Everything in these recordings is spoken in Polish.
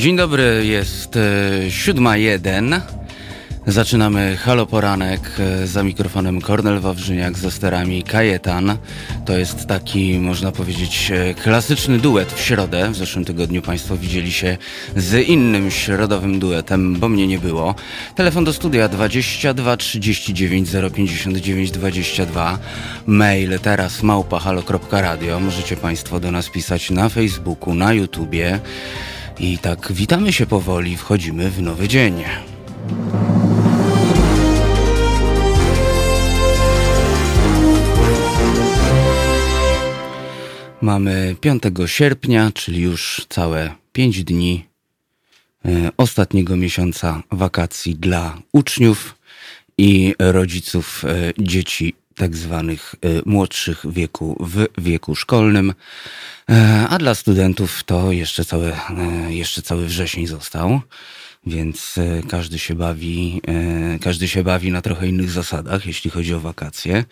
Dzień dobry, jest e, siódma jeden. Zaczynamy Halo Poranek e, za mikrofonem Kornel Wawrzyniak, za sterami Kajetan. To jest taki, można powiedzieć, e, klasyczny duet w środę. W zeszłym tygodniu Państwo widzieli się z innym środowym duetem, bo mnie nie było. Telefon do studia 22 39 059 22. Mail teraz małpahalo.radio. Możecie Państwo do nas pisać na Facebooku, na YouTubie. I tak witamy się powoli, wchodzimy w nowy dzień. Mamy 5 sierpnia, czyli już całe 5 dni e, ostatniego miesiąca wakacji dla uczniów i rodziców e, dzieci tak zwanych e, młodszych wieku w wieku szkolnym, a dla studentów to jeszcze cały, jeszcze cały wrzesień został, więc każdy się bawi, każdy się bawi na trochę innych zasadach, jeśli chodzi o wakacje.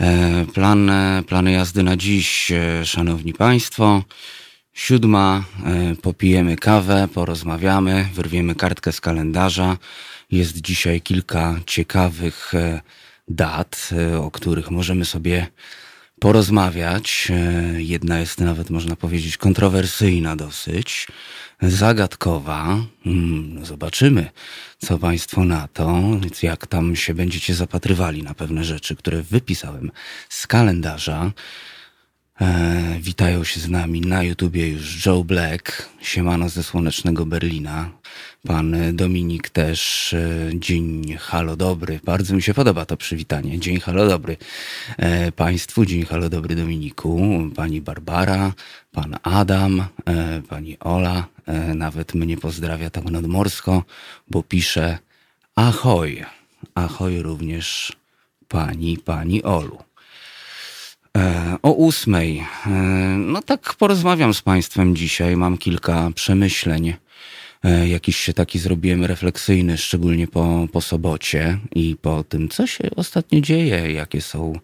E, plan, plany jazdy na dziś, e, szanowni państwo. Siódma, e, popijemy kawę, porozmawiamy, wyrwiemy kartkę z kalendarza. Jest dzisiaj kilka ciekawych dat, o których możemy sobie porozmawiać. Jedna jest nawet, można powiedzieć, kontrowersyjna dosyć zagadkowa. Hmm, zobaczymy, co Państwo na to, jak tam się będziecie zapatrywali na pewne rzeczy, które wypisałem z kalendarza. E, witają się z nami na YouTubie już Joe Black, siemano ze słonecznego Berlina. Pan Dominik też, e, dzień halo dobry. Bardzo mi się podoba to przywitanie. Dzień halo dobry e, Państwu, dzień halo dobry Dominiku, pani Barbara, pan Adam, e, pani Ola, nawet mnie pozdrawia tak nadmorsko, bo pisze ahoj. Ahoj również pani, pani Olu. O ósmej. No tak porozmawiam z Państwem dzisiaj. Mam kilka przemyśleń. E, jakiś taki zrobiłem refleksyjny, szczególnie po, po sobocie i po tym, co się ostatnio dzieje, jakie są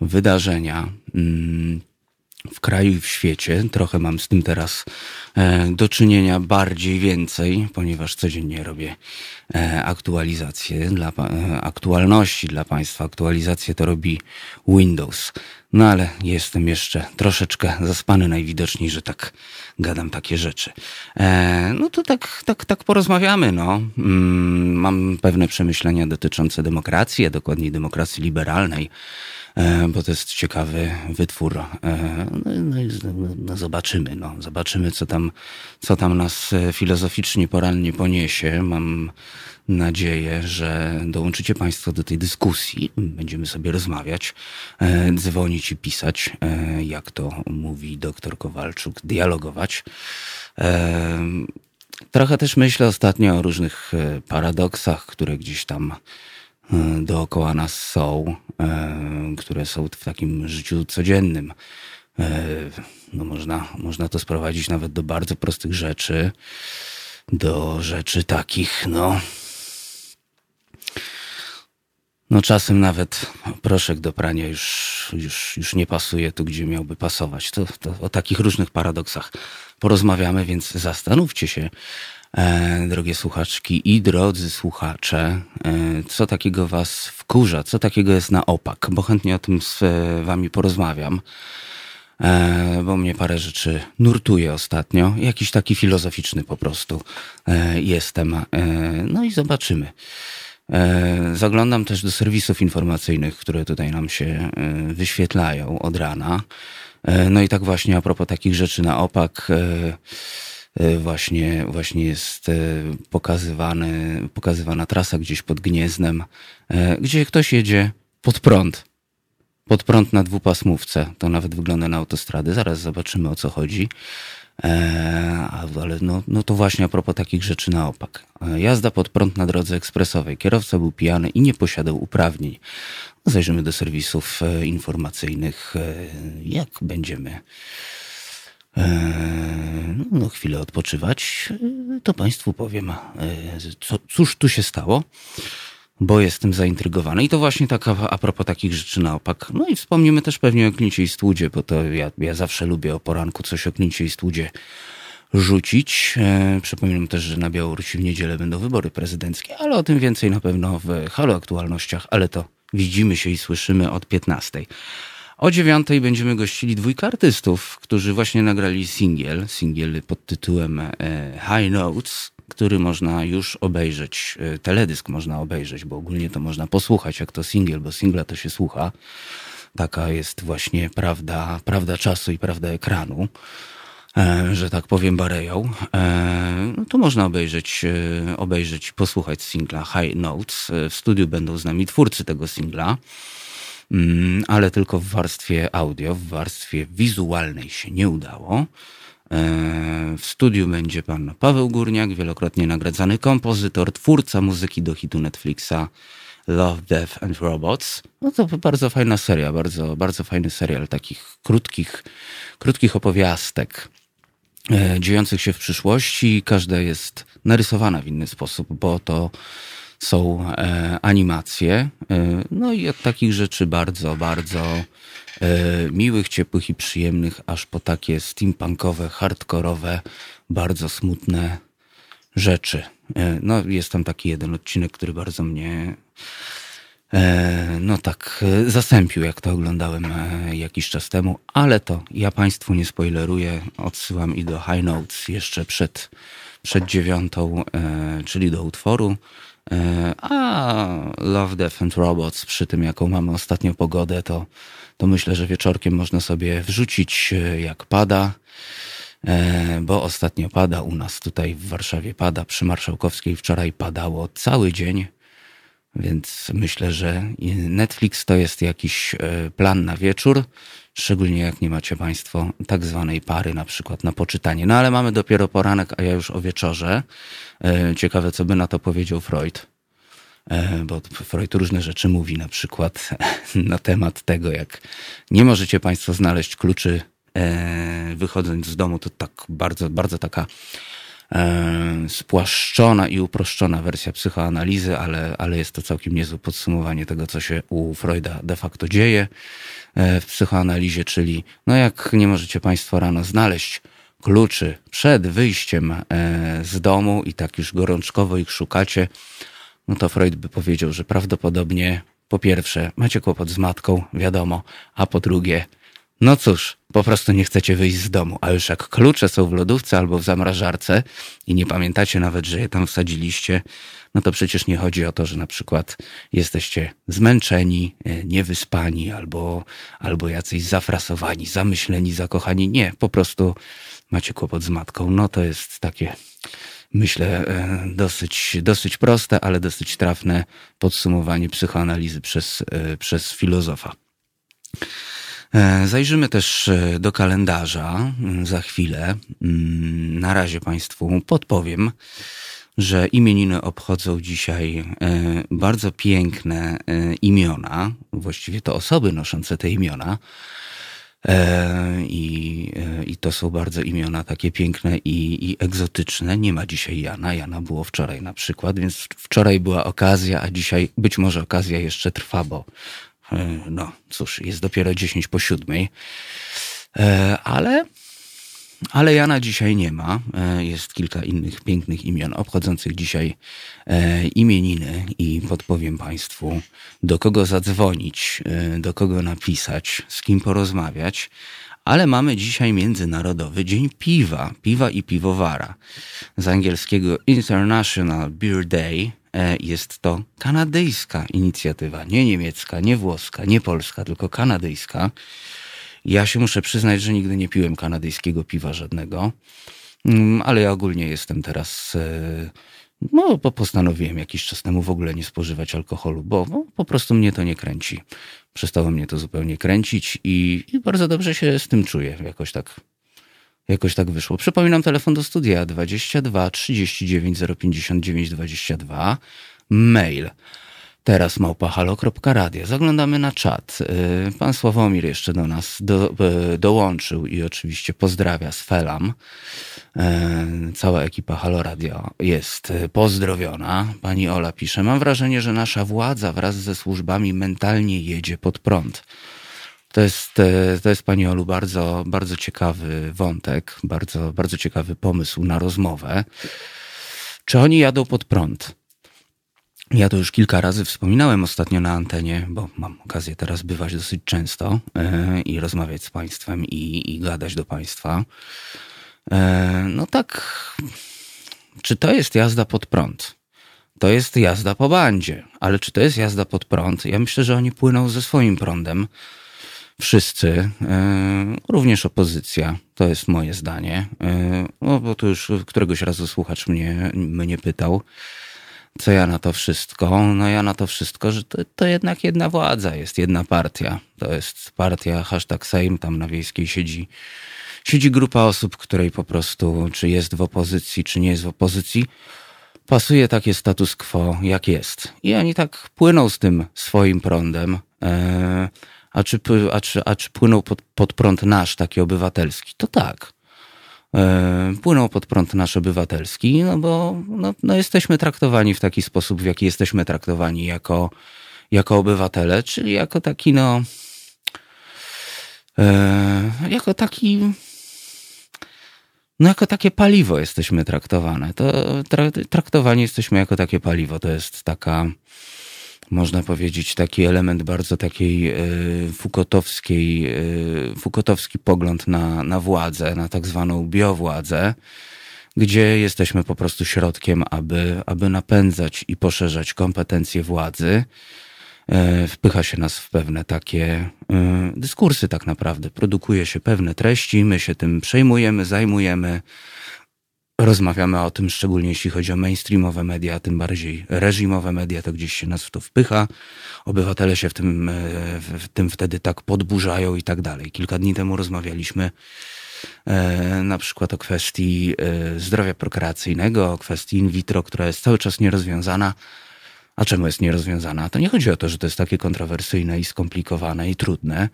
wydarzenia. Mm, w kraju i w świecie. Trochę mam z tym teraz e, do czynienia bardziej więcej, ponieważ codziennie robię e, aktualizacje dla aktualności dla Państwa. Aktualizację to robi Windows. No ale jestem jeszcze troszeczkę zaspany najwidoczniej, że tak gadam takie rzeczy. No to tak, tak, tak porozmawiamy. No. Mm, mam pewne przemyślenia dotyczące demokracji, a dokładniej demokracji liberalnej. E, bo to jest ciekawy wytwór. E, no, no, no, zobaczymy, no, zobaczymy, co tam, co tam nas e, filozoficznie porannie poniesie. Mam nadzieję, że dołączycie Państwo do tej dyskusji. Będziemy sobie rozmawiać, dzwonić i pisać, jak to mówi doktor Kowalczuk, dialogować. Trochę też myślę ostatnio o różnych paradoksach, które gdzieś tam E, dookoła nas są, e, które są w takim życiu codziennym. E, no można, można to sprowadzić nawet do bardzo prostych rzeczy, do rzeczy takich, no. No czasem nawet proszek do prania już, już, już nie pasuje tu, gdzie miałby pasować. To, to o takich różnych paradoksach porozmawiamy, więc zastanówcie się, E, drogie słuchaczki i drodzy słuchacze, e, co takiego was wkurza, co takiego jest na opak, bo chętnie o tym z wami porozmawiam, e, bo mnie parę rzeczy nurtuje ostatnio, jakiś taki filozoficzny po prostu jestem. No i zobaczymy. Zaglądam też do serwisów informacyjnych, które tutaj nam się wyświetlają od rana. No i tak właśnie a propos takich rzeczy na opak, E, właśnie, właśnie jest e, pokazywany, pokazywana trasa gdzieś pod Gniezdnem, e, gdzie ktoś jedzie pod prąd. Pod prąd na dwupasmówce. To nawet wygląda na autostrady. Zaraz zobaczymy o co chodzi. Ale no, no to właśnie a propos takich rzeczy na opak. Jazda pod prąd na drodze ekspresowej. Kierowca był pijany i nie posiadał uprawnień. Zajrzymy do serwisów informacyjnych, jak będziemy no, chwilę odpoczywać, e, to Państwu powiem, e, co, cóż tu się stało, bo jestem zaintrygowany. I to właśnie tak a, propos takich rzeczy na opak. No i wspomnimy też pewnie o Klincie i Stłudzie, bo to ja, ja zawsze lubię o poranku coś o Klincie i Stłudzie rzucić. E, przypominam też, że na Białorusi w niedzielę będą wybory prezydenckie, ale o tym więcej na pewno w Halo Aktualnościach, ale to widzimy się i słyszymy od 15. O dziewiątej będziemy gościli dwójkę artystów, którzy właśnie nagrali singiel, singiel pod tytułem e, High Notes, który można już obejrzeć, e, teledysk można obejrzeć, bo ogólnie to można posłuchać jak to singiel, bo singla to się słucha. Taka jest właśnie prawda, prawda czasu i prawda ekranu. E, że tak powiem, Bareją, e, no to można obejrzeć, obejrzeć posłuchać singla High Notes. W studiu będą z nami twórcy tego singla, mm, ale tylko w warstwie audio, w warstwie wizualnej się nie udało. W studiu będzie pan Paweł Górniak, wielokrotnie nagradzany kompozytor, twórca muzyki do hitu Netflixa Love, Death and Robots. No to bardzo fajna seria, bardzo, bardzo fajny serial takich krótkich, krótkich opowiastek E, dziejących się w przyszłości. Każda jest narysowana w inny sposób, bo to są e, animacje. E, no i od takich rzeczy bardzo, bardzo miłych, ciepłych i przyjemnych, aż po takie steampunkowe, hardkorowe, bardzo smutne rzeczy. No, jest tam taki jeden odcinek, który bardzo mnie E, no tak, e, zasępił, jak to oglądałem e, jakiś czas temu, ale to ja Państwu nie spoileruję, odsyłam i do High Notes jeszcze przed, przed dziewiątą, czyli do utworu. A Love, Death and Robots, przy tym jaką mamy ostatnio pogodę, to, to myślę, że wieczorkiem można sobie wrzucić jak pada, bo ostatnio pada u nas tutaj w Warszawie, pada przy Marszałkowskiej, wczoraj padało cały dzień. Więc myślę, że Netflix to jest jakiś e, plan na wieczór, szczególnie jak nie macie Państwo tak zwanej pary na przykład na poczytanie. No ale mamy dopiero poranek, a ja już o wieczorze. E, ciekawe, co by na to powiedział Freud. E, bo Freud różne rzeczy mówi, na przykład na temat tego, jak nie możecie Państwo znaleźć kluczy wychodząc z domu, to tak bardzo, bardzo taka E, spłaszczona i uproszczona wersja psychoanalizy, ale, ale jest to całkiem niezłe podsumowanie tego, co się u Freuda de facto dzieje e, w psychoanalizie, czyli no jak nie możecie Państwo rano znaleźć kluczy przed wyjściem e, z domu i tak już gorączkowo ich szukacie, no to Freud by powiedział, że prawdopodobnie po pierwsze macie kłopot z matką, wiadomo, a po drugie no cóż, po prostu nie chcecie wyjść z domu, a już jak klucze są w lodówce albo w zamrażarce i nie pamiętacie nawet, że je tam wsadziliście, no to przecież nie chodzi o to, że na przykład jesteście zmęczeni, e, niewyspani albo, albo jacyś zafrasowani, zamyśleni, zakochani. Nie, po prostu macie kłopot z matką. No to jest takie, myślę, e, dosyć, dosyć proste, ale dosyć trafne podsumowanie psychoanalizy przez, e, przez filozofa. E, zajrzymy też do kalendarza mm, za chwilę. Mm, na razie Państwu podpowiem, że imieniny obchodzą dzisiaj bardzo piękne imiona, właściwie to osoby noszące te imiona. I, I to są bardzo imiona takie piękne i, i egzotyczne. Nie ma dzisiaj Jana. Jana było wczoraj na przykład, więc wczoraj była okazja, a dzisiaj być może okazja jeszcze trwa, bo E, no cóż, jest dopiero 10 po siódmej, e, ale, ale Jana dzisiaj nie ma. E, jest kilka innych pięknych imion obchodzących dzisiaj imieniny i podpowiem Państwu, do kogo zadzwonić, do kogo napisać, z kim porozmawiać. Ale mamy dzisiaj Międzynarodowy Dzień Piwa, piwa i piwowara. Z angielskiego International Beer Day, E, jest to kanadyjska inicjatywa, nie niemiecka, nie włoska, nie polska, tylko kanadyjska. Ja się muszę przyznać, że nigdy nie piłem kanadyjskiego piwa żadnego, mm, ale ja ogólnie jestem teraz, e, no bo postanowiłem jakiś czas temu w ogóle nie spożywać alkoholu, bo no, po prostu mnie to nie kręci. Przestało mnie to zupełnie kręcić i, i bardzo dobrze się z tym czuję, jakoś tak Jakoś tak wyszło. Przypominam telefon do studia 22 39 059 22. Mail teraz małpahalo.radio. Zaglądamy na czat. Y, pan Sławomir jeszcze do nas do, y, dołączył i oczywiście pozdrawia z Felam. Y, cała ekipa Halo Radio jest pozdrowiona. Pani Ola pisze, mam wrażenie, że nasza władza wraz ze służbami mentalnie jedzie pod prąd. To jest, to jest Pani Olu bardzo, bardzo ciekawy wątek, bardzo, bardzo ciekawy pomysł na rozmowę. Czy oni jadą pod prąd? Ja to już kilka razy wspominałem ostatnio na antenie, bo mam okazję teraz bywać dosyć często yy, i rozmawiać z Państwem i, i gadać do Państwa. Yy, no tak, czy to jest jazda pod prąd? To jest jazda po bandzie, ale czy to jest jazda pod prąd? Ja myślę, że oni płyną ze swoim prądem wszyscy, e, również opozycja, to jest moje zdanie, no bo tu już któregoś razu słuchacz mnie, mnie pytał, co ja na to wszystko? No ja na to wszystko, że to, to jednak jedna władza jest, jedna partia. To jest partia hashtag Sejm, tam na Wiejskiej siedzi, siedzi grupa osób, której po prostu, czy jest w opozycji, czy nie jest w opozycji, pasuje takie status quo, jak jest. I oni tak płyną z tym swoim prądem. E, a czy, a czy, a czy płynął pod, pod prąd nasz, taki obywatelski? To tak. E, płynął pod prąd nasz obywatelski, no bo no, no jesteśmy traktowani w taki sposób, w jaki jesteśmy traktowani jako, jako obywatele, czyli jako taki, no, e, jako taki, no jako takie paliwo jesteśmy traktowane. To traktowani jesteśmy jako takie paliwo. To jest taka, można powiedzieć, taki element bardzo takiej e, fukotowskiej, e, fukotowski pogląd na, na władzę, na tak zwaną biowładzę, gdzie jesteśmy po prostu środkiem, aby, aby napędzać i poszerzać kompetencje władzy. E, wpycha się nas w pewne takie dyskursy, tak naprawdę. Produkuje się pewne treści, my się tym przejmujemy, zajmujemy, Rozmawiamy o tym, szczególnie jeśli chodzi o mainstreamowe media, tym bardziej reżimowe media, to gdzieś się nas w to wpycha. Obywatele się w tym, e, w tym wtedy tak podburzają i tak dalej. Kilka dni temu rozmawialiśmy e, na przykład o kwestii e, zdrowia prokreacyjnego, o kwestii in vitro, która jest cały czas nierozwiązana. A czemu jest nierozwiązana? To nie chodzi o to, że to jest takie kontrowersyjne i skomplikowane i trudne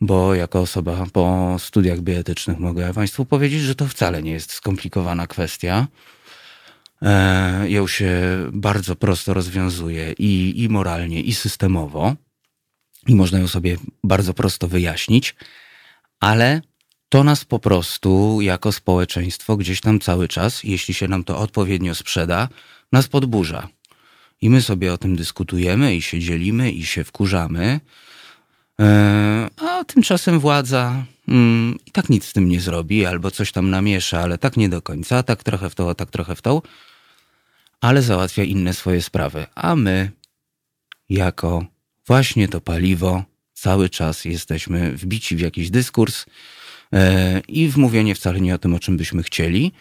bo jako osoba po studiach bioetycznych mogę Państwu powiedzieć, że to wcale nie jest skomplikowana kwestia. E, ją się bardzo prosto rozwiązuje i, i moralnie, i systemowo, i można ją sobie bardzo prosto wyjaśnić, ale to nas po prostu jako społeczeństwo gdzieś tam cały czas, jeśli się nam to odpowiednio sprzeda, nas podburza. I my sobie o tym dyskutujemy i się dzielimy i się wkurzamy. E, a tymczasem władza mm, i tak nic z tym nie zrobi, albo coś tam namiesza, ale tak nie do końca, tak trochę w to, tak trochę w to, ale załatwia inne swoje sprawy. A my, jako właśnie to paliwo, cały czas jesteśmy wbici w jakiś dyskurs e, i w mówienie wcale nie o tym, o czym byśmy chcieli.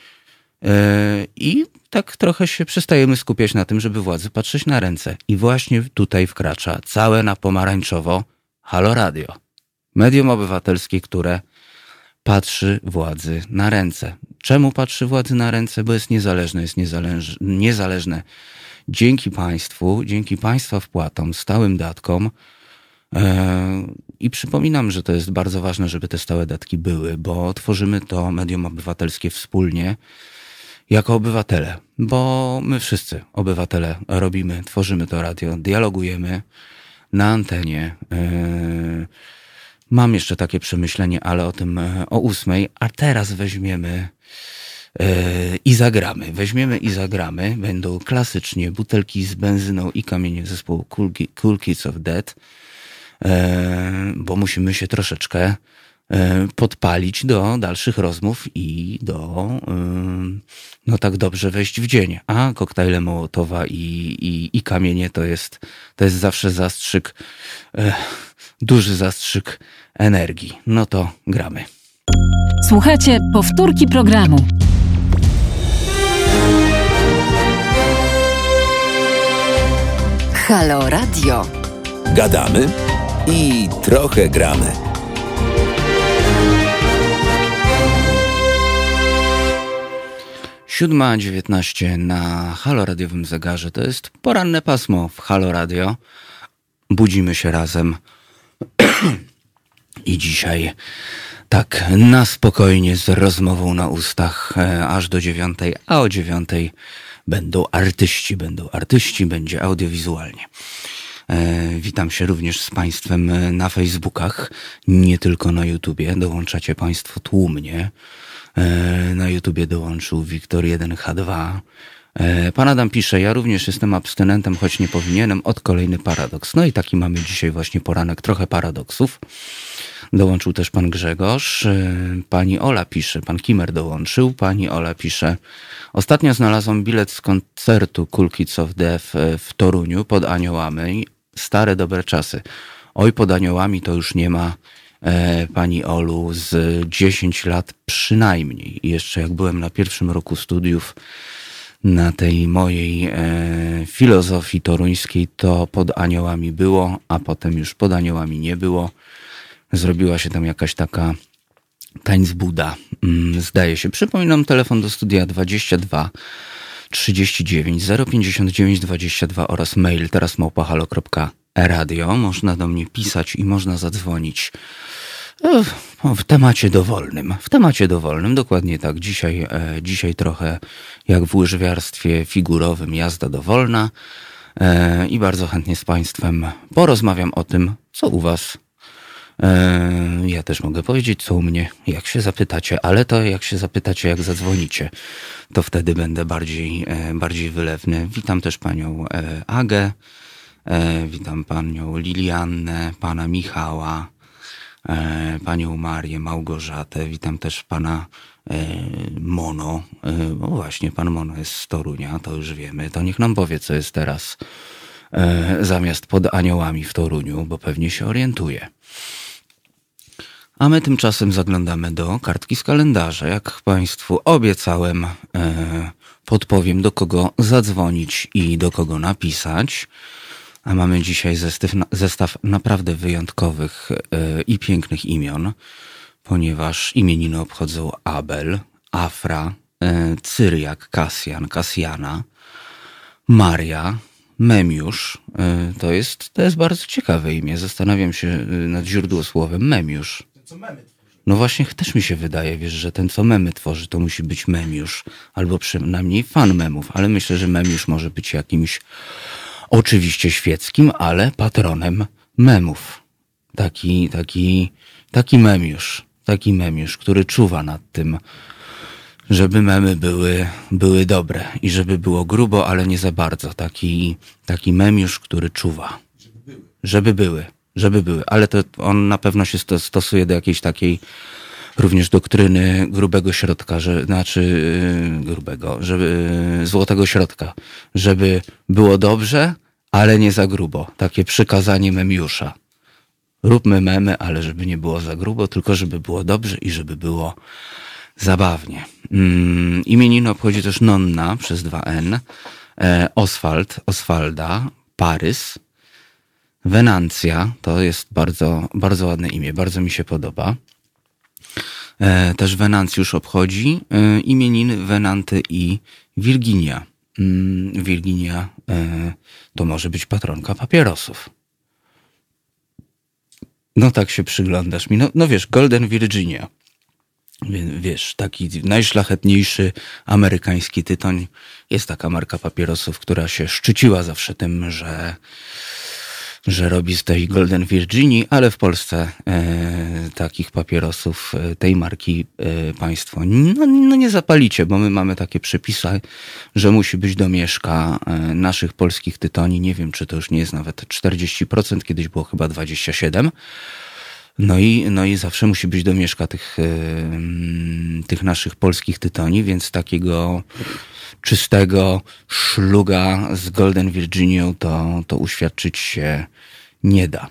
E, I tak trochę się przestajemy skupiać na tym, żeby władzy patrzeć na ręce. I właśnie tutaj wkracza całe na pomarańczowo Halo Radio. Medium obywatelskie, które patrzy władzy na ręce. Czemu patrzy władzy na ręce? Bo jest niezależne, jest niezależ, niezależne dzięki państwu, dzięki państwa wpłatom, stałym datkom. E, I przypominam, że to jest bardzo ważne, żeby te stałe datki były, bo tworzymy to medium obywatelskie wspólnie jako obywatele, bo my wszyscy, obywatele, robimy, tworzymy to radio, dialogujemy, na antenie. E, mam jeszcze takie przemyślenie, ale o tym e, o ósmej, a teraz weźmiemy e, i zagramy. Weźmiemy i zagramy. Będą klasycznie butelki z benzyną i kamienie zespołu Cool, Kids of Dead, bo musimy się troszeczkę podpalić do dalszych rozmów i do no tak dobrze wejść w dzień. A koktajle Mołotowa i, i, i kamienie to jest, to jest zawsze zastrzyk, e, duży zastrzyk energii. No to gramy. Słuchajcie powtórki programu. Halo Radio. Gadamy i trochę gramy. Siódma dziewiętnaście na Halo Radiowym zegarze. To jest poranne pasmo w Halo Radio. Budzimy się razem. I dzisiaj tak na spokojnie z rozmową na ustach e, aż do dziewiątej, a o dziewiątej będą artyści, będą artyści, będzie audiowizualnie. E, witam się również z Państwem e, na Facebookach, nie tylko na YouTubie. Dołączacie Państwo tłumnie. E, na YouTubie dołączył Wiktor 1H2. Pan Adam pisze, ja również jestem abstynentem, choć nie powinienem, od kolejny paradoks. No i taki mamy dzisiaj właśnie poranek, trochę paradoksów. Dołączył też pan Grzegorz. Pani Ola pisze, pan Kimer dołączył. Pani Ola pisze, ostatnio znalazłam bilet z koncertu Cool Kids of Death w Toruniu pod Aniołami stare dobre czasy. Oj, pod aniołami to już nie ma e, pani Olu z 10 lat przynajmniej. Jeszcze jak byłem na pierwszym roku studiów na tej mojej e, filozofii toruńskiej, to pod aniołami było, a potem już pod aniołami nie było. Zrobiła się tam jakaś taka tańc Buda. Mm, zdaje się. Przypominam telefon do studia 22 39 059 22 oraz mail teraz małpahalo.radio. Można do mnie pisać i można zadzwonić w temacie dowolnym. W temacie dowolnym, dokładnie tak. Dzisiaj, e, dzisiaj trochę jak w łyżwiarstwie figurowym jazda dowolna e, i bardzo chętnie z Państwem porozmawiam o tym, co u Was E, ja też mogę powiedzieć, co u mnie, jak się zapytacie, ale to jak się zapytacie, jak zadzwonicie, to wtedy będę bardziej, bardziej wylewny. Witam też panią Agę, witam panią Liliannę, pana Michała, panią Marię, Małgorzatę, witam też pana Mono. No właśnie, pan Mono jest z Torunia, to już wiemy. To niech nam powie, co jest teraz zamiast pod aniołami w Toruniu, bo pewnie się orientuje. A my tymczasem zaglądamy do kartki z kalendarza. Jak Państwu obiecałem, e, podpowiem do kogo zadzwonić i do kogo napisać. A mamy dzisiaj zestaw, zestaw naprawdę wyjątkowych e, i pięknych imion, ponieważ imieniny obchodzą Abel, Afra, e, Cyriak, Kasjan, Kasjana, Maria, Memiusz. To jest, to jest bardzo ciekawe imię. Zastanawiam się nad źródłosłowem Memiusz co memy tworzy. No właśnie też mi się wydaje, wiesz, że ten, co memy tworzy, to musi być memiusz, albo przynajmniej fan memów, ale myślę, że memiusz może być jakimś oczywiście świeckim, ale patronem memów. Taki, taki, taki memiusz, taki memiusz, który czuwa nad tym, żeby memy były, były dobre i żeby było grubo, ale nie za bardzo. Taki, taki memiusz, który czuwa. Żeby były. Żeby były żeby były, ale to on na pewno się stosuje do jakiejś takiej również doktryny grubego środka, że, znaczy yy, grubego, żeby, yy, złotego środka, żeby było dobrze, ale nie za grubo. Takie przykazanie memiusza. Róbmy memy, ale żeby nie było za grubo, tylko żeby było dobrze i żeby było zabawnie. Mm, imieniny obchodzi też Nonna przez 2N, e, Oswald, Oswalda, Parys, Wenancja to jest bardzo, bardzo ładne imię, bardzo mi się podoba. E, też Wenancjusz obchodzi e, imieniny Wenanty i Wirginia. Mm, Wirginia e, to może być patronka papierosów. No tak się przyglądasz mi. No, no wiesz, Golden Virginia. Wiesz, taki najszlachetniejszy amerykański tytoń. Jest taka marka papierosów, która się szczyciła zawsze tym, że że robi z tej Golden Virginii, ale w Polsce e, takich papierosów e, tej marki e, państwo no, no, nie zapalicie, bo my mamy takie przepisy, że musi być domieszka e, naszych polskich tytoni. Nie wiem, czy to już nie jest nawet 40%, kiedyś było chyba 27%. No i, no i zawsze musi być domieszka tych, tych naszych polskich tytoni, więc takiego czystego szluga z Golden Virginią to, to uświadczyć się nie da.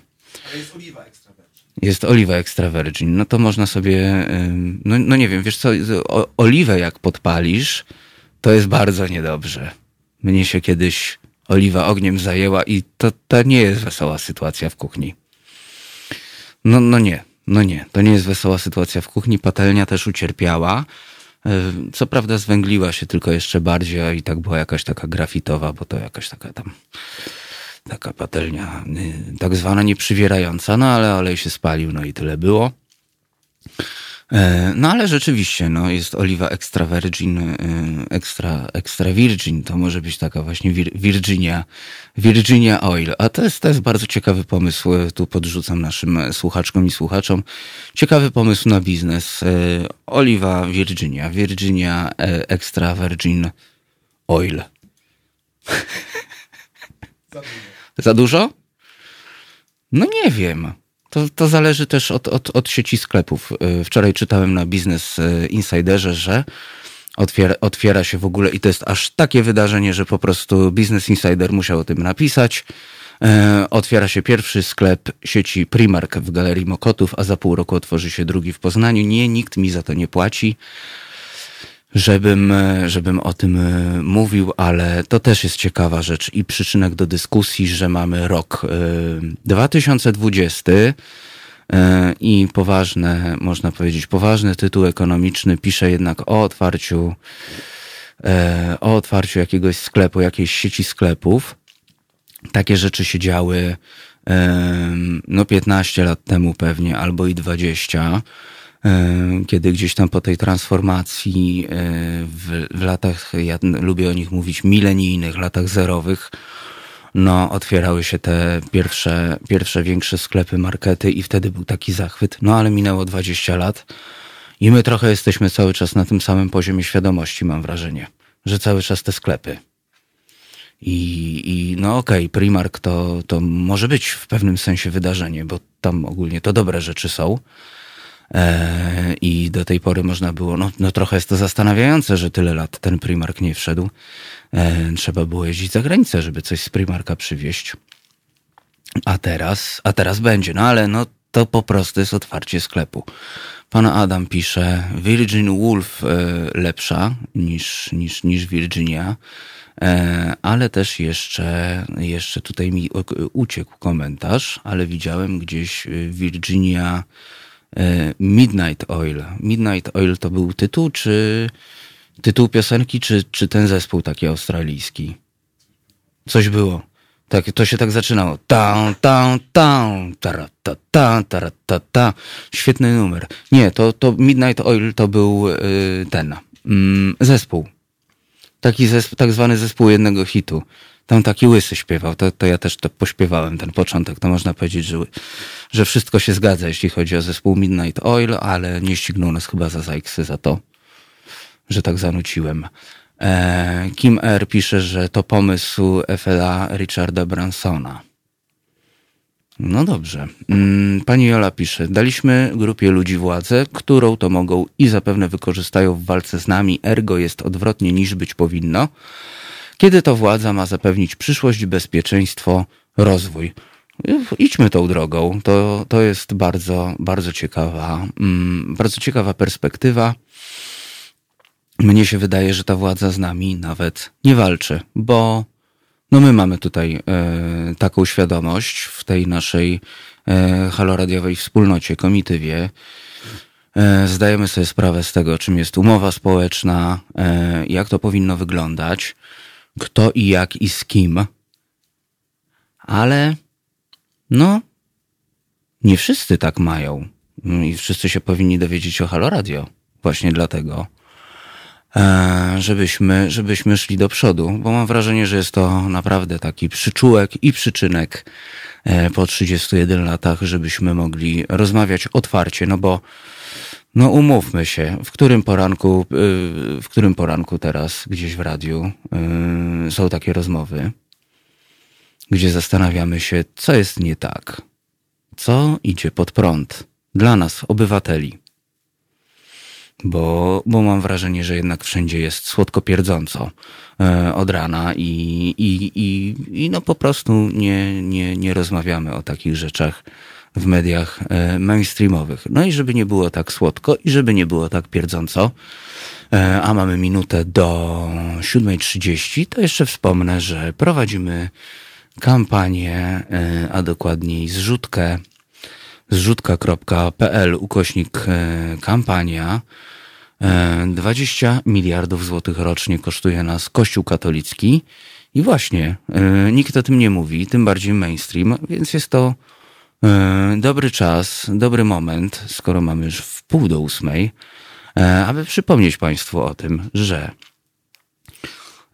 Ale jest oliwa virgin. Jest oliwa extra virgin. No to można sobie, no, no nie wiem, wiesz co, oliwę jak podpalisz, to jest bardzo niedobrze. Mnie się kiedyś oliwa ogniem zajęła i to, to nie jest wesoła sytuacja w kuchni. No, no nie, no nie, to nie jest wesoła sytuacja w kuchni. Patelnia też ucierpiała. E, co prawda zwęgliła się tylko jeszcze bardziej, i tak była jakaś taka grafitowa, bo to jakaś taka tam taka patelnia y, tak zwana nieprzywierająca, no ale olej się spalił, no i tyle było. E, no ale rzeczywiście, no, jest oliwa extra virgin, e, extra, extra virgin, to może być taka właśnie Vir- Virginia, Virginia Oil. A to jest, to jest bardzo ciekawy pomysł, e, tu podrzucam naszym słuchaczkom i słuchaczom. Ciekawy pomysł na biznes. Oliwa Virginia, Virginia extra virgin oil. Za dużo? Za dużo? No nie wiem. To, to zależy też od, od, od sieci sklepów. Y, wczoraj czytałem na Business y, Insiderze, że otwiera, otwiera się w ogóle i to jest aż takie wydarzenie, że po prostu Business Insider musiał o tym napisać. E, otwiera się pierwszy sklep sieci Primark w Galerii Mokotów, a za pół roku otworzy się drugi w Poznaniu. Nie, nikt mi za to nie płaci żebym, e, żebym o tym e, mówił, ale to też jest ciekawa rzecz i przyczynek do dyskusji, że mamy rok 2020 e, i poważne, można powiedzieć, poważny tytuł ekonomiczny pisze jednak o otwarciu, o otwarciu jakiegoś sklepu, jakiejś sieci sklepów. Takie rzeczy się działy no 15 lat temu pewnie, albo i 20 E, kiedy gdzieś tam po tej transformacji e, w, w latach, ja lubię o nich mówić, milenijnych, latach zerowych, no, otwierały się te pierwsze, pierwsze większe sklepy, markety i wtedy był taki zachwyt. No, ale minęło 20 lat i my trochę jesteśmy cały czas na tym samym poziomie świadomości, mam wrażenie, że cały czas te sklepy. I, i no okej, okay, Primark to, to może być w pewnym sensie wydarzenie, bo tam ogólnie to dobre rzeczy są, E, I do tej pory można było, no, no trochę jest to zastanawiające, że tyle lat ten Primark nie wszedł. E, trzeba było jeździć za granicę, żeby coś z Primarka przywieźć. A teraz, a teraz będzie, no ale no to po prostu jest otwarcie sklepu. Pan Adam pisze, Virgin Wolf e, lepsza niż, niż, niż Virginia, ale też jeszcze, jeszcze tutaj mi uciekł komentarz, ale widziałem gdzieś Virginia E, E, Midnight Oil. Midnight Oil to był tytuł, czy tytuł piosenki, czy, czy ten zespół taki australijski? Coś było. Tak, to się tak zaczynało. Tam, tam, tam, tarata, ta, tarata, ta. Świetny numer. Nie, to, to Midnight Oil to był e, ten mm, zespół. Taki zespół, tak zwany zespół jednego hitu. Tam taki łysy śpiewał, to, to ja też to pośpiewałem, ten początek. To można powiedzieć, że, że wszystko się zgadza, jeśli chodzi o zespół Midnight Oil, ale nie ścignął nas chyba za zajksy za to, że tak zanuciłem. E, Kim R. pisze, że to pomysł FLA Richarda Bransona. No dobrze. Mm, pani Jola pisze, daliśmy grupie ludzi władzę, którą to mogą i zapewne wykorzystają w walce z nami, ergo jest odwrotnie niż być powinno kiedy to władza ma zapewnić przyszłość, bezpieczeństwo, rozwój. Idźmy tą drogą. To, to jest bardzo, bardzo ciekawa, mm, bardzo ciekawa perspektywa. Mnie się wydaje, że ta władza z nami nawet nie walczy, bo no my mamy tutaj e, taką świadomość w tej naszej e, haloradiowej wspólnocie, komitywie. E, zdajemy sobie sprawę z tego, czym jest umowa społeczna, e, jak to powinno wyglądać kto i jak i z kim. Ale no, nie wszyscy tak mają. I wszyscy się powinni dowiedzieć o Halo Radio. Właśnie dlatego, e, żebyśmy, żebyśmy szli do przodu, bo mam wrażenie, że jest to naprawdę taki przyczółek i przyczynek e, po 31 latach, żebyśmy mogli rozmawiać otwarcie, no bo no umówmy się, w którym poranku, y, w którym poranku teraz gdzieś w radiu y, są takie rozmowy, gdzie zastanawiamy się, co jest nie tak, co idzie pod prąd dla nas, obywateli. Bo, bo mam wrażenie, że jednak wszędzie jest słodko pierdząco y, od rana i, i, i, i no po prostu nie, nie, nie rozmawiamy o takich rzeczach w mediach e, mainstreamowych. No i żeby nie było tak słodko i żeby nie było tak pierdząco, e, a mamy minutę do 7.30, to jeszcze wspomnę, że prowadzimy kampanię, e, a dokładniej zrzutkę zrzutka.pl ukośnik kampania. 20 miliardów złotych rocznie kosztuje nas Kościół katolicki i właśnie nikt o tym nie mówi, tym bardziej mainstream, więc jest to dobry czas, dobry moment, skoro mamy już w pół do ósmej, e, aby przypomnieć Państwu o tym, że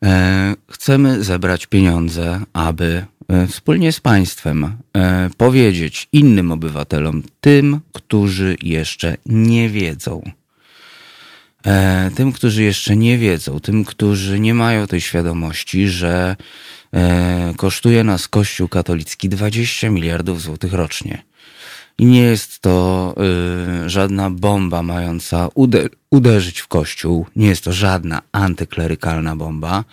e, chcemy zebrać pieniądze, aby e, wspólnie z Państwem e, powiedzieć innym obywatelom, tym, którzy jeszcze nie wiedzą, e, tym, którzy jeszcze nie wiedzą, tym, którzy nie mają tej świadomości, że e, kosztuje nas Kościół katolicki 20 miliardów złotych rocznie. I nie jest to y, żadna bomba mająca ude- uderzyć w Kościół, nie jest to żadna antyklerykalna bomba.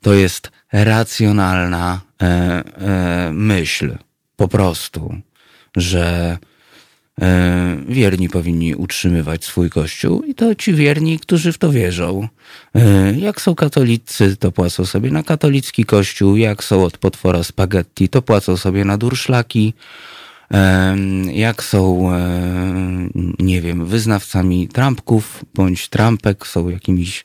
To jest racjonalna e, e, myśl, po prostu, że e, wierni powinni utrzymywać swój kościół i to ci wierni, którzy w to wierzą. E, Jak są katolicy, to płacą sobie na katolicki kościół, jak są od potwora spaghetti, to płacą sobie na durszlaki. Em, Jak są, e, nie wiem, wyznawcami trampków bądź trampek, są jakimiś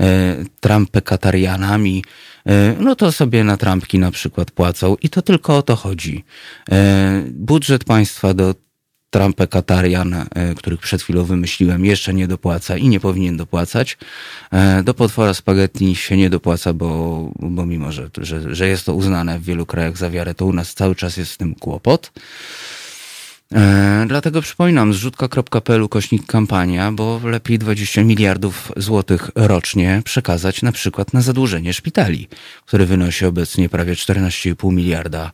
e, trampekatarianami, e, no to sobie na trampki na przykład płacą i to tylko o to chodzi. E, Budżet państwa do trampekatarian, e, których przed chwilą wymyśliłem, jeszcze nie dopłaca i nie powinien dopłacać. E, Do potwora spaghetti się nie dopłaca, bo, bo mimo, że, że, że jest to uznane w wielu krajach za wiarę, to u nas cały czas jest z tym kłopot. E, dlatego przypominam, zrzutka.pl kośnik kampania, bo lepiej 20 miliardów złotych rocznie przekazać na przykład na zadłużenie szpitali, które wynosi obecnie prawie 14,5 miliarda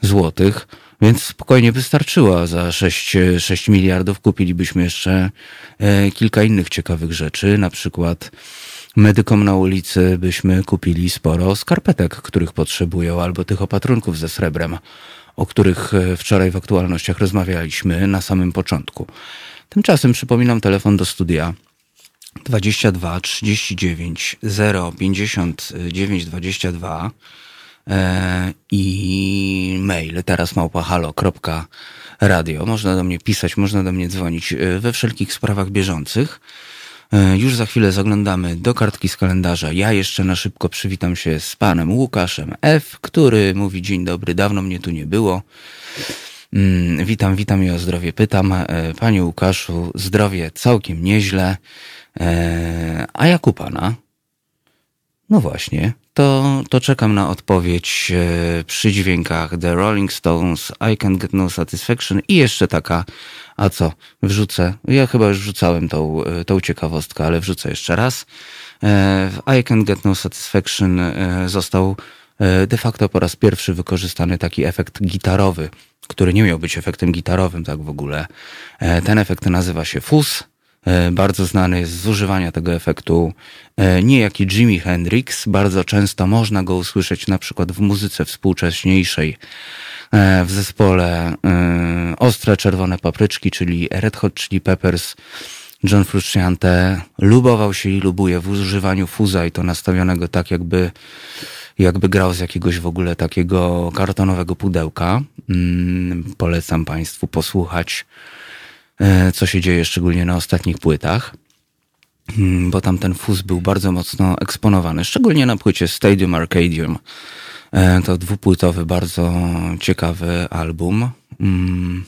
złotych, więc spokojnie wystarczyło. Za 6, 6 miliardów kupilibyśmy jeszcze e, kilka innych ciekawych rzeczy, na przykład medykom na ulicy byśmy kupili sporo skarpetek, których potrzebują, albo tych opatrunków ze srebrem, o których e, wczoraj w aktualnościach rozmawialiśmy na samym początku. Tymczasem przypominam telefon do studia 22 39 0 59 22 e, i mail teraz małpahalo.radio. Można do mnie pisać, można do mnie dzwonić e, we wszelkich sprawach bieżących. E, Już za chwilę zaglądamy do kartki z kalendarza. Ja jeszcze na szybko przywitam się z panem Łukaszem F., który mówi dzień dobry, dawno mnie tu nie było. Mm, Witam, witam i o zdrowie pytam. E, Panie Łukaszu, zdrowie całkiem nieźle. E, A jak u pana? No właśnie, to, to czekam na odpowiedź e, przy dźwiękach The Rolling Stones, I Can Get No Satisfaction i jeszcze taka, a co, wrzucę, ja chyba już wrzucałem tą, e, tą ciekawostkę, ale wrzucę jeszcze raz. E, W I Can Get No Satisfaction został de facto po raz pierwszy wykorzystany taki efekt gitarowy, który nie miał być efektem gitarowym tak w ogóle. Ten efekt nazywa się fuzz. E, Bardzo znany jest z używania tego efektu e, niejaki Jimi Hendrix. Bardzo często można go usłyszeć na przykład w muzyce współcześniejszej e, w zespole Ostre Czerwone Papryczki, czyli Red Hot Chili Peppers. John Frusciante lubował się i lubuje w używaniu fuza i to nastawionego tak jakby jakby grał z jakiegoś w ogóle takiego kartonowego pudełka. Mm, Polecam Państwu posłuchać co się dzieje szczególnie na ostatnich płytach, Mm, bo tam ten fuz był bardzo mocno eksponowany, szczególnie na płycie Stadium Arcadium. E, To dwupłytowy, bardzo ciekawy album. Mm,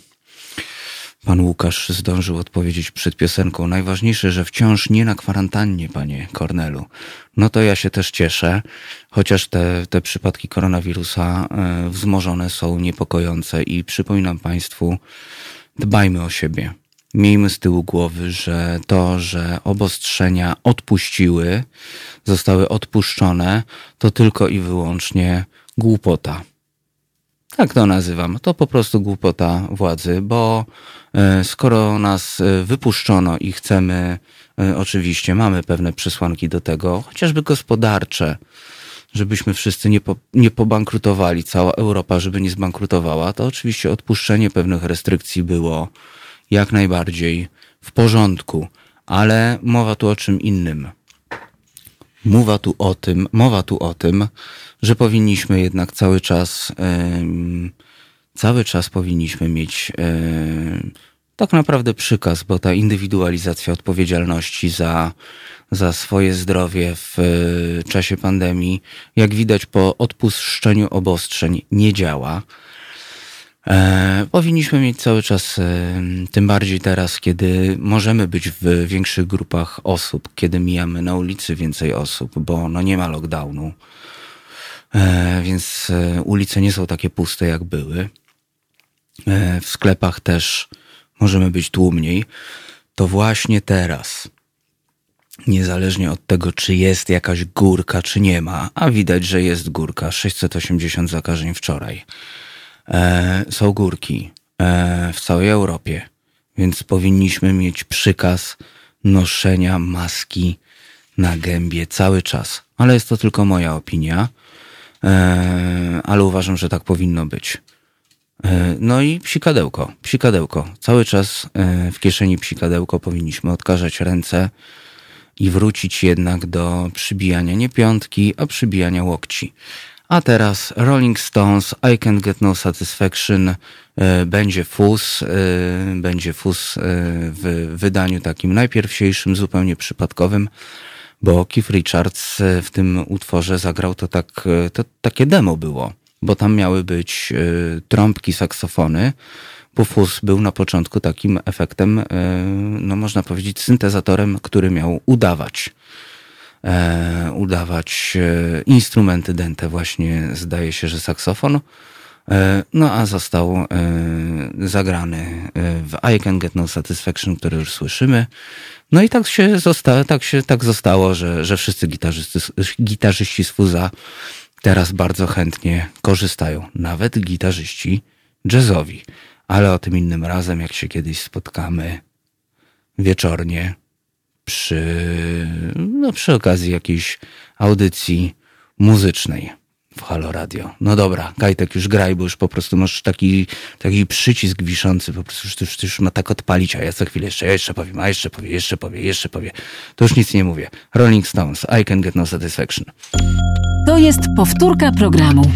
Pan Łukasz zdążył odpowiedzieć przed piosenką. Najważniejsze, że wciąż nie na kwarantannie, panie Kornelu. No to ja się też cieszę, chociaż te, te przypadki koronawirusa e, wzmożone są niepokojące i przypominam państwu, dbajmy o siebie. Miejmy z tyłu głowy, że to, że obostrzenia odpuściły, zostały odpuszczone, to tylko i wyłącznie głupota. Tak to nazywam. To po prostu głupota władzy, bo e, skoro nas e, wypuszczono i chcemy, e, oczywiście mamy pewne przesłanki do tego, chociażby gospodarcze, żebyśmy wszyscy nie, po, nie pobankrutowali, cała Europa, żeby nie zbankrutowała, to oczywiście odpuszczenie pewnych restrykcji było jak najbardziej w porządku, ale mowa tu o czym innym. Mowa tu o tym, mowa tu o tym, że powinniśmy jednak cały czas, cały czas powinniśmy mieć tak naprawdę przykaz, bo ta indywidualizacja odpowiedzialności za, za swoje zdrowie w e, czasie pandemii, jak widać po odpuszczeniu obostrzeń, nie działa. E, powinniśmy mieć cały czas, e, tym bardziej teraz, kiedy możemy być w większych grupach osób, kiedy mijamy na ulicy więcej osób, bo no nie ma lockdownu, e, więc ulice nie są takie puste jak były. W sklepach też możemy być tłumniej. To właśnie teraz, niezależnie od tego, czy jest jakaś górka, czy nie ma, a widać, że jest górka, 680 zakażeń wczoraj są górki e, w całej Europie, więc powinniśmy mieć przykaz noszenia maski na gębie cały czas. Ale jest to tylko moja opinia, e, ale uważam, że tak powinno być. E, no i psikadełko, psikadełko. Cały czas e, w kieszeni psikadełko powinniśmy odkażać ręce i wrócić jednak do przybijania nie piątki, a przybijania łokci. A teraz Rolling Stones, I Can't Get No Satisfaction, e, będzie fus, e, będzie fus e, w wydaniu takim najpierwsiejszym, zupełnie przypadkowym, bo Keith Richards w tym utworze zagrał to tak, to takie demo było, bo tam miały być trąbki, saksofony, bo fus był na początku takim efektem, no można powiedzieć, syntezatorem, który miał udawać udawać e, instrumenty dęte, właśnie zdaje się, że saksofon. E, no a został e, zagrany e, w I Can Get No Satisfaction, który już słyszymy. No i tak się, zosta tak się tak zostało, że, że wszyscy gitarzyści z Fuza teraz bardzo chętnie korzystają. Nawet gitarzyści jazzowi. Ale o tym innym razem, jak się kiedyś spotkamy wieczornie przy, no, przy okazji jakiejś audycji muzycznej w Halo Radio. No dobra, Kajtek już graj, bo już po prostu masz taki, taki przycisk wiszący, po prostu już, już, już ma tak odpalić, a ja co chwilę jeszcze, ja jeszcze powiem, a jeszcze powiem, jeszcze powiem, jeszcze powiem. To już nic nie mówię. Rolling Stones, I Can Get No Satisfaction. To jest powtórka programu.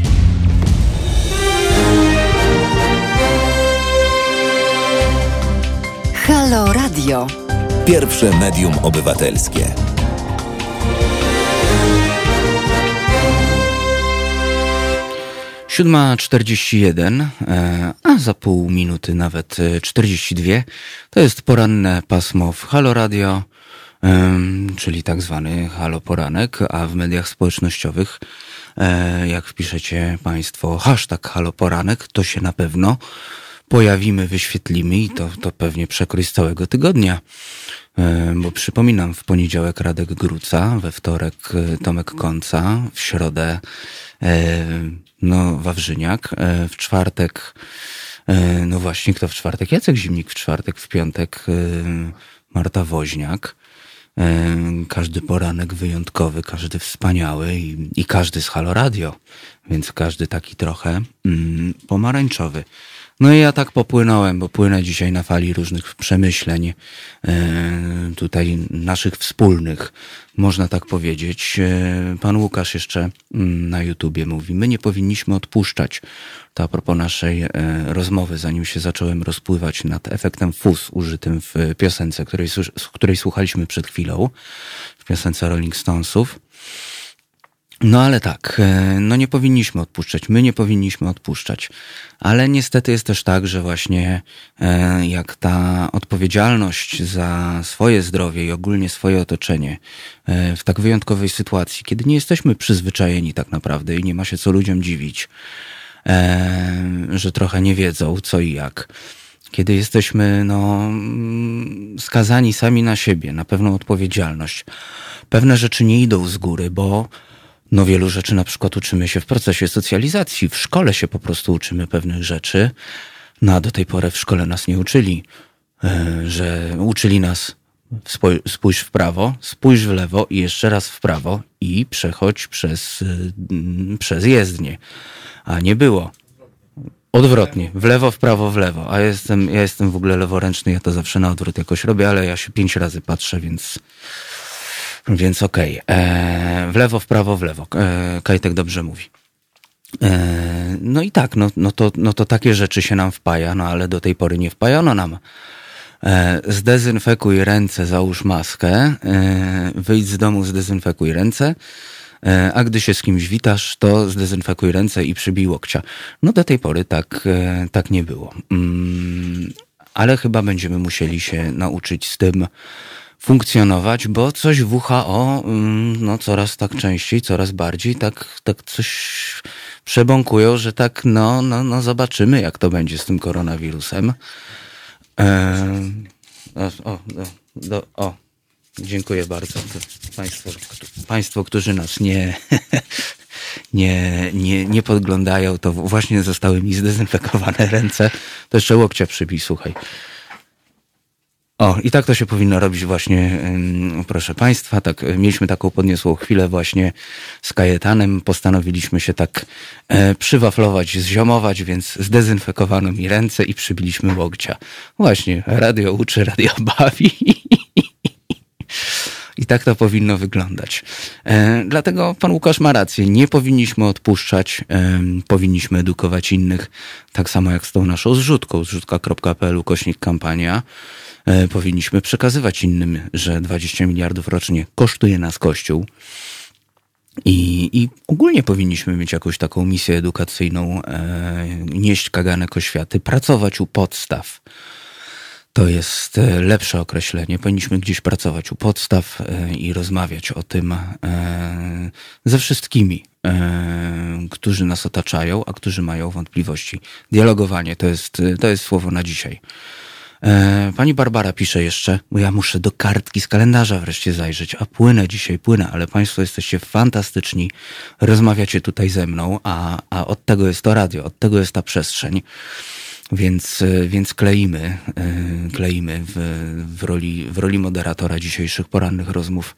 Halo Radio. Pierwsze medium obywatelskie. Siódma czterdzieści jeden, e, a za pół minuty nawet e, czterdzieści dwie. To jest poranne pasmo w Halo Radio, czyli tak zwany Halo Poranek, a w mediach społecznościowych, e, jak wpiszecie Państwo hashtag Halo Poranek, to się na pewno pojawimy, wyświetlimy i to, to pewnie przekrój z całego tygodnia. E, bo przypominam, w poniedziałek Radek Gruca, we wtorek e, Tomek Konca, w środę e, no, Wawrzyniak, w czwartek, no właśnie, kto w czwartek? Jacek Zimnik w czwartek, w piątek Marta Woźniak. Każdy poranek wyjątkowy, każdy wspaniały i, i każdy z Halo Radio, więc każdy taki trochę mm, pomarańczowy. No i ja tak popłynąłem, bo płynę dzisiaj na fali różnych przemyśleń, e, tutaj naszych wspólnych, można tak powiedzieć. E, pan Łukasz jeszcze mm, na YouTubie mówi, my nie powinniśmy odpuszczać. To a propos naszej e, rozmowy, zanim się zacząłem rozpływać nad efektem fus użytym w piosence, której, której słuchaliśmy przed chwilą, w piosence Rolling Stonesów. No ale tak, e, no nie powinniśmy odpuszczać, my nie powinniśmy odpuszczać. Ale niestety jest też tak, że właśnie e, jak ta odpowiedzialność za swoje zdrowie i ogólnie swoje otoczenie e, w tak wyjątkowej sytuacji, kiedy nie jesteśmy przyzwyczajeni tak naprawdę i nie ma się co ludziom dziwić, że trochę nie wiedzą co i jak kiedy jesteśmy no, skazani sami na siebie, na pewną odpowiedzialność. Pewne rzeczy nie idą z góry, bo no wielu rzeczy na przykład uczymy się w procesie socjalizacji. W szkole się po prostu uczymy pewnych rzeczy. No a do tej pory w szkole nas nie uczyli, e, że uczyli nas spójrz w prawo, spójrz w lewo i jeszcze raz w prawo i przechodź przez, e, przez jezdnię. A nie było. Odwrotnie, w lewo, w prawo, w lewo. A jestem, ja jestem w ogóle leworęczny, ja to zawsze na odwrót jakoś robię, ale ja się pięć razy patrzę, więc więc okej. Okay. E, w lewo, w prawo, w lewo. E, Kajtek dobrze mówi. E, no i tak, no, no, to, no to takie rzeczy się nam wpaja, no ale do tej pory nie wpajano nam. Zdezynfekuj ręce, załóż maskę, wyjdź z domu, zdezynfekuj ręce. A gdy się z kimś witasz, to zdezynfekuj ręce i przybij łokcia. No do tej pory tak, tak nie było. Mm, ale chyba będziemy musieli się nauczyć z tym funkcjonować, bo coś WHO mm, no, coraz tak częściej, coraz bardziej tak, tak coś przebąkują, że tak no, no, no zobaczymy jak to będzie z tym koronawirusem. E, o, o, do, o, dziękuję bardzo. Państwo, państwo, którzy nas nie, nie, nie, nie podglądają, to właśnie zostały mi zdezynfekowane ręce. To jeszcze łokcia przybij, słuchaj. O, i tak to się powinno robić właśnie, proszę Państwa. Tak, mieliśmy taką podniosłą chwilę właśnie z Kajetanem. Postanowiliśmy się tak e, przywaflować, zziomować, więc zdezynfekowano mi ręce i przybiliśmy łokcia. Właśnie, radio uczy, radio bawi. I tak to powinno wyglądać. E, dlatego pan Łukasz ma rację. Nie powinniśmy odpuszczać, e, powinniśmy edukować innych, tak samo jak z tą naszą zrzutką, zrzutka.pl kośnik kampania. E, powinniśmy przekazywać innym, że 20 miliardów rocznie kosztuje nas Kościół. I, I ogólnie powinniśmy mieć jakąś taką misję edukacyjną, e, nieść kaganek oświaty, pracować u podstaw. To jest e, lepsze określenie. Powinniśmy gdzieś pracować u podstaw e, i rozmawiać o tym e, ze wszystkimi, którzy nas otaczają, a którzy mają wątpliwości. Dialogowanie to jest, to jest słowo na dzisiaj. Pani Barbara pisze jeszcze, bo ja muszę do kartki z kalendarza wreszcie zajrzeć, a płynę dzisiaj, płynę, ale Państwo jesteście fantastyczni, rozmawiacie tutaj ze mną, a, a od tego jest to radio, od tego jest ta przestrzeń. Więc, e, więc kleimy, e, kleimy w, w, roli, w roli moderatora dzisiejszych porannych rozmów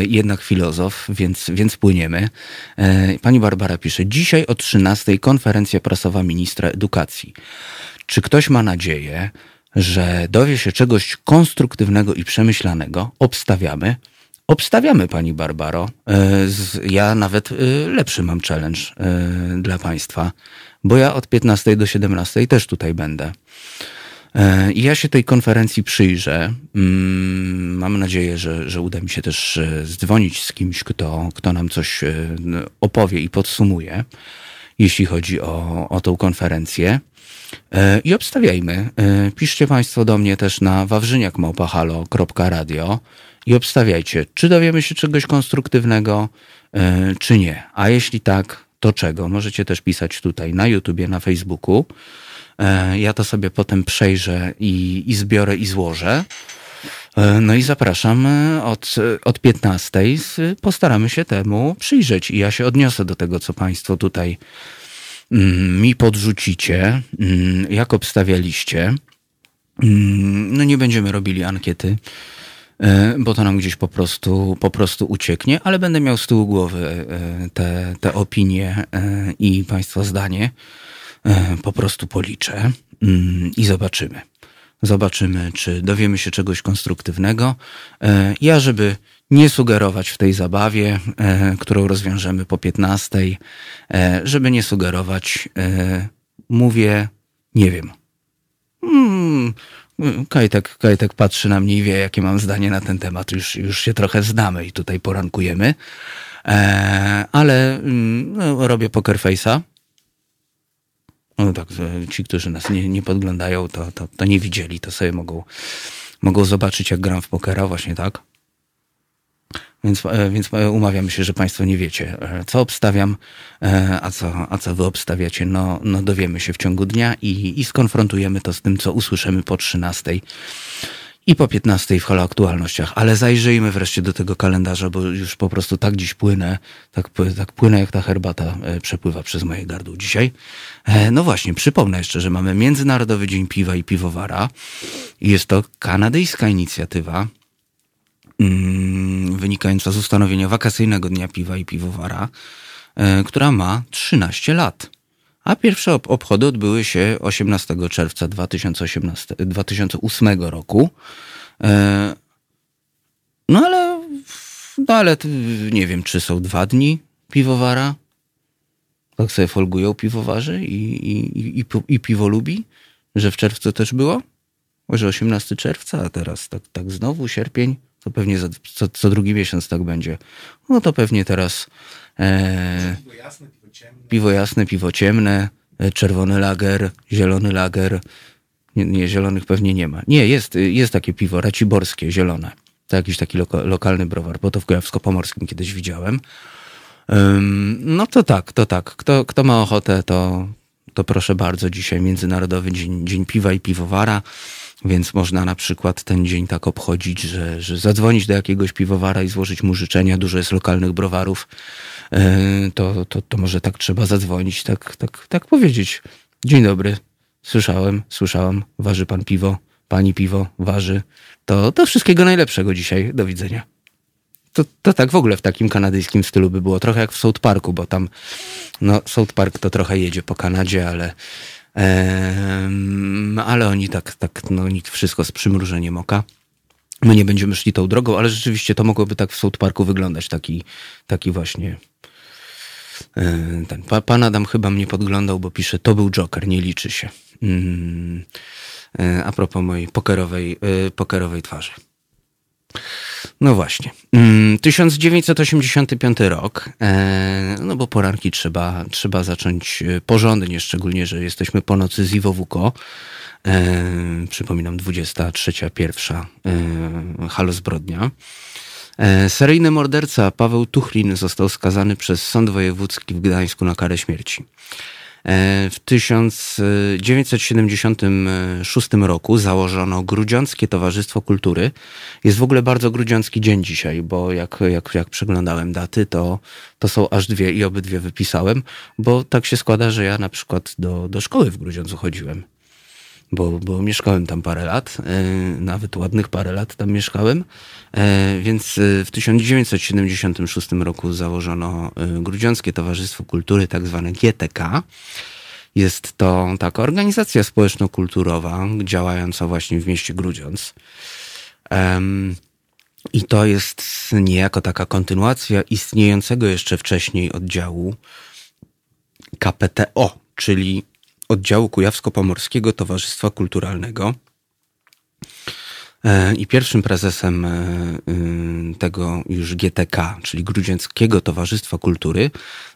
jednak filozof, więc, więc płyniemy. Pani Barbara pisze, dzisiaj o 13 konferencja prasowa ministra edukacji. Czy ktoś ma nadzieję, że dowie się czegoś konstruktywnego i przemyślanego, obstawiamy. Obstawiamy, pani Barbaro. E, ja nawet e, lepszy mam challenge e, dla państwa, bo ja od 15 do 17 też tutaj będę. I ja się tej konferencji przyjrzę. Mm, mam nadzieję, że, że uda mi się też zdzwonić z kimś, kto, kto nam coś opowie i podsumuje, jeśli chodzi o, o tą konferencję. E, I obstawiajmy. E, piszcie Państwo do mnie też na wawrzyniakmałpahalo.radio i obstawiajcie, czy dowiemy się czegoś konstruktywnego, e, czy nie. A jeśli tak, to czego? Możecie też pisać tutaj na YouTubie, na Facebooku. Ja to sobie potem przejrzę i, i zbiorę i złożę. No i zapraszam od, od 15. Postaramy się temu przyjrzeć i ja się odniosę do tego, co Państwo tutaj Mm, mi podrzucicie, mm, jak obstawialiście. Mm, no nie będziemy robili ankiety, e, bo to nam gdzieś po prostu, po prostu ucieknie, ale będę miał z tyłu głowy e, te, te opinie e, i Państwa zdanie. Po prostu policzę i zobaczymy. Zobaczymy, czy dowiemy się czegoś konstruktywnego. Ja, żeby nie sugerować w tej zabawie, e, którą rozwiążemy po 15, e, żeby nie sugerować, e, mówię, nie wiem. Hmm, Kajtek, Kajtek patrzy na mnie i wie, jakie mam zdanie na ten temat. Już, już się trochę znamy i tutaj porankujemy. E, ale mm, no, robię poker face'a. No tak, ci, którzy nas nie, nie podglądają, to, to, to nie widzieli, to sobie mogą, mogą zobaczyć, jak gram w pokera, właśnie tak. Więc, e, więc e, umawiam się, że Państwo nie wiecie, e, co obstawiam, a co, a co Wy obstawiacie. No, no dowiemy się w ciągu dnia i, i skonfrontujemy to z tym, co usłyszymy po 13 i po 15 w halo aktualnościach. Ale zajrzyjmy wreszcie do tego kalendarza, bo już po prostu tak dziś płynę, tak, tak płynę jak ta herbata przepływa przez moje gardło dzisiaj. No właśnie, przypomnę jeszcze, że mamy Międzynarodowy Dzień Piwa i Piwowara. Jest to kanadyjska inicjatywa, wynikająca z ustanowienia wakacyjnego Dnia Piwa i Piwowara, e, która ma 13 lat. A pierwsze obchody odbyły się 18 czerwca 2018, 2008 roku. E, no ale, no ale nie wiem, czy są dwa dni piwowara. Tak sobie folgują piwowarzy i, i, i, i piwo lubi, że w czerwcu też było. Może 18 czerwca, a teraz tak, tak znowu sierpień to pewnie za, co, co drugi miesiąc tak będzie. No to pewnie teraz e, Piwo jasne, piwo ciemne. piwo jasne, piwo ciemne, e, czerwony lager, zielony lager. Nie, nie, zielonych pewnie nie ma. Nie, jest, jest takie piwo raciborskie, zielone. To jakiś taki loka, lokalny browar, bo to w Kujawsko-Pomorskim kiedyś widziałem. Ym, no to tak, to tak. Kto, kto ma ochotę, to, to proszę bardzo. Dzisiaj Międzynarodowy Dzień, Dzień Piwa i Piwowara, więc można na przykład ten dzień tak obchodzić, że, że zadzwonić do jakiegoś piwowara i złożyć mu życzenia. Dużo jest lokalnych browarów. Yy, to, to, to może tak trzeba zadzwonić, tak, tak, tak powiedzieć. Dzień dobry. Słyszałem, słyszałam. Waży pan piwo, pani piwo waży. To, to wszystkiego najlepszego dzisiaj. Do widzenia. To, to tak w ogóle w takim kanadyjskim stylu by było. Trochę jak w South Parku, bo tam no, South Park to trochę jedzie po Kanadzie, ale, ale oni tak, tak, no nikt wszystko z przymrużeniem oka. My nie będziemy szli tą drogą, ale rzeczywiście to mogłoby tak w South Parku wyglądać. Taki, taki właśnie e, ten. Pa, pan Adam chyba mnie podglądał, bo pisze, to był Joker, nie liczy się. Mm, e, a propos mojej pokerowej, e, pokerowej twarzy. No właśnie. Mm, 1985 rok. E, no bo poranki trzeba, trzeba zacząć e, porządnie, szczególnie, że jesteśmy po nocy z Iwo Wuko. E, przypominam, 23, pierwsza e, Halo Zbrodnia. Seryjny morderca Paweł Tuchlin został skazany przez Sąd Wojewódzki w Gdańsku na karę śmierci. E, W 1976 roku założono Grudziąckie Towarzystwo Kultury. Jest w ogóle bardzo grudziącki dzień dzisiaj, bo jak, jak, jak przeglądałem daty, to, to są aż dwie i obydwie wypisałem, bo tak się składa, że ja na przykład do, do szkoły w Grudziądzu chodziłem bo, bo mieszkałem tam parę lat, e, nawet ładnych parę lat tam mieszkałem, e, więc e, w 1976 roku założono Grudziąckie Towarzystwo Kultury, tak zwane GTK. Jest to taka organizacja społeczno-kulturowa działająca właśnie w mieście Grudziądz. I to jest niejako taka kontynuacja istniejącego jeszcze wcześniej oddziału KPTO, czyli oddziału Kujawsko-Pomorskiego Towarzystwa Kulturalnego. E, I pierwszym prezesem e, y, tego już GTK, czyli Grudziąckiego Towarzystwa Kultury,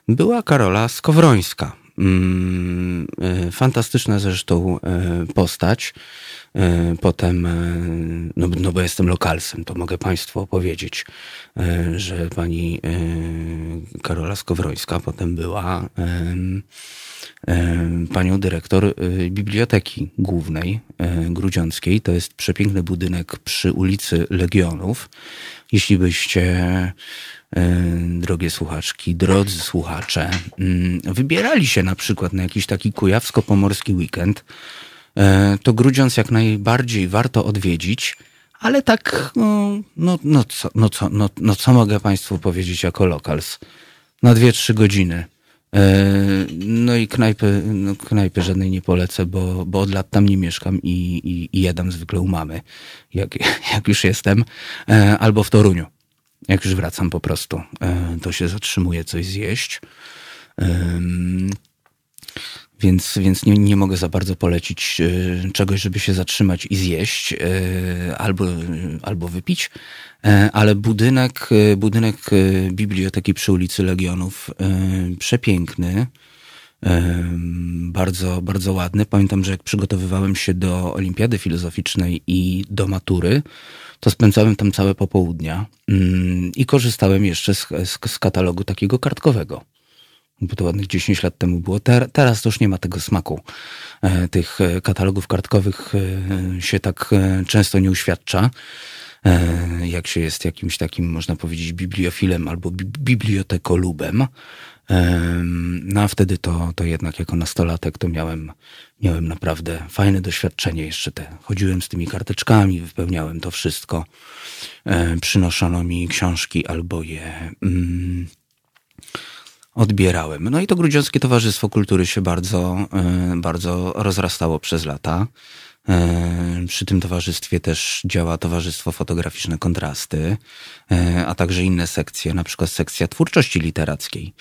była Karola Skowrońska. Mm, e, Fantastyczna zresztą e, postać. E, Potem, no, no bo jestem lokalsem, to mogę Państwu opowiedzieć, że pani Karola Skowrońska potem była panią dyrektor Biblioteki Głównej Grudziąckiej. To jest przepiękny budynek przy ulicy Legionów. Jeśli byście, drogie słuchaczki, drodzy słuchacze, mm, wybierali się na przykład na jakiś taki kujawsko-pomorski weekend, e, to Grudziądz jak najbardziej warto odwiedzić, ale tak, no, no, no, co, no, co, no, no co mogę Państwu powiedzieć jako lokals? Na dwie, trzy godziny. E, No i knajpy, no knajpy żadnej nie polecę, bo, bo od lat tam nie mieszkam i, i, i jadam zwykle u mamy, jak, jak już jestem, E, albo w Toruniu. Jak już wracam po prostu, e, to się zatrzymuję coś zjeść. Więc, więc nie, nie mogę za bardzo polecić e, czegoś, żeby się zatrzymać i zjeść e, albo, albo wypić. Ale budynek, budynek biblioteki przy ulicy Legionów przepiękny. Bardzo, bardzo ładny. Pamiętam, że jak przygotowywałem się do Olimpiady Filozoficznej i do matury, to spędzałem tam całe popołudnia mm, i korzystałem jeszcze z, z, z katalogu takiego kartkowego bo to ładnych 10 lat temu było. Ter, teraz to już nie ma tego smaku. E, tych e, katalogów kartkowych e, się tak e, często nie uświadcza. E, jak się jest jakimś takim, można powiedzieć, bibliofilem albo bi bibliotekolubem. No a wtedy to, to jednak jako nastolatek to miałem, miałem naprawdę fajne doświadczenie jeszcze te. Chodziłem z tymi karteczkami, wypełniałem to wszystko. Przynoszono mi książki albo je mm, odbierałem. No i to Grudziąckie Towarzystwo Kultury się bardzo, bardzo rozrastało przez lata. Przy tym towarzystwie też działa Towarzystwo Fotograficzne Kontrasty, e, a także inne sekcje, na przykład sekcja twórczości literackiej.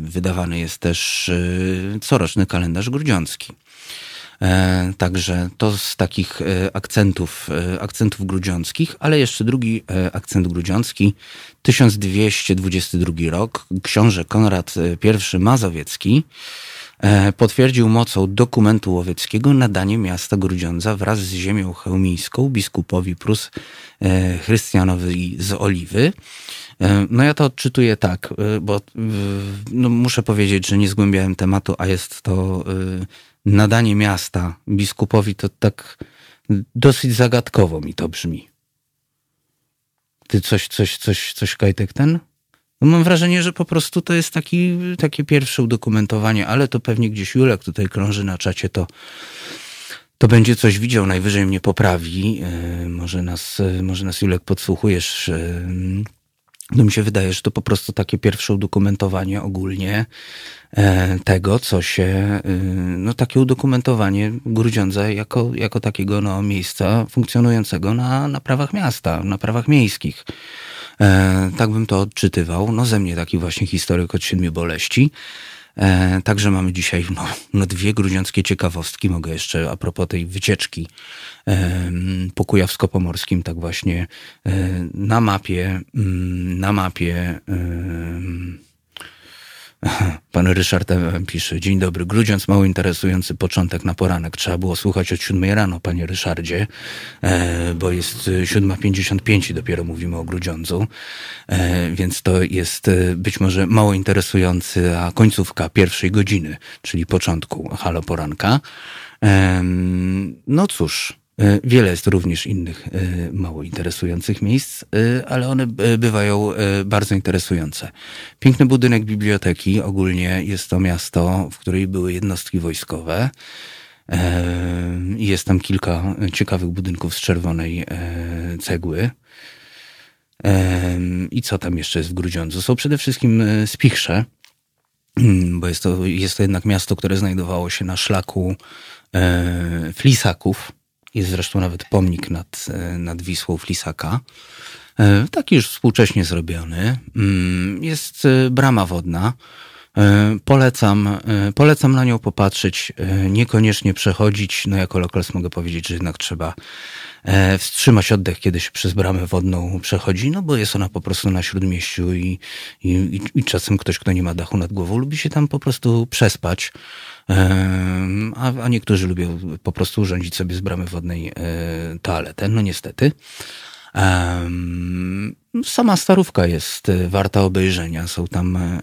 Wydawany jest też e, coroczny kalendarz grudziącki. E, także to z takich e, akcentów, e, akcentów grudziąckich, ale jeszcze drugi akcent grudziącki, 1222 rok, książę Konrad I Mazowiecki potwierdził mocą dokumentu łowieckiego nadanie miasta Grudziądza wraz z ziemią chełmińską biskupowi Prus e, Chrystianowi z Oliwy. E, No ja to odczytuję tak, e, bo e, no muszę powiedzieć, że nie zgłębiałem tematu, a jest to e, nadanie miasta biskupowi, to tak dosyć zagadkowo mi to brzmi. Ty coś, coś, coś, coś Kajtek ten? No mam wrażenie, że po prostu to jest taki, takie pierwsze udokumentowanie, ale to pewnie gdzieś Julek tutaj krąży na czacie, to, to będzie coś widział, najwyżej mnie poprawi. E, Może nas, e, może nas Julek podsłuchujesz. e, No mi się wydaje, że to po prostu takie pierwsze udokumentowanie ogólnie tego, co się, no takie udokumentowanie Grudziądza jako, jako takiego no, miejsca funkcjonującego na, na prawach miasta, na prawach miejskich. E, tak bym to odczytywał. No ze mnie taki właśnie historyk od siedmiu boleści. E, także mamy dzisiaj no, no dwie grudziąckie ciekawostki. Mogę jeszcze a propos tej wycieczki e, po Kujawsko-Pomorskim, tak właśnie e, na mapie, mm, na mapie Pan Ryszard pisze, dzień dobry, Grudziądz, mało interesujący początek na poranek. Trzeba było słuchać od siódmej rano, panie Ryszardzie, e, bo jest e, 7.55 i dopiero mówimy o Grudziądzu, e, więc to jest e, być może mało interesujący, a końcówka pierwszej godziny, czyli początku halo poranka. No cóż, e, wiele jest również innych e, mało interesujących miejsc, e, ale one e, bywają e, bardzo interesujące. Piękny budynek biblioteki, ogólnie jest to miasto, w której były jednostki wojskowe. E, Jest tam kilka ciekawych budynków z czerwonej e, cegły. I co tam jeszcze jest w Grudziądzu? Są przede wszystkim e, spichrze, Mm, bo jest to, jest to jednak miasto, które znajdowało się na szlaku e, Flisaków. Jest zresztą nawet pomnik nad, e, nad Wisłą Flisaka. E, taki już współcześnie zrobiony. Mm, Jest e, brama wodna. Polecam, polecam na nią popatrzeć, niekoniecznie przechodzić. No jako lokals mogę powiedzieć, że jednak trzeba wstrzymać oddech, kiedy się przez bramę wodną przechodzi, no bo jest ona po prostu na śródmieściu i, i, i czasem ktoś, kto nie ma dachu nad głową, lubi się tam po prostu przespać. A, a niektórzy lubią po prostu urządzić sobie z bramy wodnej e, toaletę. No niestety. Sama starówka jest e, warta obejrzenia. Są tam e,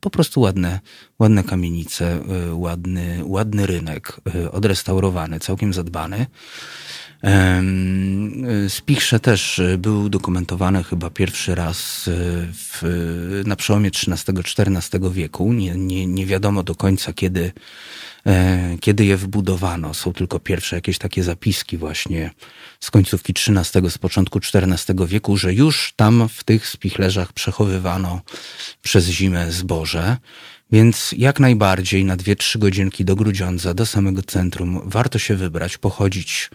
po prostu ładne, ładne kamienice, ładny, ładny rynek, odrestaurowany, całkiem zadbany. E, Spichrze też e, były udokumentowane chyba pierwszy raz e, w, na przełomie XIII-XIV wieku. Nie, nie, nie wiadomo do końca, kiedy, kiedy je wybudowano. Są tylko pierwsze jakieś takie zapiski właśnie z końcówki XIII, z początku XIV wieku, że już tam w tych spichlerzach przechowywano przez zimę zboże. Więc jak najbardziej na dwie, trzy godzinki do Grudziądza, do samego centrum, warto się wybrać, pochodzić,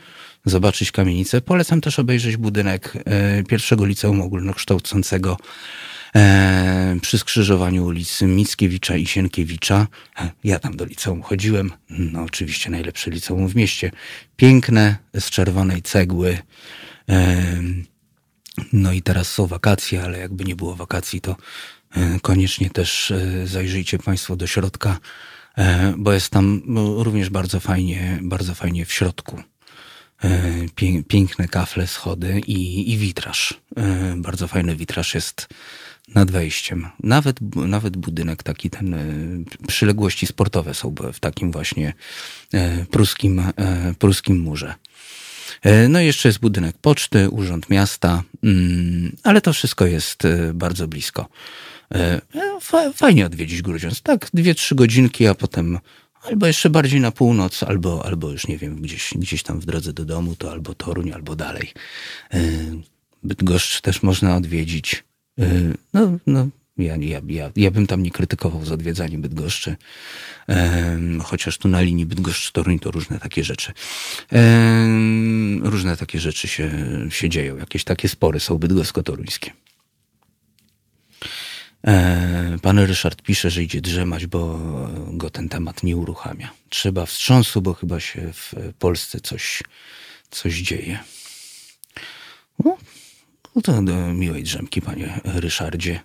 zobaczyć kamienicę. Polecam też obejrzeć budynek e, pierwszego liceum ogólnokształcącego e, przy skrzyżowaniu ulicy Mickiewicza i Sienkiewicza. E, Ja tam do liceum chodziłem. No oczywiście najlepsze liceum w mieście. Piękne, z czerwonej cegły. No i teraz są wakacje, ale jakby nie było wakacji, to koniecznie też zajrzyjcie Państwo do środka, bo jest tam no, również bardzo fajnie, bardzo fajnie w środku. E, Pię, piękne kafle, schody i, i witraż. E, Bardzo fajny witraż jest nad wejściem. Nawet, nawet budynek taki, ten, e, przyległości sportowe są w takim właśnie pruskim, pruskim murze. No i jeszcze jest budynek poczty, urząd miasta, mm, ale to wszystko jest bardzo blisko. Fa- Fajnie odwiedzić Grudziądz. Tak, dwie, trzy godzinki, a potem albo jeszcze bardziej na północ, albo, albo już nie wiem, gdzieś, gdzieś tam w drodze do domu, to albo Toruń, albo dalej. E, Bydgoszcz też można odwiedzić. E, No, no, ja, ja, ja, ja bym tam nie krytykował za odwiedzanie Bydgoszczy. Em, chociaż tu na linii Bydgoszcz-Toruń to różne takie rzeczy. Różne takie rzeczy się, się dzieją. Jakieś takie spory są bydgosko-toruńskie. E, pan Ryszard pisze, że idzie drzemać, bo go ten temat nie uruchamia. Trzeba wstrząsu, bo chyba się w Polsce coś, coś dzieje. No, to do miłej drzemki, panie Ryszardzie.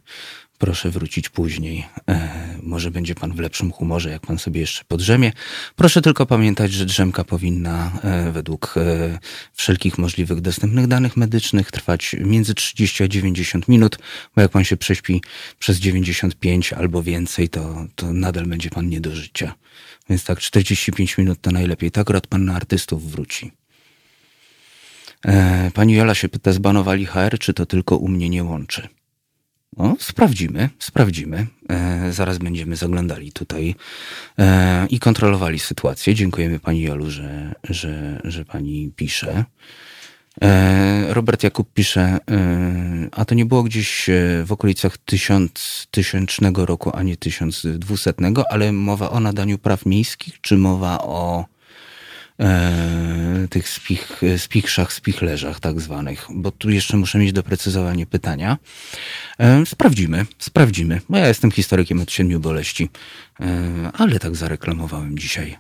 Proszę wrócić później. E, może będzie pan w lepszym humorze, jak pan sobie jeszcze podrzemie. Proszę tylko pamiętać, że drzemka powinna e, według e, wszelkich możliwych dostępnych danych medycznych trwać między 30 a 90 minut, bo jak pan się prześpi przez 95 albo więcej, to, to nadal będzie pan nie do życia. Więc tak 45 minut to najlepiej. Tak akurat pan na artystów wróci. E, pani Jola się pyta, zbanowali HR, czy to tylko u mnie nie łączy? No, sprawdzimy, sprawdzimy. E, zaraz będziemy zaglądali tutaj e, i kontrolowali sytuację. Dziękujemy Pani Jolu, że, że, że Pani pisze. E, Robert Jakub pisze, e, a to nie było gdzieś e, w okolicach tysiąc, tysięcznego roku, a nie tysiąc dwusetnego, ale mowa o nadaniu praw miejskich, czy mowa o e, tych spich, spichrzach, spichlerzach tak zwanych, bo tu jeszcze muszę mieć doprecyzowanie pytania. E, sprawdzimy, sprawdzimy, bo ja jestem historykiem od siedmiu boleści, e, ale tak zareklamowałem dzisiaj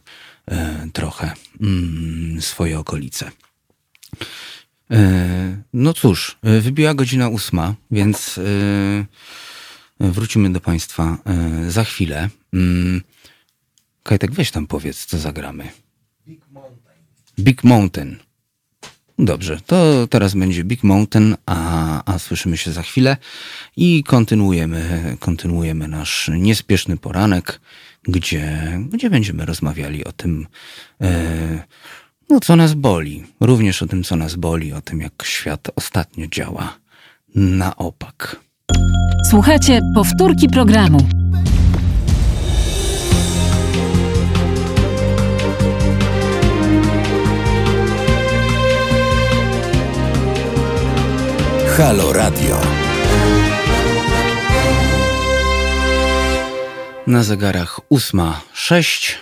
e, trochę mm, swoje okolice. E, no cóż, wybiła godzina ósma, więc e, wrócimy do Państwa za chwilę. Mm, Kajtek, weź tam powiedz, co zagramy. Big Mountain. Dobrze, to teraz będzie Big Mountain, a, a słyszymy się za chwilę i kontynuujemy, kontynuujemy nasz niespieszny poranek, gdzie, gdzie będziemy rozmawiali o tym, e, no, co nas boli. Również o tym, co nas boli, o tym, jak świat ostatnio działa na opak. Słuchajcie, powtórki programu. Halo Radio. Na zegarach ósma sześć.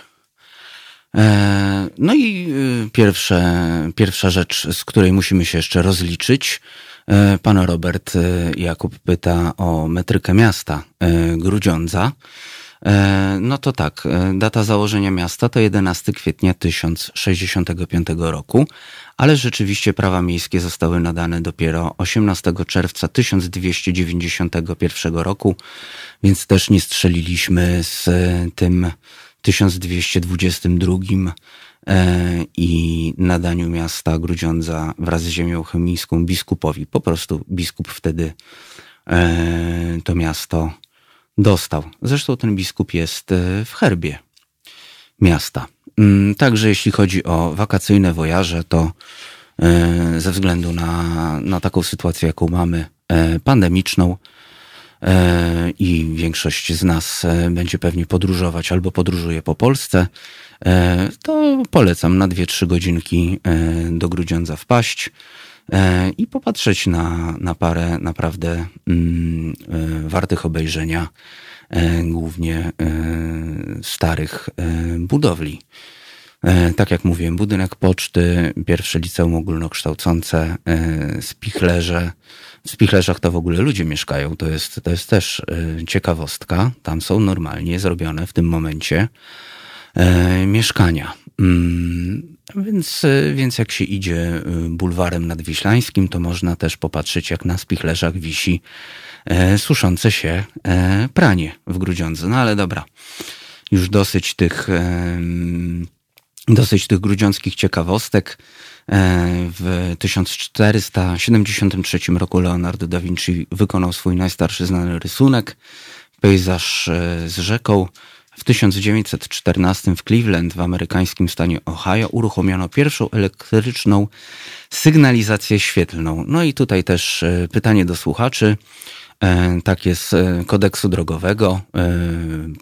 E, No i y, pierwsze, pierwsza rzecz, z której musimy się jeszcze rozliczyć. E, Pan Robert y, Jakub pyta o metrykę miasta e, Grudziądza. E, No to tak, data założenia miasta to 11 kwietnia 1065 roku, ale rzeczywiście prawa miejskie zostały nadane dopiero 18 czerwca 1291 roku, więc też nie strzeliliśmy z tym 1222 e, i nadaniu miasta Grudziądza wraz z ziemią chemińską biskupowi. Po prostu biskup wtedy e, to miasto dostał. Zresztą ten biskup jest e, w herbie miasta. Mm, Także jeśli chodzi o wakacyjne wojaże, to e, ze względu na, na taką sytuację, jaką mamy, e, pandemiczną, e, i większość z nas będzie pewnie podróżować albo podróżuje po Polsce, to polecam na 2-3 godzinki do Grudziądza wpaść i popatrzeć na, na parę naprawdę mm, wartych obejrzenia, głównie e, starych e, budowli. E, Tak jak mówiłem, budynek poczty, pierwsze liceum ogólnokształcące, e, spichlerze. W spichlerzach to w ogóle ludzie mieszkają, to jest, to jest też e, ciekawostka. Tam są normalnie zrobione w tym momencie e, mieszkania. Mm, Więc, e, więc jak się idzie e, bulwarem nadwiślańskim, to można też popatrzeć, jak na spichlerzach wisi e, suszące się e, pranie w Grudziądzu. No ale dobra, już dosyć tych, dosyć tych grudziąckich ciekawostek. E, W 1473 roku Leonardo da Vinci wykonał swój najstarszy znany rysunek, pejzaż e, z rzeką. W 1914 w Cleveland w amerykańskim stanie Ohio uruchomiono pierwszą elektryczną sygnalizację świetlną. No i tutaj też e, pytanie do słuchaczy. E, Tak jest e, kodeksu drogowego. E,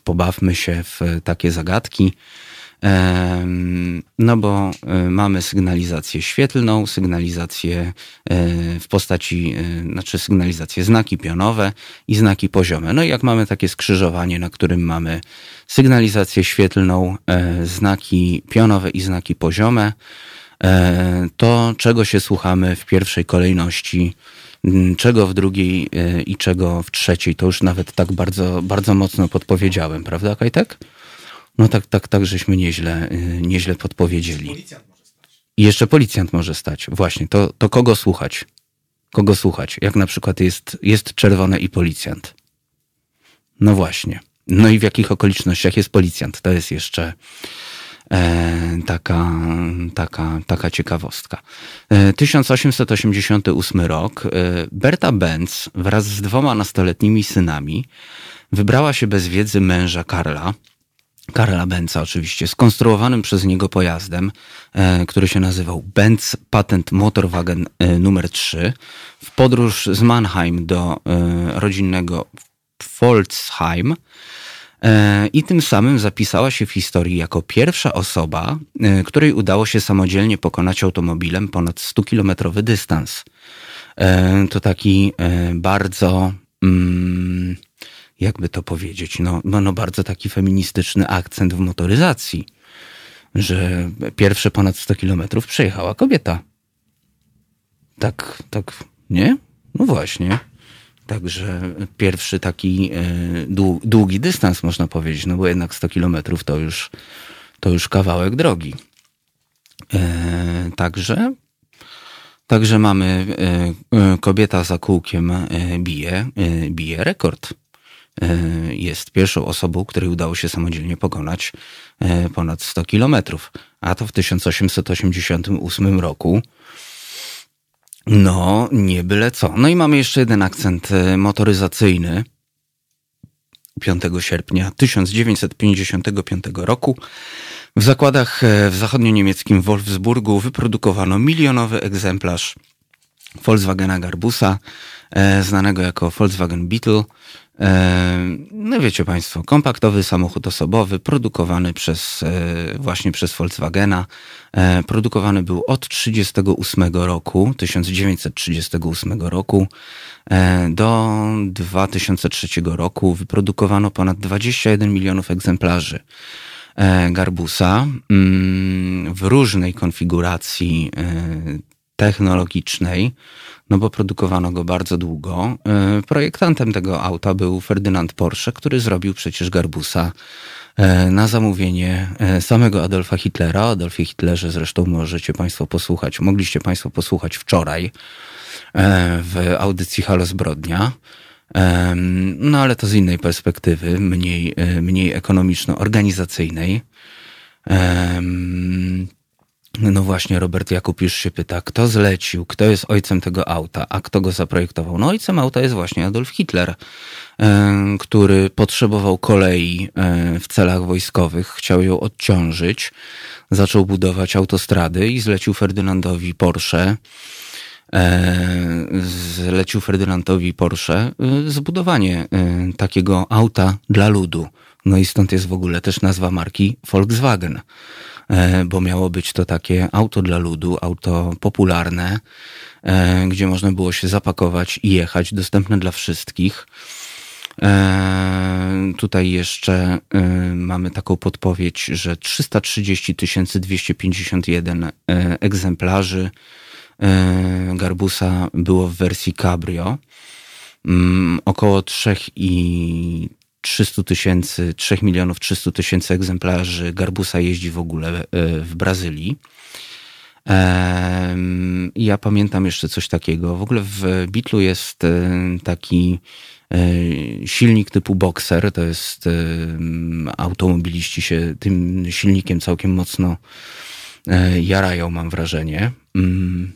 Pobawmy się w takie zagadki. No bo mamy sygnalizację świetlną, sygnalizację w postaci, znaczy sygnalizację znaki pionowe i znaki poziome. No i jak mamy takie skrzyżowanie, na którym mamy sygnalizację świetlną, znaki pionowe i znaki poziome, to czego się słuchamy w pierwszej kolejności Czego w drugiej e, i czego w trzeciej, to już nawet tak bardzo, bardzo mocno podpowiedziałem, prawda, Kajtek? No tak, tak, tak, żeśmy nieźle, e, nieźle podpowiedzieli. Policjant może stać. I jeszcze policjant może stać. Właśnie, to, to kogo słuchać? Kogo słuchać? Jak na przykład jest, jest czerwone i policjant. No właśnie. No i w jakich okolicznościach jest policjant? To jest jeszcze taka, taka, taka ciekawostka. E, 1888 rok. E, Berta Benz wraz z dwoma nastoletnimi synami wybrała się bez wiedzy męża Karla, Karla Benza oczywiście, skonstruowanym przez niego pojazdem, e, który się nazywał Benz Patent Motorwagen e, numer 3, w podróż z Mannheim do e, rodzinnego Pforzheim e, i tym samym zapisała się w historii jako pierwsza osoba, e, której udało się samodzielnie pokonać automobilem ponad 100-kilometrowy dystans. E, To taki e, bardzo... Mm, jakby to powiedzieć, no, no, no bardzo taki feministyczny akcent w motoryzacji, że pierwsze ponad 100 kilometrów przejechała kobieta. Tak, tak, nie? No właśnie. Także pierwszy taki e, dłu- długi dystans można powiedzieć, no bo jednak 100 kilometrów to już, to już kawałek drogi. E, Także Także mamy e, kobieta za kółkiem bije, bije rekord. Jest pierwszą osobą, której udało się samodzielnie pokonać ponad 100 kilometrów. A to w 1888 roku. No, nie byle co. No i mamy jeszcze jeden akcent e, motoryzacyjny. 5 sierpnia 1955 roku w zakładach e, w zachodnio-niemieckim Wolfsburgu wyprodukowano milionowy egzemplarz Volkswagena Garbusa, e, znanego jako Volkswagen Beetle. E, No wiecie Państwo, kompaktowy samochód osobowy, produkowany przez, e, właśnie przez Volkswagena. E, Produkowany był od 1938 roku, 1938 roku do 2003 roku. Wyprodukowano ponad 21 milionów egzemplarzy Garbusa mm, w różnej konfiguracji technologicznej, no bo produkowano go bardzo długo. E, Projektantem tego auta był Ferdynand Porsche, który zrobił przecież Garbusa e, na zamówienie e, samego Adolfa Hitlera. O Adolfie Hitlerze zresztą możecie Państwo posłuchać, mogliście Państwo posłuchać wczoraj w audycji Halo Zbrodnia. No ale to z innej perspektywy, mniej, mniej ekonomiczno-organizacyjnej. No właśnie, Robert Jakub już się pyta, kto zlecił, kto jest ojcem tego auta, a kto go zaprojektował? No ojcem auta jest właśnie Adolf Hitler, em, który potrzebował kolei e, w celach wojskowych, chciał ją odciążyć, zaczął budować autostrady i zlecił Ferdynandowi Porsche, e, zlecił Ferdynandowi Porsche e, zbudowanie e, takiego auta dla ludu. No i stąd jest w ogóle też nazwa marki Volkswagen, e, bo miało być to takie auto dla ludu, auto popularne, e, gdzie można było się zapakować i jechać, dostępne dla wszystkich. E, tutaj jeszcze e, mamy taką podpowiedź, że 330 251 e, egzemplarzy e, Garbusa było w wersji cabrio. Mm, około 3 i 300 tysięcy, 3 milionów 300 tysięcy egzemplarzy Garbusa jeździ w ogóle e, w Brazylii. Ja pamiętam jeszcze coś takiego. W ogóle w Beatlu jest e, taki e, silnik typu Boxer. To jest automobiliści się tym silnikiem całkiem mocno jarają, mam wrażenie. Mm.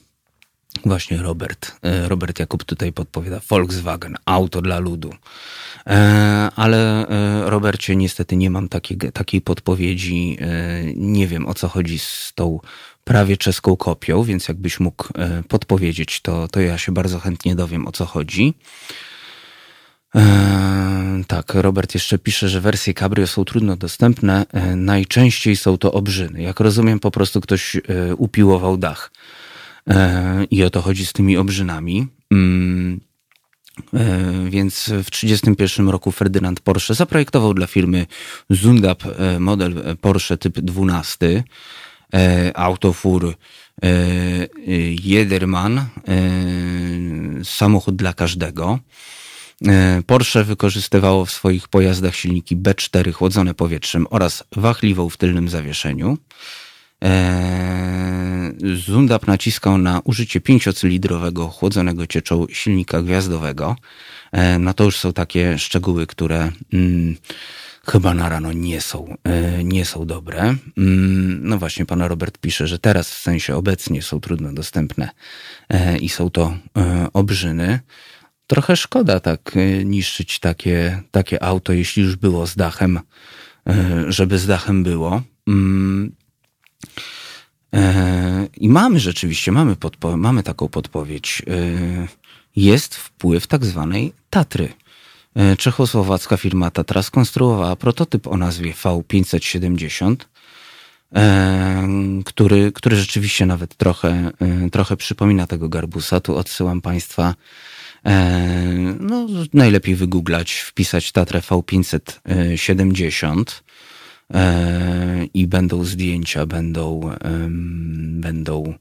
Właśnie Robert, Robert Jakub tutaj podpowiada Volkswagen, auto dla ludu. E, Ale e, Robercie, niestety nie mam takiej, takiej podpowiedzi. E, Nie wiem o co chodzi z tą prawie czeską kopią, więc jakbyś mógł podpowiedzieć, to, to ja się bardzo chętnie dowiem o co chodzi. Tak, Robert jeszcze pisze, że wersje cabrio są trudno dostępne. Najczęściej są to obrzyny. Jak rozumiem, po prostu ktoś upiłował dach. I o to chodzi z tymi obrzynami. Mm, Więc w 1931 roku Ferdynand Porsche zaprojektował dla firmy Zundap e, model e, Porsche typ 12, e, autofur e, e, Jedermann, e, samochód dla każdego. Porsche wykorzystywało w swoich pojazdach silniki B4 chłodzone powietrzem oraz wachliwą w tylnym zawieszeniu. Zundap naciskał na użycie pięciocylindrowego chłodzonego cieczą silnika gwiazdowego. No to już są takie szczegóły, które mm, chyba na rano nie są, e, nie są dobre. Mm, no właśnie, pan Robert pisze, że teraz w sensie obecnie są trudno dostępne e, i są to e, obrzyny. Trochę szkoda tak niszczyć takie, takie auto, jeśli już było z dachem, żeby z dachem było. Mm, I mamy rzeczywiście, mamy, podpo- mamy taką podpowiedź. Jest wpływ tak zwanej Tatry. E, czechosłowacka firma Tatra skonstruowała prototyp o nazwie V570, e, który, który rzeczywiście nawet trochę, e, trochę przypomina tego garbusa. Tu odsyłam Państwa, no najlepiej wygooglać, wpisać Tatrę V570 i będą zdjęcia, będą, będą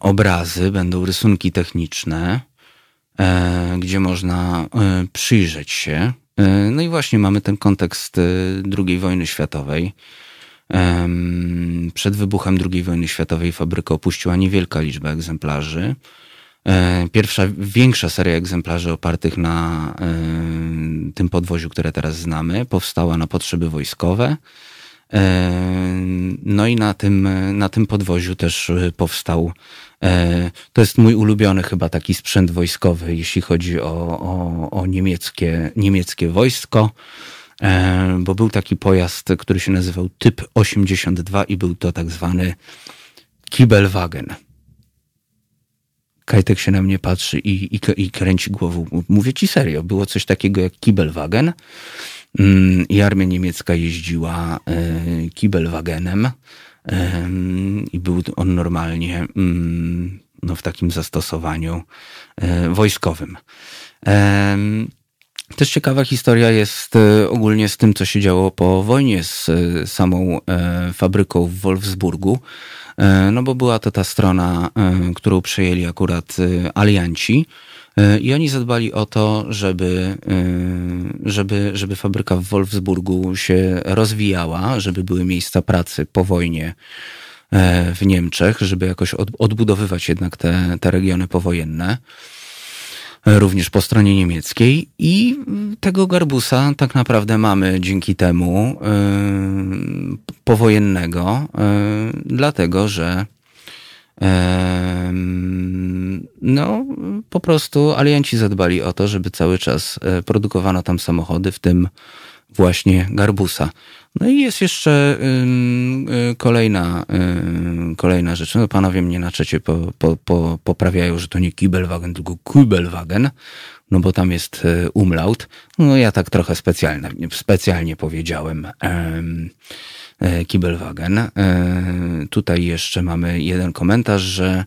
obrazy, będą rysunki techniczne. E, gdzie można e, przyjrzeć się. E, no i właśnie mamy ten kontekst II wojny światowej. Przed wybuchem II wojny światowej fabryka opuściła niewielka liczba egzemplarzy. Pierwsza, większa seria egzemplarzy opartych na tym podwoziu, które teraz znamy, powstała na potrzeby wojskowe. No i na tym, na tym podwoziu też powstał E, to jest mój ulubiony chyba taki sprzęt wojskowy, jeśli chodzi o, o, o niemieckie, niemieckie wojsko, e, bo był taki pojazd, który się nazywał Typ 82 i był to tak zwany Kibelwagen. Kajtek się na mnie patrzy i, i, i kręci głową. Mówię ci serio, było coś takiego jak Kibelwagen mm, i armia niemiecka jeździła e, Kibelwagenem i był on normalnie mm, no, w takim zastosowaniu e, wojskowym. Też ciekawa historia jest e, ogólnie z tym, co się działo po wojnie z samą fabryką w Wolfsburgu. No bo była to ta strona, którą przejęli akurat alianci. E, I oni zadbali o to, żeby, e, żeby, żeby fabryka w Wolfsburgu się rozwijała, żeby były miejsca pracy po wojnie e, w Niemczech, żeby jakoś odbudowywać jednak te, te regiony powojenne, również po stronie niemieckiej. I tego garbusa tak naprawdę mamy dzięki temu powojennego, dlatego że no, po prostu alianci zadbali o to, żeby cały czas produkowano tam samochody, w tym właśnie Garbusa. No i jest jeszcze e, kolejna, kolejna rzecz. No, panowie mnie na czacie po, po, po, poprawiają, że to nie Kibelwagen, tylko Kubelwagen, no bo tam jest e, umlaut. No ja tak trochę specjalnie, specjalnie powiedziałem. E, Kibelwagen. E, tutaj jeszcze mamy jeden komentarz, że,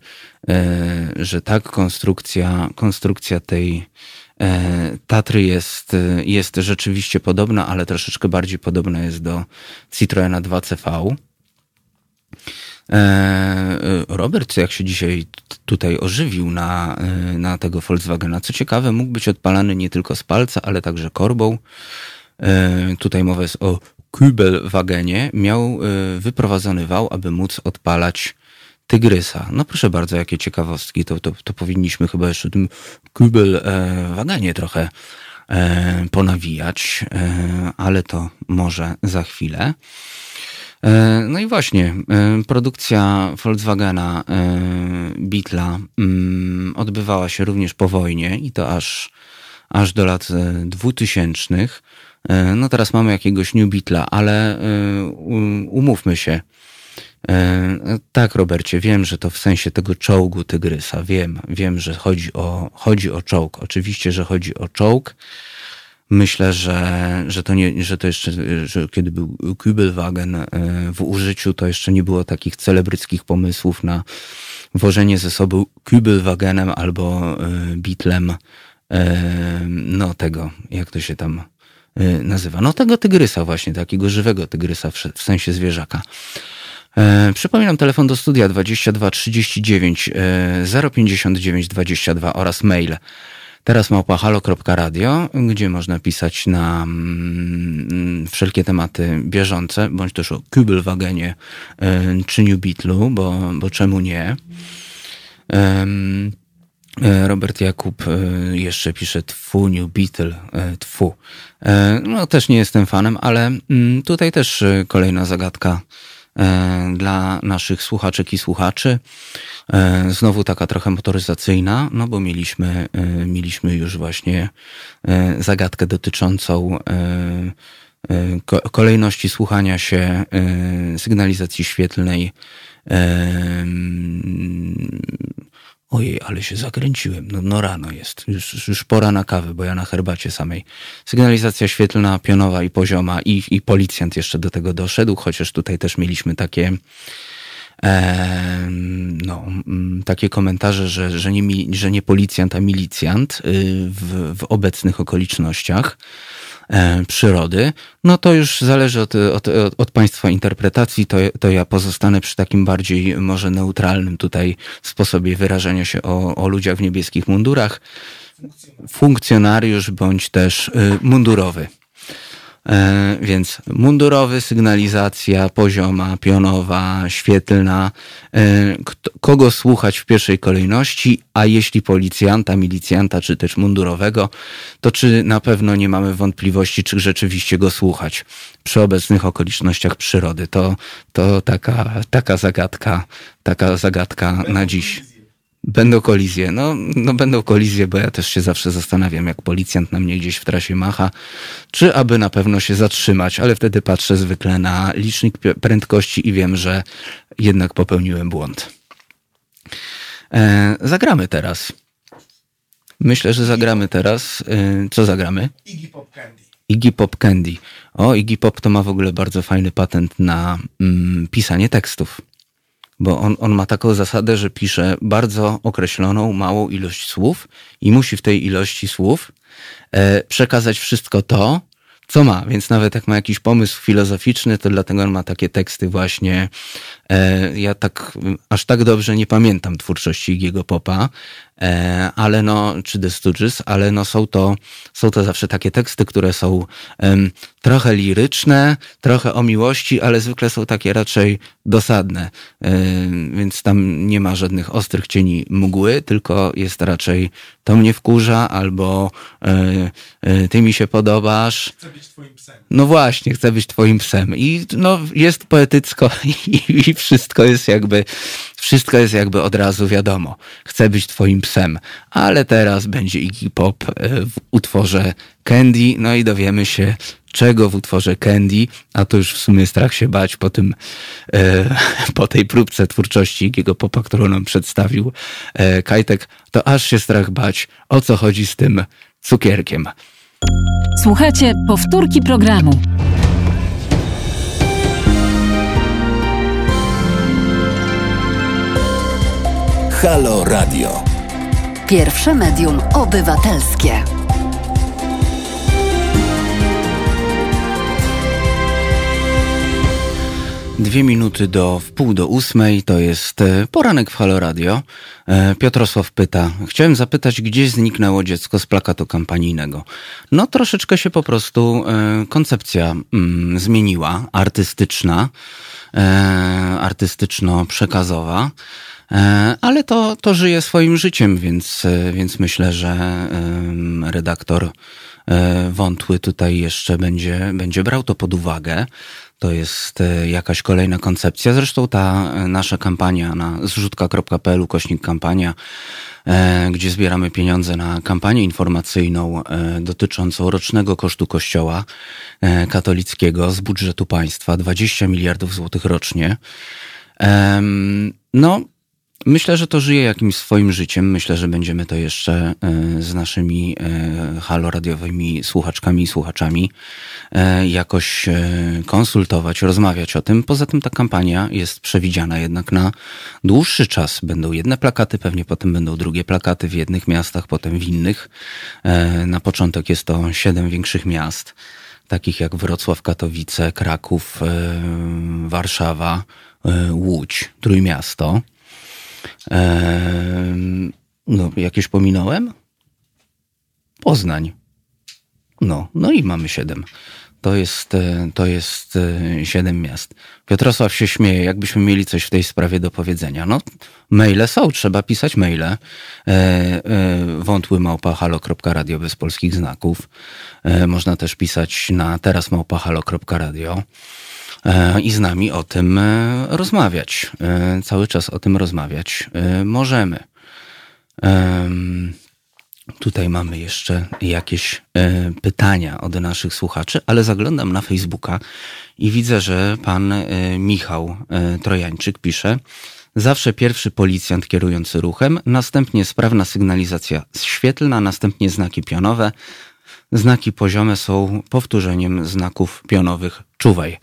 e, że tak, konstrukcja, konstrukcja tej Tatry jest, jest rzeczywiście podobna, ale troszeczkę bardziej podobna jest do Citroena 2CV. Robert, jak się dzisiaj tutaj ożywił na, na tego Volkswagena, co ciekawe, mógł być odpalany nie tylko z palca, ale także korbą. Tutaj mowa jest o Kübelwagenie miał wyprowadzony wał, aby móc odpalać tygrysa. No proszę bardzo, jakie ciekawostki. To, to, to powinniśmy chyba jeszcze tym Kübelwagenie trochę e, ponawijać, e, ale to może za chwilę. E, no i właśnie, produkcja Volkswagena Beetla mm, odbywała się również po wojnie i to aż, aż do lat dwutysięcznych. E, no teraz mamy jakiegoś New Beatla, ale e, umówmy się. E, tak, Robercie, wiem, że to w sensie tego czołgu tygrysa. Wiem, wiem, że chodzi o, chodzi o czołg. Oczywiście, że chodzi o czołg. Myślę, że, że to nie, że to jeszcze, że kiedy był Kübelwagen w użyciu, to jeszcze nie było takich celebryckich pomysłów na wożenie ze sobą Kübelwagenem albo Beatlem, no tego, jak to się tam nazywa. No tego tygrysa właśnie, takiego żywego tygrysa w sensie zwierzaka. E, przypominam telefon do studia 22 39 e, 059 22 oraz mail teraz małpa halo.radio, gdzie można pisać na mm, wszelkie tematy bieżące, bądź też o Kübelwagenie e, czy New Beatlu, bo, bo czemu nie. E, Robert Jakub jeszcze pisze tfu, New Beatle, tfu. No też nie jestem fanem, ale mm, tutaj też kolejna zagadka dla naszych słuchaczek i słuchaczy. E, Znowu taka trochę motoryzacyjna, no bo mieliśmy, e, mieliśmy już właśnie e, zagadkę dotyczącą e, e, ko- kolejności słuchania się e, sygnalizacji świetlnej. Ojej, ale się zakręciłem. No, no rano jest. Już, już pora na kawę, bo ja na herbacie samej. Sygnalizacja świetlna, pionowa i pozioma i, i policjant jeszcze do tego doszedł, chociaż tutaj też mieliśmy takie no, mm, takie komentarze, że, że, nie, że nie policjant, a milicjant y, w, w obecnych okolicznościach przyrody, no to już zależy od, od, od, od Państwa interpretacji, to, to ja pozostanę przy takim bardziej może neutralnym tutaj sposobie wyrażania się o, o ludziach w niebieskich mundurach. Funkcjonariusz bądź też y, mundurowy. E, Więc mundurowy, sygnalizacja, pozioma, pionowa, świetlna. E, Kogo słuchać w pierwszej kolejności, a jeśli policjanta, milicjanta czy też mundurowego, to czy na pewno nie mamy wątpliwości, czy rzeczywiście go słuchać przy obecnych okolicznościach przyrody. To, to taka, taka zagadka, taka zagadka na dziś. Będą kolizje. No, no będą kolizje, bo ja też się zawsze zastanawiam, jak policjant na mnie gdzieś w trasie macha, czy aby na pewno się zatrzymać, ale wtedy patrzę zwykle na licznik prędkości i wiem, że jednak popełniłem błąd. E, zagramy teraz. Myślę, że zagramy teraz. E, co zagramy? Iggy Pop Candy. Iggy Pop Candy. O, Iggy Pop to ma w ogóle bardzo fajny patent na mm, pisanie tekstów. Bo on, on ma taką zasadę, że pisze bardzo określoną, małą ilość słów i musi w tej ilości słów e, przekazać wszystko to, co ma. Więc nawet jak ma jakiś pomysł filozoficzny, to dlatego on ma takie teksty właśnie. E, ja tak aż tak dobrze nie pamiętam twórczości Iggy'ego Popa, ale no, czy The Stooges, ale no są to, są to zawsze takie teksty, które są em, trochę liryczne, trochę o miłości, ale zwykle są takie raczej dosadne. E, więc tam nie ma żadnych ostrych cieni mgły, tylko jest raczej to mnie wkurza, albo e, e, ty mi się podobasz. Chcę być twoim psem. No właśnie, chcę być twoim psem. I no, jest poetycko i, i wszystko jest jakby, wszystko jest jakby od razu wiadomo. Chcę być twoim psem. Ale teraz będzie Iggy Pop e, w utworze Candy, no i dowiemy się, czego w utworze Candy, a to już w sumie strach się bać po tym, e, po tej próbce twórczości Iggy'ego Popa, którą nam przedstawił e, Kajtek, to aż się strach bać, o co chodzi z tym cukierkiem. Słuchajcie powtórki programu. Halo Radio. Pierwsze medium obywatelskie. Dwie minuty do wpół do ósmej, to jest e, poranek w Halo Radio. E, Piotrosław pyta, chciałem zapytać, gdzie zniknęło dziecko z plakatu kampanijnego. No troszeczkę się po prostu e, koncepcja mm, zmieniła, artystyczna, artystyczno-przekazowa. Ale to, to żyje swoim życiem, więc, więc myślę, że redaktor Wątły tutaj jeszcze będzie, będzie brał to pod uwagę. To jest e, jakaś kolejna koncepcja. Zresztą ta e, nasza kampania na zrzutka.pl kośnik kampania, e, gdzie zbieramy pieniądze na kampanię informacyjną dotyczącą rocznego kosztu kościoła katolickiego z budżetu państwa 20 miliardów złotych rocznie. No, Myślę, że to żyje jakimś swoim życiem. Myślę, że będziemy to jeszcze e, z naszymi e, haloradiowymi słuchaczkami i słuchaczami e, jakoś konsultować, rozmawiać o tym. Poza tym ta kampania jest przewidziana jednak na dłuższy czas. Będą jedne plakaty, pewnie potem będą drugie plakaty w jednych miastach, potem w innych. Na początek jest to siedem większych miast takich jak Wrocław, Katowice, Kraków, Warszawa, Łódź, Trójmiasto. No, jakieś pominąłem? Poznań. No, no i mamy siedem. To jest, e, to jest e, siedem miast. Piotrosław się śmieje, jakbyśmy mieli coś w tej sprawie do powiedzenia. No, maile są, trzeba pisać maile. E, e, wątły małpa halo.radio bez polskich znaków. E, można też pisać na teraz małpa halo.radio i z nami o tym e, rozmawiać. E, cały czas o tym rozmawiać e, możemy. Em, Tutaj mamy jeszcze jakieś e, pytania od naszych słuchaczy, ale zaglądam na Facebooka i widzę, że pan e, Michał e, Trojańczyk pisze. Zawsze pierwszy policjant kierujący ruchem, następnie sprawna sygnalizacja świetlna, następnie znaki pionowe. Znaki poziome są powtórzeniem znaków pionowych czuwaj.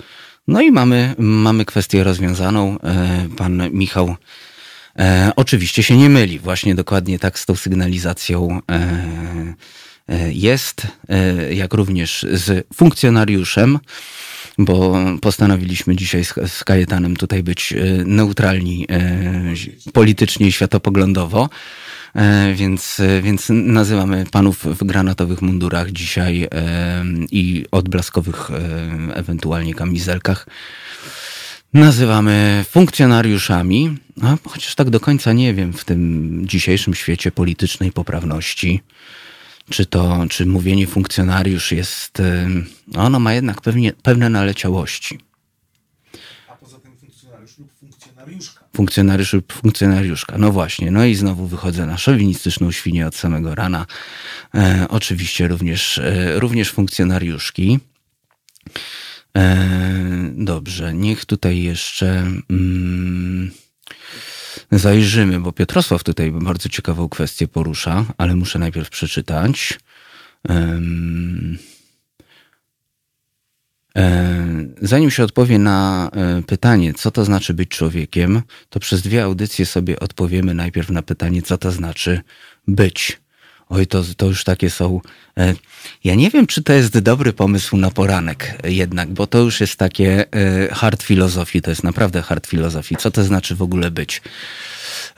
No i mamy, mamy kwestię rozwiązaną. E, Pan Michał E, oczywiście się nie myli. Właśnie dokładnie tak z tą sygnalizacją e, jest, jak również z funkcjonariuszem, bo postanowiliśmy dzisiaj z, z Kajetanem tutaj być neutralni politycznie i światopoglądowo. E, Więc, e, więc nazywamy panów w granatowych mundurach dzisiaj e, i odblaskowych ewentualnie kamizelkach nazywamy funkcjonariuszami, a chociaż tak do końca nie wiem w tym dzisiejszym świecie politycznej poprawności, czy to, czy mówienie funkcjonariusz jest, ono ma jednak pewnie, pewne naleciałości. A poza tym funkcjonariusz lub funkcjonariuszka. Funkcjonariusz lub funkcjonariuszka. No właśnie, no i znowu wychodzę na szowinistyczną świnię od samego rana. E, oczywiście również, e, również funkcjonariuszki. E, dobrze, niech tutaj jeszcze mm, zajrzymy, bo Piotrosław tutaj bardzo ciekawą kwestię porusza, ale muszę najpierw przeczytać. Zanim się odpowie na e, pytanie, co to znaczy być człowiekiem, to przez dwie audycje sobie odpowiemy najpierw na pytanie, co to znaczy być. Oj, to, to już takie są. e, Ja nie wiem, czy to jest dobry pomysł na poranek jednak, bo to już jest takie e, hard filozofii, to jest naprawdę hard filozofii. Co to znaczy w ogóle być?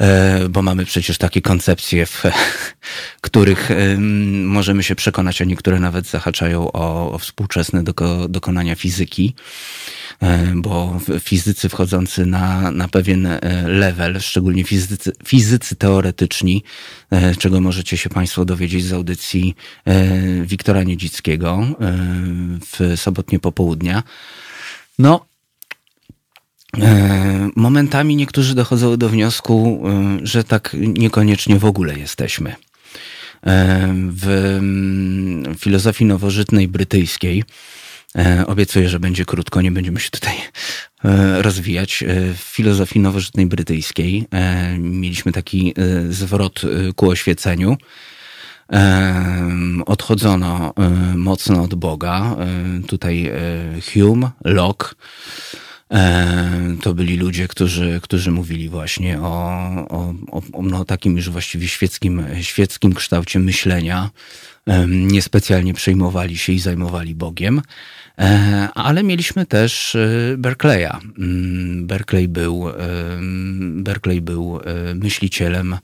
E, Bo mamy przecież takie koncepcje, w których em, możemy się przekonać, a niektóre nawet zahaczają o, o współczesne doko, dokonania fizyki e, bo fizycy wchodzący na, na pewien e, level, szczególnie fizycy, fizycy teoretyczni, czego możecie się Państwo dowiedzieć z audycji Wiktora Niedzickiego w sobotnie popołudnia. No, Momentami niektórzy dochodzą do wniosku, e, że tak niekoniecznie w ogóle jesteśmy. E, W mm, filozofii nowożytnej brytyjskiej, e, obiecuję, że będzie krótko, nie będziemy się tutaj e, rozwijać. E, W filozofii nowożytnej brytyjskiej e, mieliśmy taki e, zwrot e, ku oświeceniu. Odchodzono e, mocno od Boga. E, Tutaj e, Hume, Locke, e, to byli ludzie, którzy, którzy mówili właśnie o, o, o, no, takim już właściwie świeckim, świeckim kształcie myślenia. Em, Niespecjalnie przejmowali się i zajmowali Bogiem. E, Ale mieliśmy też e, Berkeleya. Mm, Berkeley był, Berkeley był e, myślicielem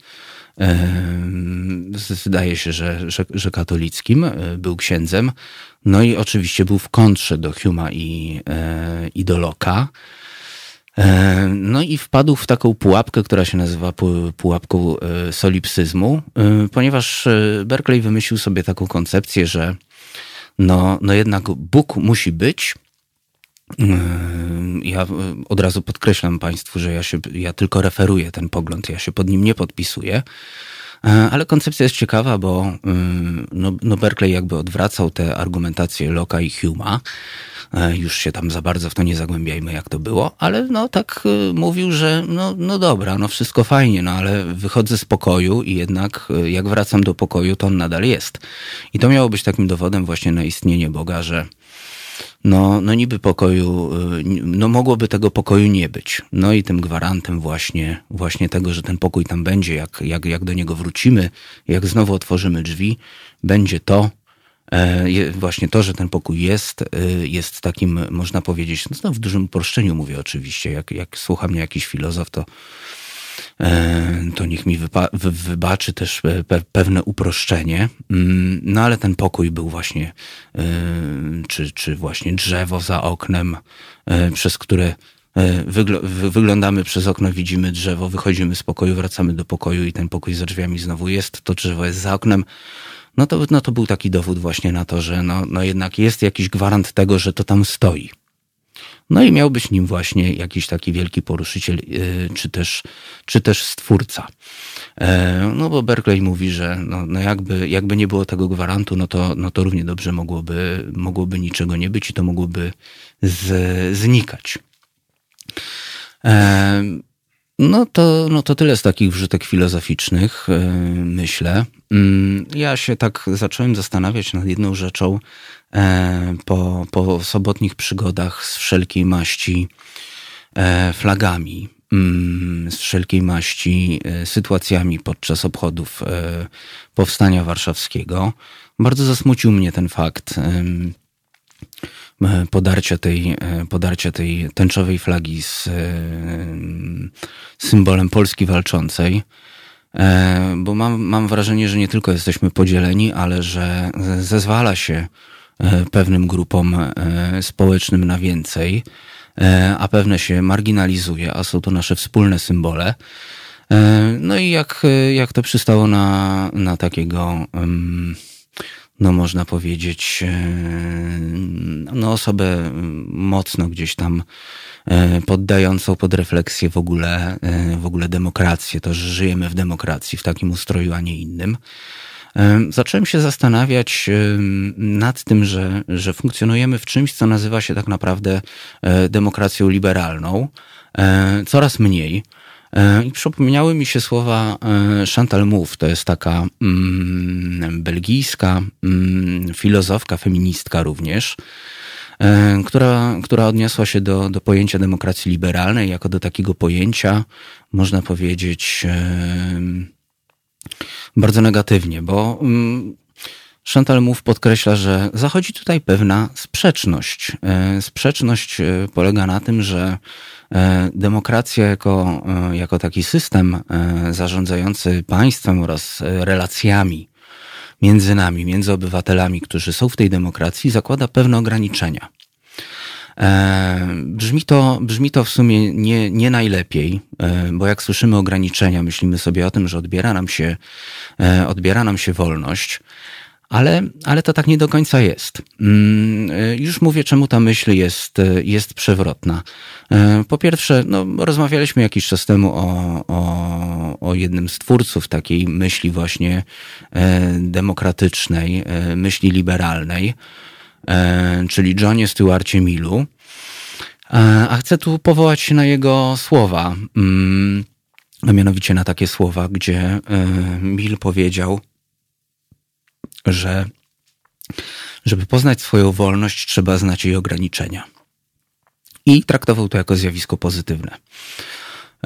Zdaje się, że, że, że katolickim, e, był księdzem. No i oczywiście był w kontrze do Huma i, e, i do Locke'a. E, No i wpadł w taką pułapkę, która się nazywa pu- pułapką solipsyzmu, ponieważ Berkeley wymyślił sobie taką koncepcję, że no, no jednak Bóg musi być, Ja y, od razu podkreślam Państwu, że ja, się, ja tylko referuję ten pogląd, ja się pod nim nie podpisuję. E, Ale koncepcja jest ciekawa, bo ym, no, no Berkeley jakby odwracał te argumentacje Locke'a i Huma. E, Już się tam za bardzo w to nie zagłębiajmy, jak to było, ale no tak y, mówił, że no, no dobra, no wszystko fajnie, no ale wychodzę z pokoju i jednak y, jak wracam do pokoju, to on nadal jest. I to miało być takim dowodem właśnie na istnienie Boga, że no, no niby pokoju, y, no mogłoby tego pokoju nie być. No i tym gwarantem właśnie, właśnie tego, że ten pokój tam będzie, jak, jak, jak do niego wrócimy, jak znowu otworzymy drzwi, będzie to, E, Właśnie to, że ten pokój jest, e, jest takim, można powiedzieć, no w dużym uproszczeniu mówię oczywiście, jak, jak słucha mnie jakiś filozof, to, to niech mi wybaczy też pe- pe- pewne uproszczenie. Mm, No ale ten pokój był właśnie, e, czy, czy właśnie drzewo za oknem, e, przez które e, wygl- wy- wyglądamy przez okno, widzimy drzewo, wychodzimy z pokoju, wracamy do pokoju i ten pokój za drzwiami znowu jest, to drzewo jest za oknem. No to, no to był taki dowód właśnie na to, że no, no jednak jest jakiś gwarant tego, że to tam stoi. No i miał być nim właśnie jakiś taki wielki poruszyciel, yy, czy też, czy też stwórca. E, No bo Berkeley mówi, że no, no jakby, jakby nie było tego gwarantu, no to, no to równie dobrze mogłoby, mogłoby niczego nie być i to mogłoby z, znikać. E, No to, no to tyle z takich wrzutek filozoficznych, e, myślę. Mm, Ja się tak zacząłem zastanawiać nad jedną rzeczą po, po sobotnich przygodach z wszelkiej maści e, flagami, mm, z wszelkiej maści e, sytuacjami podczas obchodów e, Powstania Warszawskiego. Bardzo zasmucił mnie ten fakt e, podarcia tej, e, podarcia tej tęczowej flagi z e, symbolem Polski walczącej. E, Bo mam, mam wrażenie, że nie tylko jesteśmy podzieleni, ale że zezwala się e, pewnym grupom e, społecznym na więcej, e, a pewne się marginalizuje, a są to nasze wspólne symbole. E, No i jak, e, jak to przystało na, na takiego, no można powiedzieć, e, no osobę mocno gdzieś tam e, poddającą pod refleksję w ogóle, e, w ogóle demokrację, to, że żyjemy w demokracji, w takim ustroju, a nie innym. Zacząłem się zastanawiać nad tym, że, że funkcjonujemy w czymś, co nazywa się tak naprawdę e, demokracją liberalną, e, coraz mniej. E, I przypomniały mi się słowa Chantal Mouffe, to jest taka mm, belgijska mm, filozofka, feministka również, która, która odniosła się do, do pojęcia demokracji liberalnej jako do takiego pojęcia, można powiedzieć, bardzo negatywnie, bo mm, Chantal Mouffe podkreśla, że zachodzi tutaj pewna sprzeczność. E, Sprzeczność e, polega na tym, że e, demokracja jako, jako taki system zarządzający państwem oraz relacjami między nami, między obywatelami, którzy są w tej demokracji, zakłada pewne ograniczenia. E, Brzmi to, brzmi to w sumie nie, nie najlepiej, e, bo jak słyszymy ograniczenia, myślimy sobie o tym, że odbiera nam się, e, odbiera nam się wolność, ale, ale to tak nie do końca jest. Mm, Już mówię, czemu ta myśl jest, jest przewrotna. Po pierwsze, no, rozmawialiśmy jakiś czas temu o, o, o jednym z twórców takiej myśli właśnie demokratycznej, myśli liberalnej, czyli Johnie Stewarcie Millu. E, A chcę tu powołać się na jego słowa, mm, a mianowicie na takie słowa, gdzie e, Mill powiedział, że żeby poznać swoją wolność, trzeba znać jej ograniczenia. I traktował to jako zjawisko pozytywne.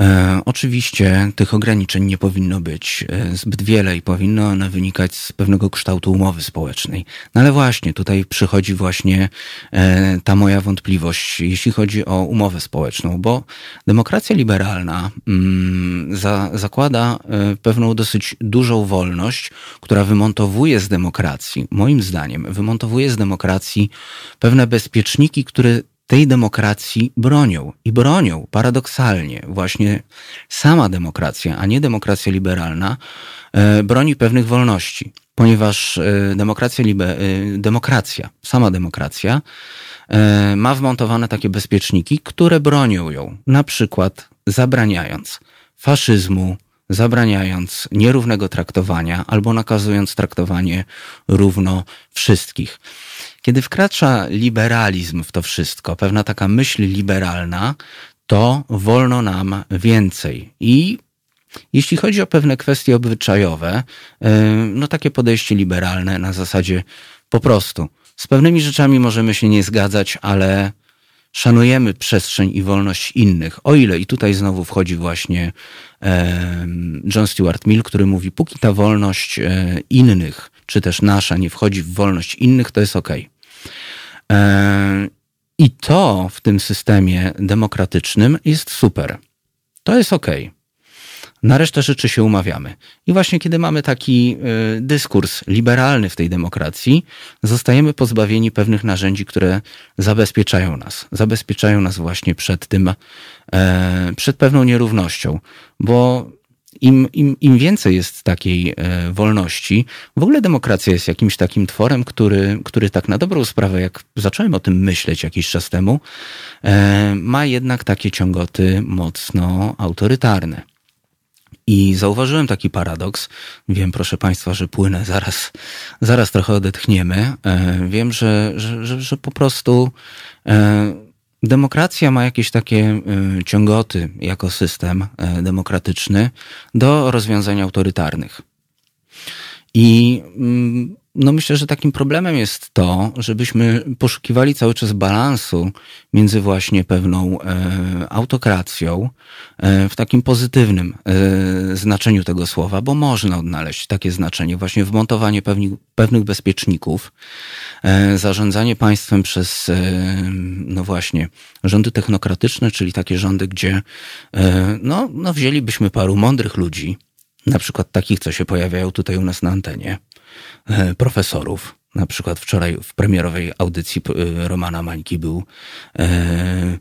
E, oczywiście tych ograniczeń nie powinno być e, zbyt wiele i powinno one wynikać z pewnego kształtu umowy społecznej. No ale właśnie tutaj przychodzi właśnie e, ta moja wątpliwość, jeśli chodzi o umowę społeczną, bo demokracja liberalna mm, za, zakłada pewną dosyć dużą wolność, która wymontowuje z demokracji, moim zdaniem, wymontowuje z demokracji pewne bezpieczniki, które tej demokracji bronią. I bronią paradoksalnie właśnie sama demokracja, a nie demokracja liberalna, e, broni pewnych wolności. Ponieważ e, demokracja, e, demokracja, sama demokracja ma wmontowane takie bezpieczniki, które bronią ją. Na przykład zabraniając faszyzmu, zabraniając nierównego traktowania albo nakazując traktowanie równo wszystkich. Kiedy wkracza liberalizm w to wszystko, pewna taka myśl liberalna, to wolno nam więcej. I jeśli chodzi o pewne kwestie obyczajowe, yy, no takie podejście liberalne na zasadzie po prostu z pewnymi rzeczami możemy się nie zgadzać, ale szanujemy przestrzeń i wolność innych. O ile, i tutaj znowu wchodzi właśnie em, John Stuart Mill, który mówi, póki ta wolność e, innych czy też nasza nie wchodzi w wolność innych, to jest ok. I to w tym systemie demokratycznym jest super. To jest ok. Na resztę rzeczy się umawiamy. I właśnie kiedy mamy taki y, dyskurs liberalny w tej demokracji, zostajemy pozbawieni pewnych narzędzi, które zabezpieczają nas. Zabezpieczają nas właśnie przed tym, e, przed pewną nierównością. Bo im, im, im więcej jest takiej e, wolności, w ogóle demokracja jest jakimś takim tworem, który, który tak na dobrą sprawę, jak zacząłem o tym myśleć jakiś czas temu, e, ma jednak takie ciągoty mocno autorytarne. I zauważyłem taki paradoks. Wiem, proszę Państwa, że płynę, zaraz, zaraz trochę odetchniemy. E, wiem, że, że, że, że po prostu demokracja ma jakieś takie e, ciągoty jako system demokratyczny do rozwiązań autorytarnych. I mm, no myślę, że takim problemem jest to, żebyśmy poszukiwali cały czas balansu między właśnie pewną e, autokracją e, w takim pozytywnym e, znaczeniu tego słowa, bo można odnaleźć takie znaczenie, właśnie wmontowanie pewni, pewnych bezpieczników, e, zarządzanie państwem przez, e, no właśnie, rządy technokratyczne, czyli takie rządy, gdzie e, no, no wzięlibyśmy paru mądrych ludzi, na przykład takich, co się pojawiają tutaj u nas na antenie, profesorów. Na przykład wczoraj w premierowej audycji e, Romana Mańki był e,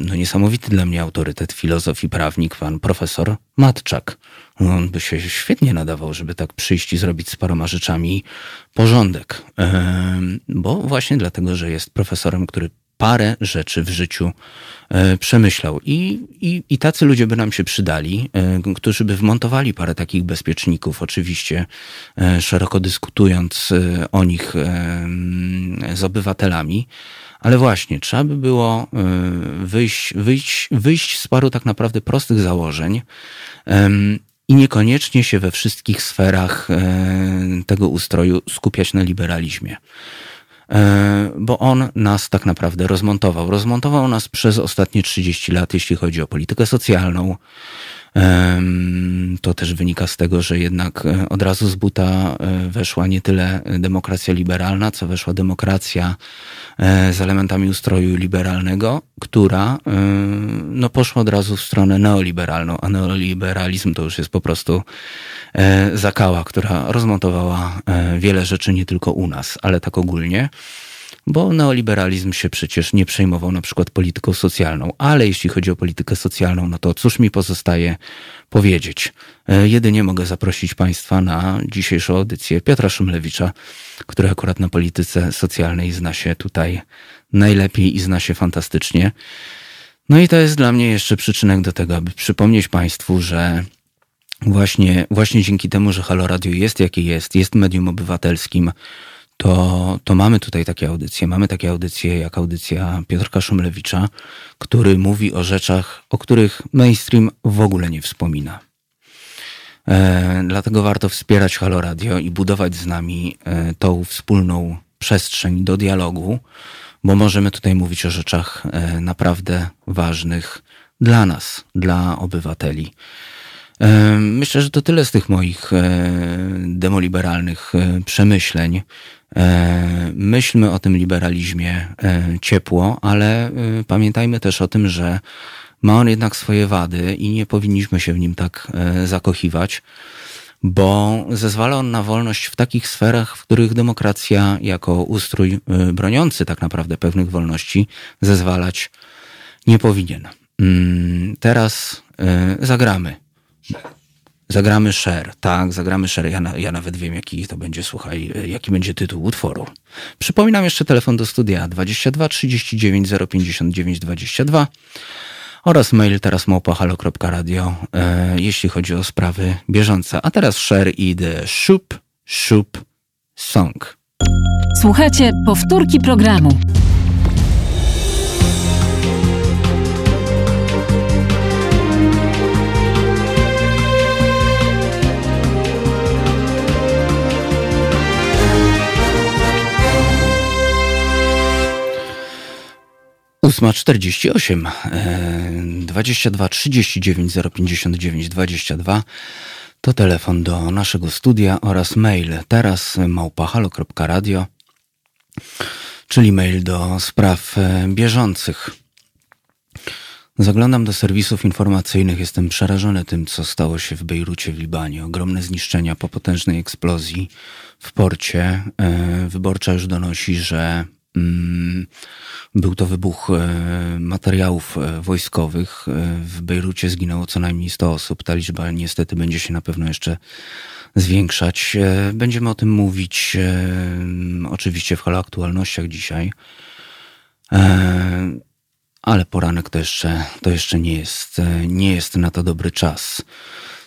no niesamowity dla mnie autorytet, filozof i prawnik, pan profesor Matczak. On by się świetnie nadawał, żeby tak przyjść i zrobić z paroma rzeczami porządek. Bo właśnie dlatego, że jest profesorem, który parę rzeczy w życiu e, przemyślał. I, i, I tacy ludzie by nam się przydali, e, którzy by wmontowali parę takich bezpieczników, oczywiście e, szeroko dyskutując o nich z obywatelami. Ale właśnie, trzeba by było wyjść, wyjść, wyjść z paru tak naprawdę prostych założeń i niekoniecznie się we wszystkich sferach tego ustroju skupiać na liberalizmie. E, bo on nas tak naprawdę rozmontował. Rozmontował nas przez ostatnie 30 lat, jeśli chodzi o politykę socjalną, to też wynika z tego, że jednak e, od razu z buta e, weszła nie tyle demokracja liberalna, co weszła demokracja e, z elementami ustroju liberalnego, która no, poszła od razu w stronę neoliberalną, a neoliberalizm to już jest po prostu zakała, która rozmontowała wiele rzeczy nie tylko u nas, ale tak ogólnie bo neoliberalizm się przecież nie przejmował na przykład polityką socjalną, ale jeśli chodzi o politykę socjalną, no to cóż mi pozostaje powiedzieć? E, jedynie mogę zaprosić Państwa na dzisiejszą audycję Piotra Szumlewicza, który akurat na polityce socjalnej zna się tutaj najlepiej i zna się fantastycznie. No i to jest dla mnie jeszcze przyczynek do tego, aby przypomnieć Państwu, że właśnie, właśnie dzięki temu, że Halo Radio jest jakie jest, jest medium obywatelskim, to, to mamy tutaj takie audycje. Mamy takie audycje jak audycja Piotrka Szumlewicza, który mówi o rzeczach, o których mainstream w ogóle nie wspomina. E, dlatego warto wspierać Halo Radio i budować z nami e, tą wspólną przestrzeń do dialogu, bo możemy tutaj mówić o rzeczach e, naprawdę ważnych dla nas, dla obywateli. E, myślę, że to tyle z tych moich e, demoliberalnych e, przemyśleń. Myślmy o tym liberalizmie ciepło, ale pamiętajmy też o tym, że ma on jednak swoje wady i nie powinniśmy się w nim tak zakochiwać, bo zezwala on na wolność w takich sferach, w których demokracja jako ustrój broniący tak naprawdę pewnych wolności zezwalać nie powinien. Mm, teraz zagramy Zagramy share, tak, zagramy share. Ja, na, ja nawet wiem, jaki to będzie, słuchaj, jaki będzie tytuł utworu. Przypominam jeszcze telefon do studia 22 39 059 22 oraz mail teraz małpahalo.radio, e, jeśli chodzi o sprawy bieżące. A teraz share i the shoop, shoop song. Słuchajcie, powtórki programu. Ósma czterdzieści osiem, dwadzieścia dwa, trzydzieści dziewięć, zero pięćdziesiąt dziewięć, dwadzieścia dwa. To telefon do naszego studia oraz mail teraz małpahalo.radio, czyli mail do spraw e, bieżących. Zaglądam do serwisów informacyjnych, jestem przerażony tym, co stało się w Bejrucie w Libanie. Ogromne zniszczenia po potężnej eksplozji w porcie. E, wyborcza już donosi, że był to wybuch e, materiałów e, wojskowych. W Bejrucie zginęło co najmniej 100 osób. Ta liczba niestety będzie się na pewno jeszcze zwiększać. Będziemy o tym mówić oczywiście w Halo Aktualnościach dzisiaj ale poranek to jeszcze, to jeszcze nie, jest, nie jest na to dobry czas.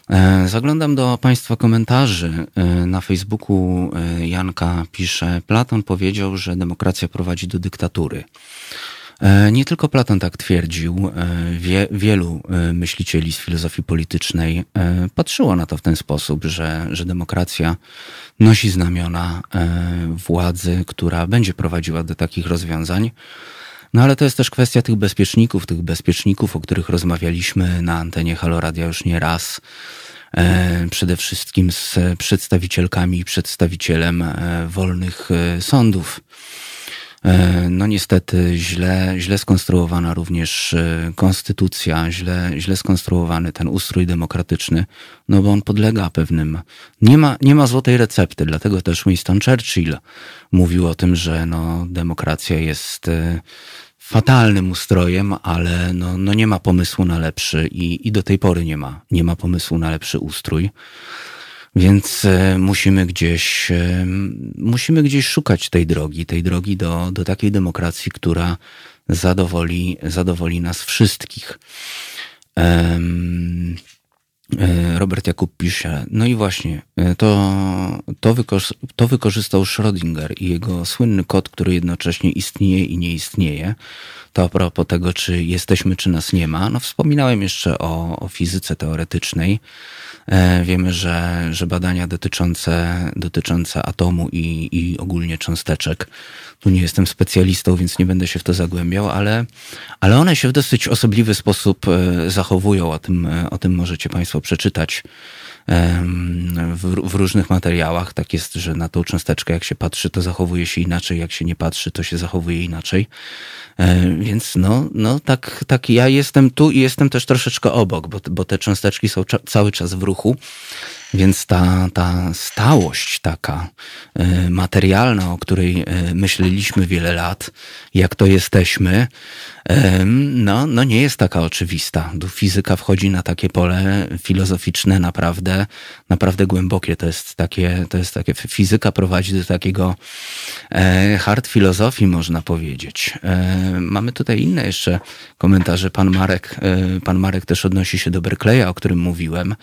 E, zaglądam do Państwa komentarzy. E, na Facebooku e, Janka pisze: Platon powiedział, że demokracja prowadzi do dyktatury. Nie tylko Platon tak twierdził, Wie, wielu myślicieli z filozofii politycznej patrzyło na to w ten sposób, że, że demokracja nosi znamiona władzy, która będzie prowadziła do takich rozwiązań. No ale to jest też kwestia tych bezpieczników, tych bezpieczników, o których rozmawialiśmy na antenie Haloradia już nie raz. E, przede wszystkim z przedstawicielkami i przedstawicielem e, wolnych e, sądów. E, no niestety źle, źle skonstruowana również e, konstytucja, źle, źle skonstruowany ten ustrój demokratyczny, no bo on podlega pewnym. Nie ma, nie ma złotej recepty, dlatego też Winston Churchill mówił o tym, że no, demokracja jest e, fatalnym ustrojem, ale no, no nie ma pomysłu na lepszy i, i do tej pory nie ma, nie ma pomysłu na lepszy ustrój. Więc e, musimy gdzieś, e, musimy gdzieś szukać tej drogi, tej drogi do, do takiej demokracji, która zadowoli, zadowoli nas wszystkich. E, Robert Jakub pisze, no i właśnie, to, to, to wykorzystał Schrödinger i jego słynny kod, który jednocześnie istnieje i nie istnieje. To a propos tego, czy jesteśmy, czy nas nie ma. No wspominałem jeszcze o, o fizyce teoretycznej. E, wiemy, że, że badania dotyczące, dotyczące atomu i, i ogólnie cząsteczek, tu nie jestem specjalistą, więc nie będę się w to zagłębiał, ale, ale one się w dosyć osobliwy sposób e, zachowują. O tym, o tym możecie Państwo przeczytać w, w, różnych materiałach. Tak jest, że na tą cząsteczkę jak się patrzy, to zachowuje się inaczej, jak się nie patrzy, to się zachowuje inaczej. E, więc no, no tak, tak ja jestem tu i jestem też troszeczkę obok, bo, bo te cząsteczki są cały czas w ruchu. Więc ta, ta stałość taka e, materialna, o której e, myśleliśmy wiele lat, jak to jesteśmy, no, no nie jest taka oczywista. Fizyka wchodzi na takie pole filozoficzne naprawdę, naprawdę głębokie. To jest takie, to jest takie, fizyka prowadzi do takiego e, hard filozofii, można powiedzieć. Mamy tutaj inne jeszcze komentarze. Pan Marek, pan Marek też odnosi się do Berkeleya, o którym mówiłem.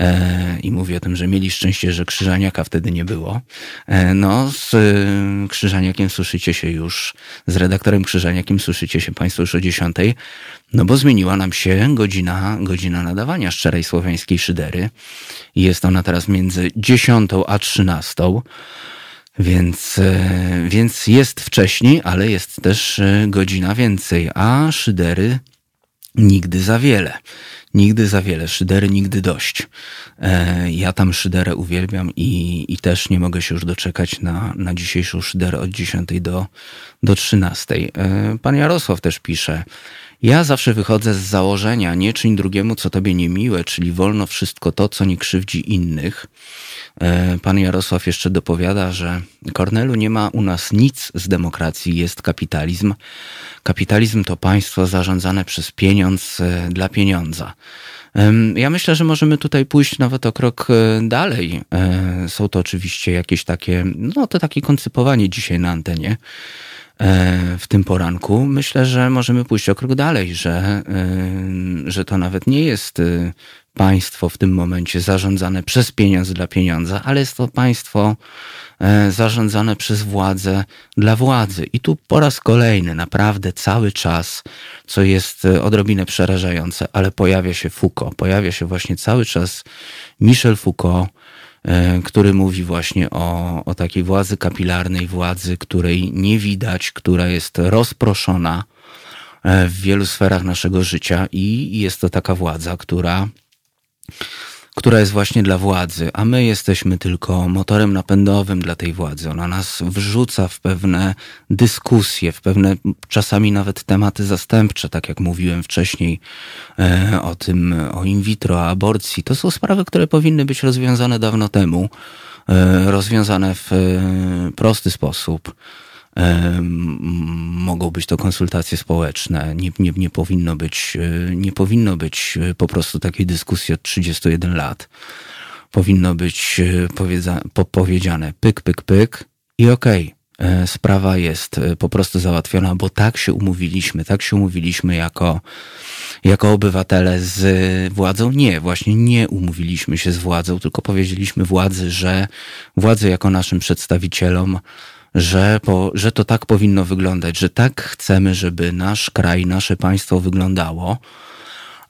E, i mówi o tym, że mieli szczęście, że Krzyżaniaka wtedy nie było. E, no, z e, Krzyżaniakiem słyszycie się już, z redaktorem Krzyżaniakiem słyszycie się Państwo już o 10, no bo zmieniła nam się godzina, godzina nadawania szczerej słowiańskiej szydery. Jest ona teraz między 10 a 13. Więc, więc jest wcześniej, ale jest też godzina więcej, a szydery nigdy za wiele. Nigdy za wiele, szydery nigdy dość. E, ja tam szyderę uwielbiam i, i też nie mogę się już doczekać na, na dzisiejszą szyderę od 10 do, do 13. E, pan Jarosław też pisze, ja zawsze wychodzę z założenia, nie czyń drugiemu, co tobie niemiłe, czyli wolno wszystko to, co nie krzywdzi innych. E, pan Jarosław jeszcze dopowiada, że Kornelu nie ma u nas nic z demokracji, jest kapitalizm. Kapitalizm to państwo zarządzane przez pieniądz e, dla pieniądza. Ja myślę, że możemy tutaj pójść nawet o krok e, dalej. Są to oczywiście jakieś takie, no to takie koncypowanie dzisiaj na antenie w tym poranku. Myślę, że możemy pójść o krok dalej, że, że to nawet nie jest państwo w tym momencie zarządzane przez pieniądz dla pieniądza, ale jest to państwo e, zarządzane przez władzę dla władzy. I tu po raz kolejny, naprawdę cały czas, co jest e, odrobinę przerażające, ale pojawia się Foucault, pojawia się właśnie cały czas Michel Foucault, e, który mówi właśnie o, o takiej władzy kapilarnej, władzy, której nie widać, która jest rozproszona w wielu sferach naszego życia i jest to taka władza, która która jest właśnie dla władzy, a my jesteśmy tylko motorem napędowym dla tej władzy. Ona nas wrzuca w pewne dyskusje, w pewne czasami nawet tematy zastępcze, tak jak mówiłem wcześniej e, o tym, o in vitro, o aborcji. To są sprawy, które powinny być rozwiązane dawno temu, e, rozwiązane w e, prosty sposób mogą być to konsultacje społeczne. Nie, nie, nie, powinno być, e, nie powinno być e, po prostu takiej dyskusji od 31 lat. Powinno być e, powiedziane pyk, pyk, pyk i okej. Okay sprawa jest po prostu załatwiona, bo tak się umówiliśmy, tak się umówiliśmy jako, jako obywatele z władzą. Nie, właśnie nie umówiliśmy się z władzą, tylko powiedzieliśmy władzy, że władzy jako naszym przedstawicielom że, po, że to tak powinno wyglądać, że tak chcemy, żeby nasz kraj, nasze państwo wyglądało.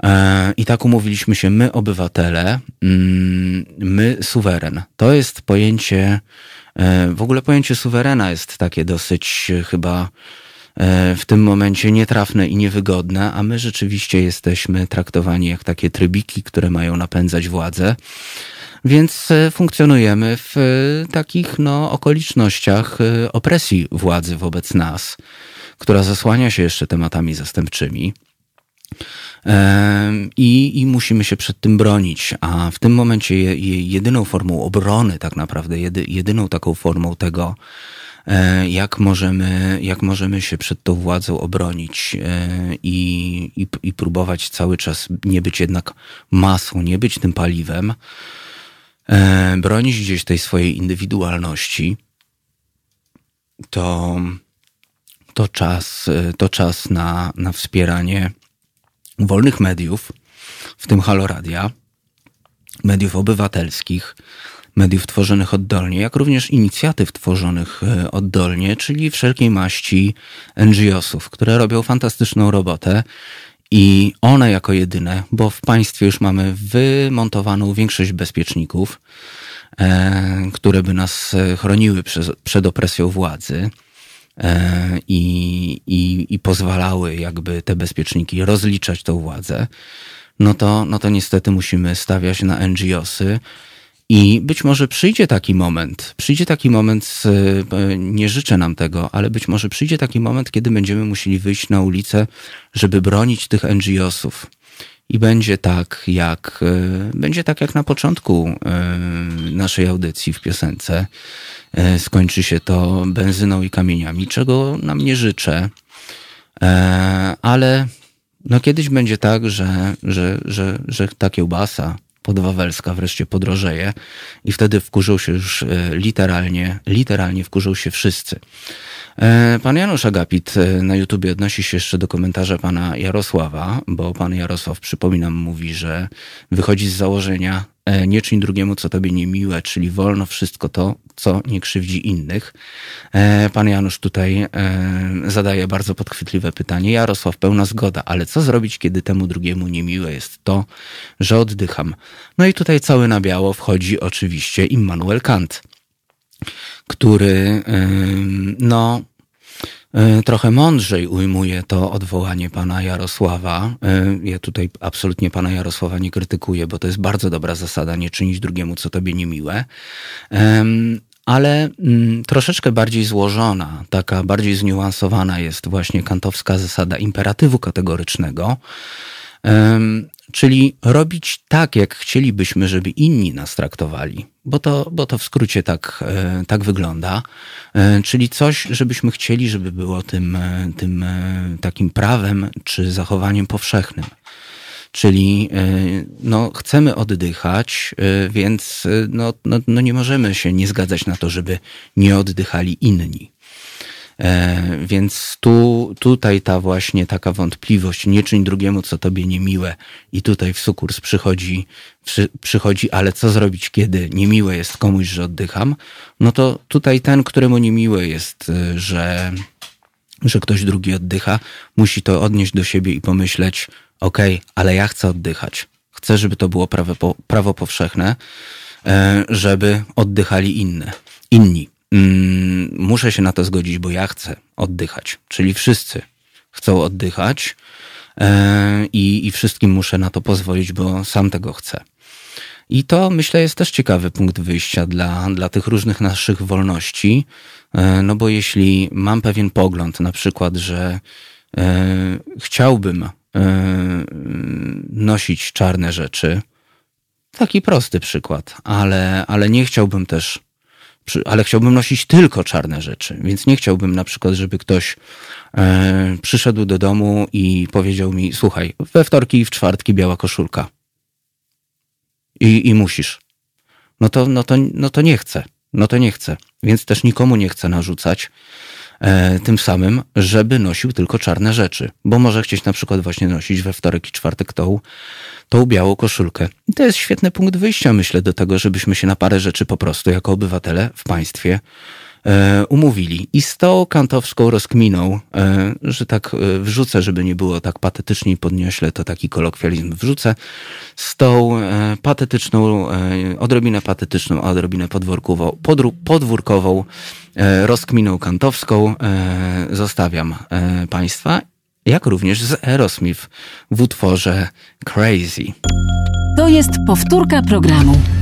E, I tak umówiliśmy się, my obywatele, mm, my suweren. To jest pojęcie, e, w ogóle pojęcie suwerena jest takie dosyć e, chyba w tym momencie nietrafne i niewygodne, a my rzeczywiście jesteśmy traktowani jak takie trybiki, które mają napędzać władzę. Więc e, funkcjonujemy w e, takich no, okolicznościach e, opresji władzy wobec nas, która zasłania się jeszcze tematami zastępczymi. I, I musimy się przed tym bronić. A w tym momencie jedyną formą obrony, tak naprawdę, jedyną taką formą tego, jak możemy, jak możemy się przed tą władzą obronić i, i, i próbować cały czas nie być jednak masą, nie być tym paliwem, e, bronić gdzieś tej swojej indywidualności, to, to czas, e, to czas na, na wspieranie wolnych mediów, w tym Haloradia, mediów obywatelskich, mediów tworzonych oddolnie, jak również inicjatyw tworzonych e, oddolnie, czyli wszelkiej maści NGO-sów, które robią fantastyczną robotę i one jako jedyne, bo w państwie już mamy wymontowaną większość bezpieczników, e, które by nas e, chroniły przez, przed opresją władzy e, i, i, i pozwalały jakby te bezpieczniki rozliczać tą władzę, no to, no to niestety musimy stawiać na NGOsy, i być może przyjdzie taki moment, przyjdzie taki moment, e, nie życzę nam tego, ale być może przyjdzie taki moment, kiedy będziemy musieli wyjść na ulicę, żeby bronić tych NGO-sów. I będzie tak, jak e, będzie tak jak na początku e, naszej audycji w piosence. Skończy się to benzyną i kamieniami, czego nam nie życzę. Ale no kiedyś będzie tak, że, że, że, że ta kiełbasa, podwawelska wreszcie podrożeje i wtedy wkurzą się już e, literalnie, literalnie wkurzą się wszyscy. E, pan Janusz Agapit e, na YouTubie odnosi się jeszcze do komentarza pana Jarosława, bo pan Jarosław, przypominam, mówi, że wychodzi z założenia nie czyń drugiemu, co tobie niemiłe, czyli wolno wszystko to, co nie krzywdzi innych. Pan Janusz tutaj zadaje bardzo podchwytliwe pytanie. Jarosław, pełna zgoda, ale co zrobić, kiedy temu drugiemu niemiłe jest to, że oddycham? No i tutaj cały na biało wchodzi oczywiście Immanuel Kant który no, e, trochę mądrzej ujmuje to odwołanie pana Jarosława. E, ja tutaj absolutnie pana Jarosława nie krytykuję, bo to jest bardzo dobra zasada, nie czynić drugiemu, co tobie niemiłe. Ale mm, troszeczkę bardziej złożona, taka bardziej zniuansowana jest właśnie kantowska zasada imperatywu kategorycznego, czyli robić tak, jak chcielibyśmy, żeby inni nas traktowali, bo to, bo to w skrócie tak, e, tak wygląda. E, czyli coś, żebyśmy chcieli, żeby było tym, e, tym takim prawem czy zachowaniem powszechnym. Czyli no, chcemy oddychać, więc no, no, no nie możemy się nie zgadzać na to, żeby nie oddychali inni. E, więc tu, tutaj ta właśnie taka wątpliwość, nie czyń drugiemu, co tobie niemiłe i tutaj w sukurs przychodzi, przy, przychodzi, ale co zrobić, kiedy niemiłe jest komuś, że oddycham, no to tutaj ten, któremu niemiłe jest, e, że, że ktoś drugi oddycha, musi to odnieść do siebie i pomyśleć, okej, okay, ale ja chcę oddychać. Chcę, żeby to było prawo, prawo powszechne, e, żeby oddychali inne, inni. Mm, muszę się na to zgodzić, bo ja chcę oddychać. Czyli wszyscy chcą oddychać e, i, i wszystkim muszę na to pozwolić, bo sam tego chcę. I to myślę jest też ciekawy punkt wyjścia dla, dla tych różnych naszych wolności. E, no bo jeśli mam pewien pogląd, na przykład, że e, chciałbym nosić czarne rzeczy, taki prosty przykład, ale, ale nie chciałbym też, ale chciałbym nosić tylko czarne rzeczy, więc nie chciałbym na przykład, żeby ktoś e, przyszedł do domu i powiedział mi, słuchaj, we wtorki i w czwartki biała koszulka. I, i musisz. No to, no, to, no to nie chcę. No to nie chcę. Więc też nikomu nie chcę narzucać tym samym, żeby nosił tylko czarne rzeczy. Bo może chcieć na przykład właśnie nosić we wtorek i czwartek tą, tą białą koszulkę. I to jest świetny punkt wyjścia, myślę, do tego, żebyśmy się na parę rzeczy po prostu jako obywatele w państwie e, umówili. I z tą kantowską rozkminą, e, że tak e, wrzucę, żeby nie było tak patetycznie podniośle, to taki kolokwializm wrzucę, z tą e, patetyczną, e, odrobinę patetyczną, a odrobinę podwórkową, podru, podwórkową e, rozkminą kantowską e, zostawiam e, Państwa, jak również z Aerosmith w utworze Crazy. To jest powtórka programu.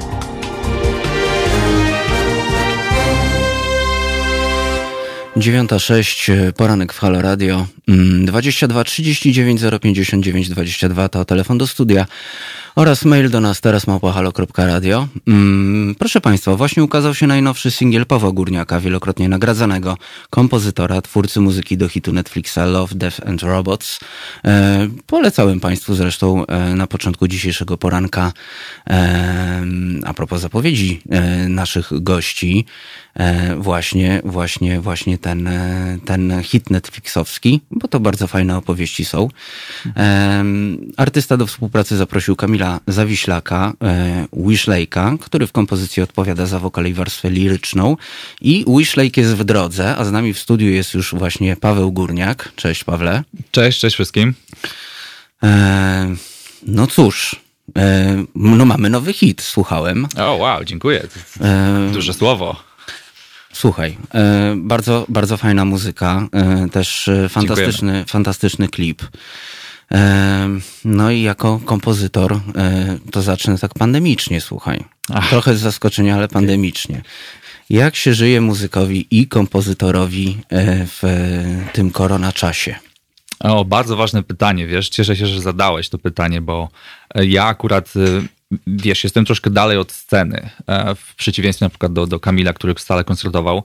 Dziewiąta sześć, e, poranek w Halo Radio. Mm, 22 39 059 22 to telefon do studia oraz mail do nas teraz małpahalo.radio. Mm, proszę Państwa, właśnie ukazał się najnowszy singiel Pawła Górniaka, wielokrotnie nagradzanego kompozytora, twórcy muzyki do hitu Netflixa Love, Death and Robots. E, polecałem Państwu zresztą e, na początku dzisiejszego poranka a propos zapowiedzi naszych gości właśnie, właśnie, właśnie ten, e, ten hit Netflixowski, bo to bardzo fajne opowieści są. E, artysta do współpracy zaprosił Kamila Zawiślaka, e, Wishlake'a, który w kompozycji odpowiada za wokal i warstwę liryczną. I Wishlake jest w drodze, a z nami w studiu jest już właśnie Paweł Górniak. Cześć Pawle. Cześć, cześć wszystkim. E, no cóż, e, no mamy nowy hit, słuchałem. O, wow, dziękuję. E, Duże słowo. Słuchaj, e, bardzo, bardzo fajna muzyka, e, też fantastyczny, fantastyczny klip. E, No i jako kompozytor to zacznę tak pandemicznie, słuchaj. Ach. Trochę z zaskoczenia, ale pandemicznie. Jak się żyje muzykowi i kompozytorowi w tym korona czasie? O, bardzo ważne pytanie, wiesz, cieszę się, że zadałeś to pytanie, bo ja akurat, wiesz, jestem troszkę dalej od sceny, e, w przeciwieństwie na przykład do, do Kamila, który stale koncertował.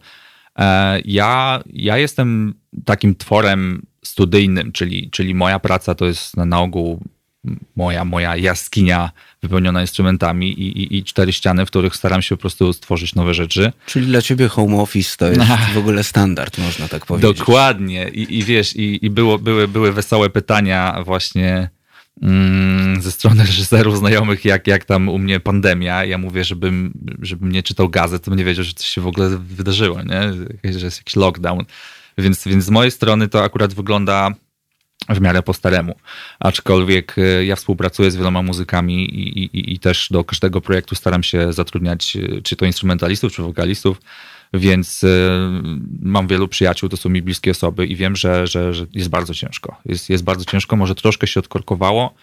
E, Ja, ja jestem takim tworem studyjnym, czyli, czyli moja praca to jest na, na ogół moja, moja jaskinia wypełniona instrumentami i, i, i cztery ściany, w których staram się po prostu stworzyć nowe rzeczy. Czyli dla ciebie home office to jest w ogóle standard, można tak powiedzieć. Dokładnie. I, i wiesz, i, i było, były, były wesołe pytania właśnie ze strony reżyserów znajomych, jak, jak tam u mnie pandemia. Ja mówię, żebym, żebym nie czytał gazet, to bym nie wiedział, że coś się w ogóle wydarzyło, nie? że jest jakiś lockdown. Więc, więc z mojej strony to akurat wygląda w miarę po staremu. Aczkolwiek e, ja współpracuję z wieloma muzykami i, i, i też do każdego projektu staram się zatrudniać e, czy to instrumentalistów, czy wokalistów, więc e, mam wielu przyjaciół, to są mi bliskie osoby i wiem, że, że, że jest bardzo ciężko. Jest, jest bardzo ciężko, może troszkę się odkorkowało,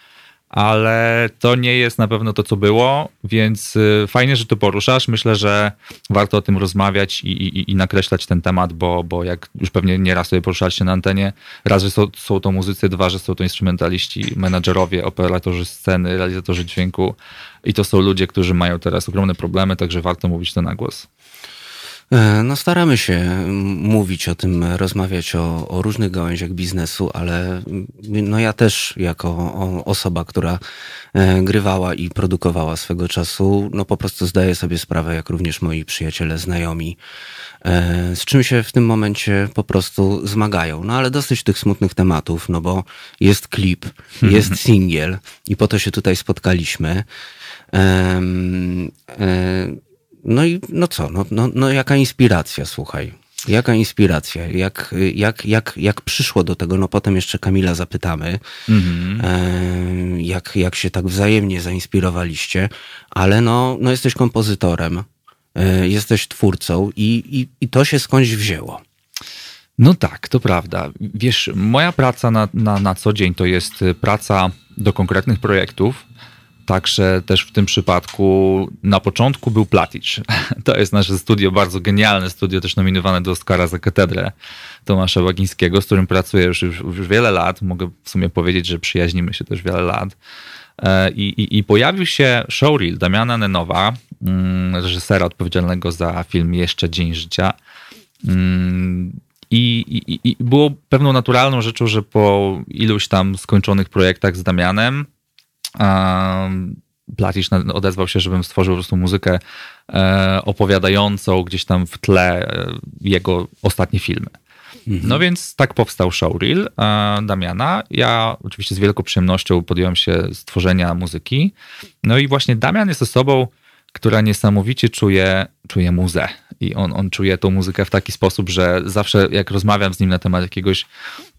ale to nie jest na pewno to, co było, więc y, fajnie, że to poruszasz. Myślę, że warto o tym rozmawiać i, i, i nakreślać ten temat, bo, bo jak już pewnie nieraz sobie poruszaliście na antenie, raz, że są, są to muzycy, dwa, że są to instrumentaliści, menadżerowie, operatorzy sceny, realizatorzy dźwięku i to są ludzie, którzy mają teraz ogromne problemy, także warto mówić to na głos. E, No staramy się mówić o tym, rozmawiać o, o różnych gałęziach biznesu, ale no ja też jako osoba, która e, grywała i produkowała swego czasu, no po prostu zdaję sobie sprawę, jak również moi przyjaciele, znajomi, e, z czym się w tym momencie po prostu zmagają. No ale dosyć tych smutnych tematów, no bo jest klip, jest singiel i po to się tutaj spotkaliśmy. Em, e, no i no co, no, no, no jaka inspiracja, słuchaj. Jaka inspiracja? Jak, jak, jak, jak przyszło do tego? No potem jeszcze Kamila zapytamy, e, jak, jak się tak wzajemnie zainspirowaliście, ale no, no jesteś kompozytorem. e, jesteś twórcą i, i, i to się skądś wzięło. No tak, to prawda. Wiesz, moja praca na, na, na co dzień to jest y, praca do konkretnych projektów. Także też w tym przypadku na początku był Platicz. To jest nasze studio, bardzo genialne studio, też nominowane do Oscara za katedrę Tomasza Łagińskiego, z którym pracuję już, już, już wiele lat. Mogę w sumie powiedzieć, że przyjaźnimy się też wiele lat. E, I, i, i pojawił się showreel Damiana Nenowa, mm, reżysera odpowiedzialnego za film Jeszcze Dzień Życia. Mm, I, i, I było pewną naturalną rzeczą, że po iluś tam skończonych projektach z Damianem, Platisz odezwał się, żebym stworzył po prostu muzykę e, opowiadającą gdzieś tam w tle e, jego ostatnie filmy. Mhm. No więc tak powstał showreel e, Damiana. Ja oczywiście z wielką przyjemnością podjąłem się stworzenia muzyki. No i właśnie Damian jest osobą, która niesamowicie czuje, czuje muzę. I on, on czuje tą muzykę w taki sposób, że zawsze jak rozmawiam z nim na temat jakiegoś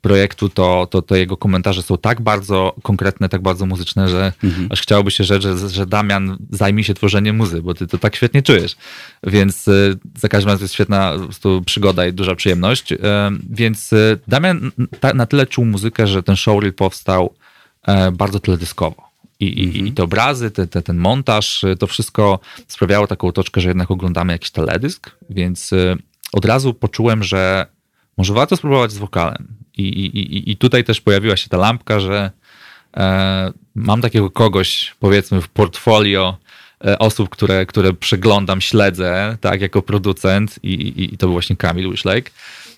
projektu, to, to, to jego komentarze są tak bardzo konkretne, tak bardzo muzyczne, że mhm. aż chciałoby się rzec, że, że Damian zajmie się tworzeniem muzy, bo ty to tak świetnie czujesz. Więc y, za każdym razem jest świetna przygoda i duża przyjemność. Y, więc y, Damian na tyle czuł muzykę, że ten showreel powstał bardzo teledyskowo. I, i, i te obrazy, te, te, ten montaż, to wszystko sprawiało taką otoczkę, że jednak oglądamy jakiś teledysk, więc od razu poczułem, że może warto spróbować z wokalem. I, i, i tutaj też pojawiła się ta lampka, że e, mam takiego kogoś, powiedzmy, w portfolio e, osób, które, które przeglądam, śledzę, tak, jako producent i, i, i to był właśnie Kamil Wishlake.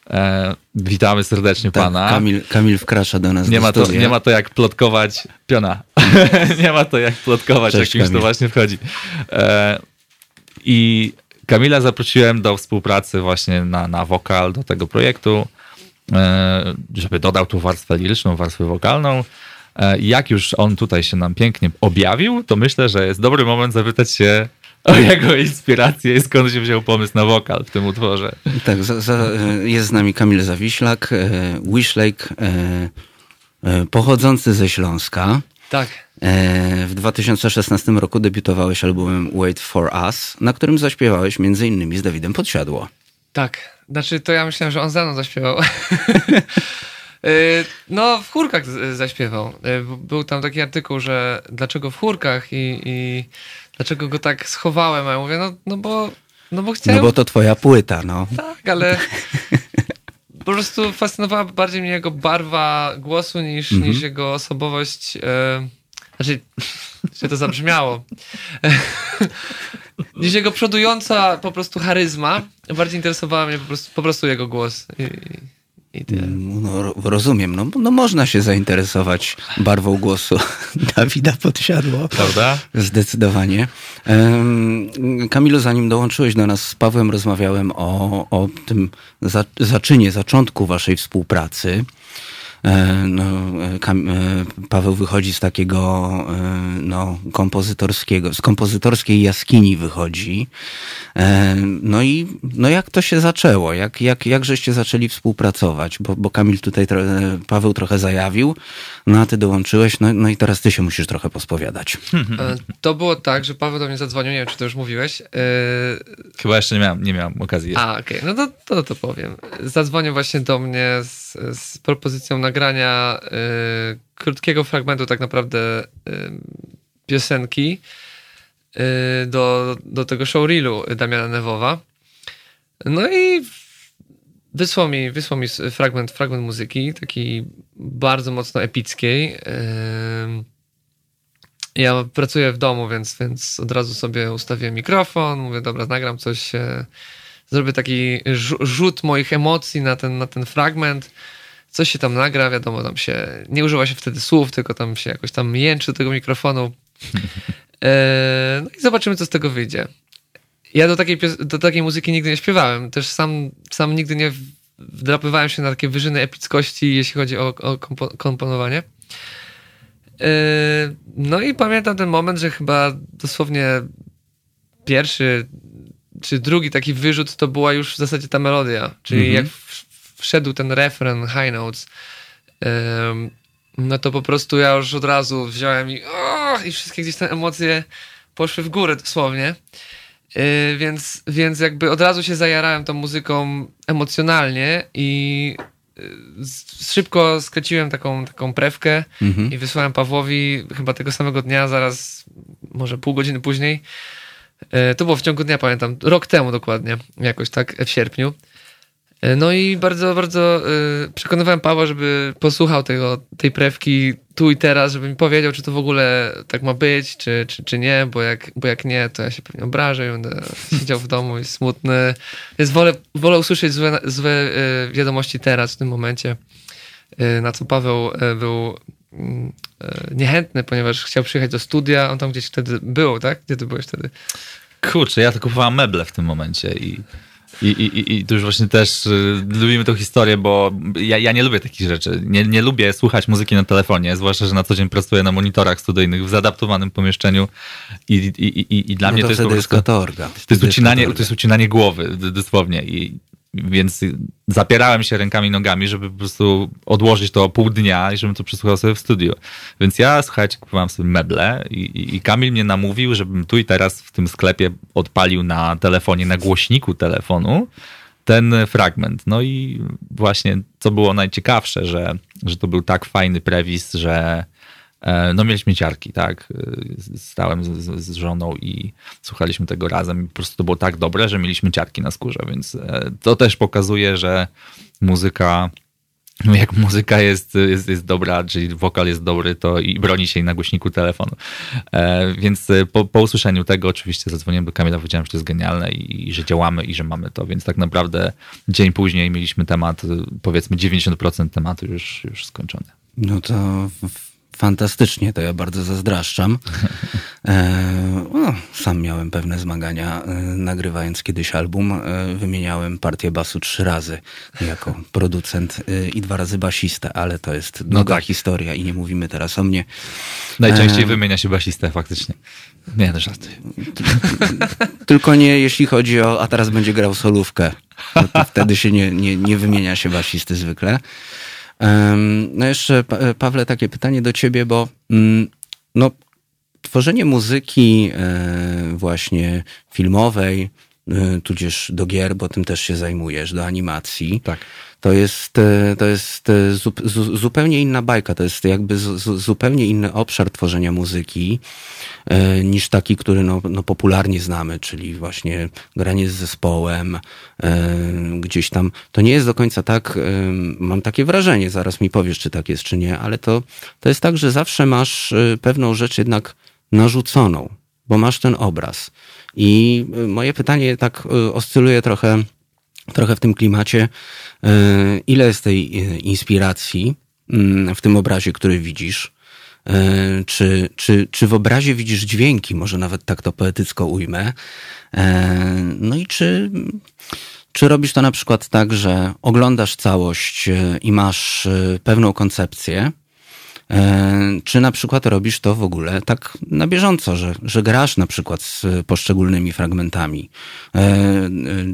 E, witamy serdecznie tak, pana. Kamil, Kamil wkracza do nas nie do ma to, Nie ma to jak plotkować, piona, nie ma to jak plotkować, Cześć, jak kimś to właśnie wchodzi. E, I Kamila zaprosiłem do współpracy właśnie na, na wokal do tego projektu. E, żeby dodał tu warstwę liryczną, warstwę wokalną. E, jak już on tutaj się nam pięknie objawił, to myślę, że jest dobry moment zapytać się o jego inspirację i skąd się wziął pomysł na wokal w tym utworze. Tak, za, za, jest z nami Kamil Zawiślak, e, Wishlake, pochodzący ze Śląska. Tak. W 2016 roku debiutowałeś albumem Wait for Us, na którym zaśpiewałeś między innymi z Dawidem Podsiadło. Tak, znaczy, to ja myślałem, że on za mną zaśpiewał. No, w chórkach zaśpiewał. Był tam taki artykuł, że dlaczego w chórkach i, i dlaczego go tak schowałem. A ja mówię, no, no bo no bo chciałem... No bo to twoja płyta, no. Tak, ale po prostu fascynowała bardziej mnie jego barwa głosu niż, mm -hmm. niż jego osobowość. Yy, znaczy, się to zabrzmiało. niż jego przodująca po prostu charyzma. Bardziej interesowała mnie po prostu, po prostu jego głos. I, i tyle. Mm, no, rozumiem. No, no można się zainteresować barwą głosu Dawida Podsiadło. Prawda? Zdecydowanie. Kamilu, zanim dołączyłeś do nas z Pawłem, rozmawiałem o, o tym zaczynie, zaczątku waszej współpracy. E, no, e, e, Paweł wychodzi z takiego no, kompozytorskiego, z kompozytorskiej jaskini wychodzi. No i no jak to się zaczęło? Jak, jak, jak żeście zaczęli współpracować? Bo, bo Kamil tutaj, Paweł trochę zajawił, no a ty dołączyłeś, no, no i teraz ty się musisz trochę pospowiadać. To było tak, że Paweł do mnie zadzwonił, nie wiem, czy to już mówiłeś. Chyba jeszcze nie miałem, nie miałem okazji. Jeszcze. A, okej, okay. no to, to to powiem. Zadzwonił właśnie do mnie z, z propozycją nagrania y, krótkiego fragmentu tak naprawdę y, piosenki y, do, do tego showreelu Damiana Newowa. No i wysłał mi, wysłał mi fragment, fragment muzyki, takiej bardzo mocno epickiej. Y, ja pracuję w domu, więc, więc od razu sobie ustawiłem mikrofon, mówię, dobra, nagram coś, zrobię taki rzut moich emocji na ten, na ten fragment coś się tam nagra, wiadomo, tam się nie używa się wtedy słów, tylko tam się jakoś tam jęczy do tego mikrofonu. E, no i zobaczymy, co z tego wyjdzie. Ja do takiej, do takiej muzyki nigdy nie śpiewałem. Też sam, sam nigdy nie wdrapywałem się na takie wyżyny epickości, jeśli chodzi o, o komponowanie. E, no i pamiętam ten moment, że chyba dosłownie pierwszy czy drugi taki wyrzut to była już w zasadzie ta melodia. Czyli mm -hmm. jak wszedł ten refren High Notes, no to po prostu ja już od razu wziąłem i, oh, i wszystkie gdzieś te emocje poszły w górę dosłownie. Yy, więc, więc jakby od razu się zajarałem tą muzyką emocjonalnie i z- szybko skręciłem taką, taką prewkę Mhm. i wysłałem Pawłowi chyba tego samego dnia, zaraz może pół godziny później. Yy, To było w ciągu dnia, pamiętam, rok temu dokładnie, jakoś tak w sierpniu. Yy, No i bardzo, bardzo yy, przekonywałem Pawła, żeby posłuchał tego, tej prewki tu i teraz, żeby mi powiedział, czy to w ogóle tak ma być, czy, czy, czy nie, bo jak, bo jak nie, to ja się pewnie obrażę i będę siedział w domu i smutny. Więc wolę, wolę usłyszeć złe, złe yy, wiadomości teraz, w tym momencie, na co Paweł był mm, niechętny, ponieważ chciał przyjechać do studia, on tam gdzieś wtedy był, tak? Gdzie ty byłeś wtedy? Kurczę, ja to kupowałem meble w tym momencie i, i, i, i- tu już właśnie też y, lubimy tą historię, bo ja, ja nie lubię takich rzeczy. Nie, nie lubię słuchać muzyki na telefonie, zwłaszcza, że na co dzień pracuję na monitorach studyjnych w zaadaptowanym pomieszczeniu i, i, i, i, i dla No mnie to to jest po jest katorga. To jest, ucinanie, to jest ucinanie głowy, dosłownie. I, więc zapierałem się rękami nogami, żeby po prostu odłożyć to pół dnia i żebym to przesłuchał sobie w studiu. Więc ja, słuchajcie, kupowałem sobie meble i, i, i Kamil mnie namówił, żebym tu i teraz w tym sklepie odpalił na telefonie, na głośniku telefonu ten fragment. No i właśnie, co było najciekawsze, że, że to był tak fajny prewis, że no mieliśmy ciarki, tak. E, Stałem z, z, żoną i słuchaliśmy tego razem i po prostu to było tak dobre, że mieliśmy ciarki na skórze, więc e, to też pokazuje, że muzyka no jak muzyka jest, jest, jest dobra, czyli wokal jest dobry, to i broni się jej na głośniku telefonu. E, więc e, po, po usłyszeniu tego oczywiście zadzwoniłem do Kamila, powiedziałem, że to jest genialne i, i że działamy i że mamy to, więc tak naprawdę dzień później mieliśmy temat, e, powiedzmy 90% tematu już, już skończony. No to fantastycznie, to ja bardzo zazdraszczam. E, no, sam miałem pewne zmagania, e, nagrywając kiedyś album. E, wymieniałem partię basu trzy razy jako producent i dwa razy basista, ale to jest długa tak. historia i nie mówimy teraz o mnie. Najczęściej E, wymienia się basistę faktycznie. Nie, no żarty. Tylko nie jeśli chodzi o, a teraz będzie grał solówkę. No wtedy się nie, nie, nie wymienia się basisty zwykle. No jeszcze, Pa- Pawle, takie pytanie do ciebie, bo mm, no, tworzenie muzyki e, właśnie filmowej, e, tudzież do gier, bo tym też się zajmujesz, do animacji. Tak. To jest, e, to jest zu, zu, zupełnie inna bajka, to jest jakby zu, zu, zupełnie inny obszar tworzenia muzyki e, niż taki, który no, no popularnie znamy, czyli właśnie granie z zespołem, e, gdzieś tam. To nie jest do końca tak, e, mam takie wrażenie, zaraz mi powiesz, czy tak jest, czy nie, ale to, to jest tak, że zawsze masz pewną rzecz jednak narzuconą, bo masz ten obraz. I e, moje pytanie tak e, oscyluje trochę trochę w tym klimacie. E, Ile jest tej inspiracji mm, w tym obrazie, który widzisz? Czy, czy, czy w obrazie widzisz dźwięki, może nawet tak to poetycko ujmę? No i czy, czy robisz to na przykład tak, że oglądasz całość i masz pewną koncepcję, Czy na przykład robisz to w ogóle tak na bieżąco, że, że grasz na przykład z poszczególnymi fragmentami? E, e,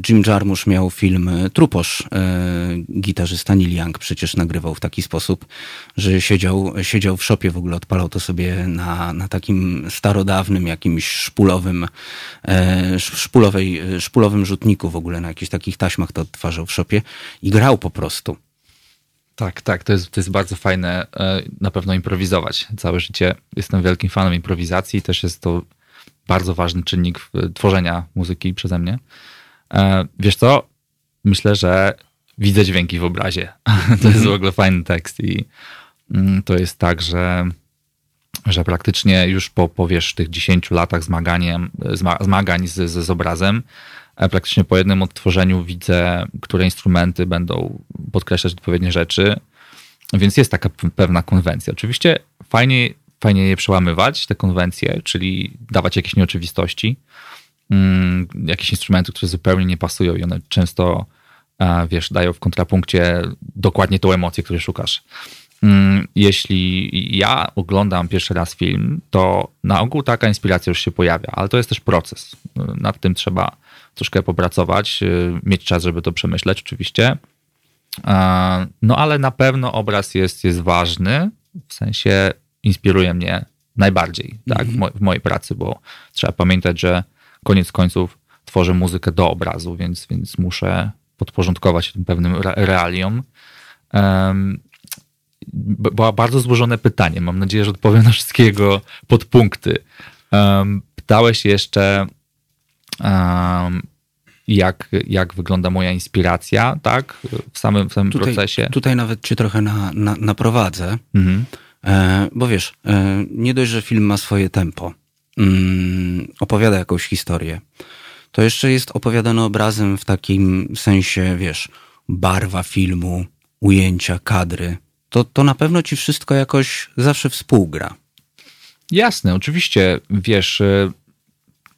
Jim Jarmusch miał film e, Truposz, e, gitarzysta Neil Young przecież nagrywał w taki sposób, że siedział, siedział w szopie, w ogóle odpalał to sobie na, na takim starodawnym jakimś szpulowym, e, sz- szpulowej, szpulowym rzutniku w ogóle, na jakichś takich taśmach to odtwarzał w szopie i grał po prostu. Tak, tak, to jest, to jest bardzo fajne e, na pewno improwizować. Całe życie jestem wielkim fanem improwizacji, też jest to bardzo ważny czynnik tworzenia muzyki przeze mnie. E, Wiesz co? Myślę, że widzę dźwięki w obrazie. To jest w ogóle fajny tekst i mm, to jest tak, że że praktycznie już po, po wiesz, tych 10 latach zmaganiem, zma, zmagań z, z, z obrazem, e, praktycznie po jednym odtworzeniu widzę, które instrumenty będą podkreślać odpowiednie rzeczy, więc jest taka pewna konwencja. Oczywiście fajnie, fajnie je przełamywać, te konwencje, czyli dawać jakieś nieoczywistości, mm, jakieś instrumenty, które zupełnie nie pasują i one często, e, wiesz, dają w kontrapunkcie dokładnie tą emocję, której szukasz. Mm, Jeśli ja oglądam pierwszy raz film, to na ogół taka inspiracja już się pojawia, ale to jest też proces. Nad tym trzeba troszkę popracować, y, mieć czas, żeby to przemyśleć, oczywiście. No ale na pewno obraz jest, jest ważny, w sensie inspiruje mnie najbardziej tak, w, mo- w mojej pracy, bo trzeba pamiętać, że koniec końców tworzę muzykę do obrazu, więc, więc muszę podporządkować się tym pewnym re- realiom. Um, było bardzo złożone pytanie. Mam nadzieję, że odpowiem na wszystkie jego podpunkty. Um, pytałeś jeszcze, jak, jak wygląda moja inspiracja, tak? W samym, w samym Tutaj, procesie. tutaj nawet cię trochę na, na, naprowadzę, Mhm. e, bo wiesz, e, nie dość, że film ma swoje tempo, mm, opowiada jakąś historię, to jeszcze jest opowiadany obrazem w takim sensie, wiesz, barwa filmu, ujęcia, kadry. To, to na pewno ci wszystko jakoś zawsze współgra. Jasne, oczywiście, wiesz, y,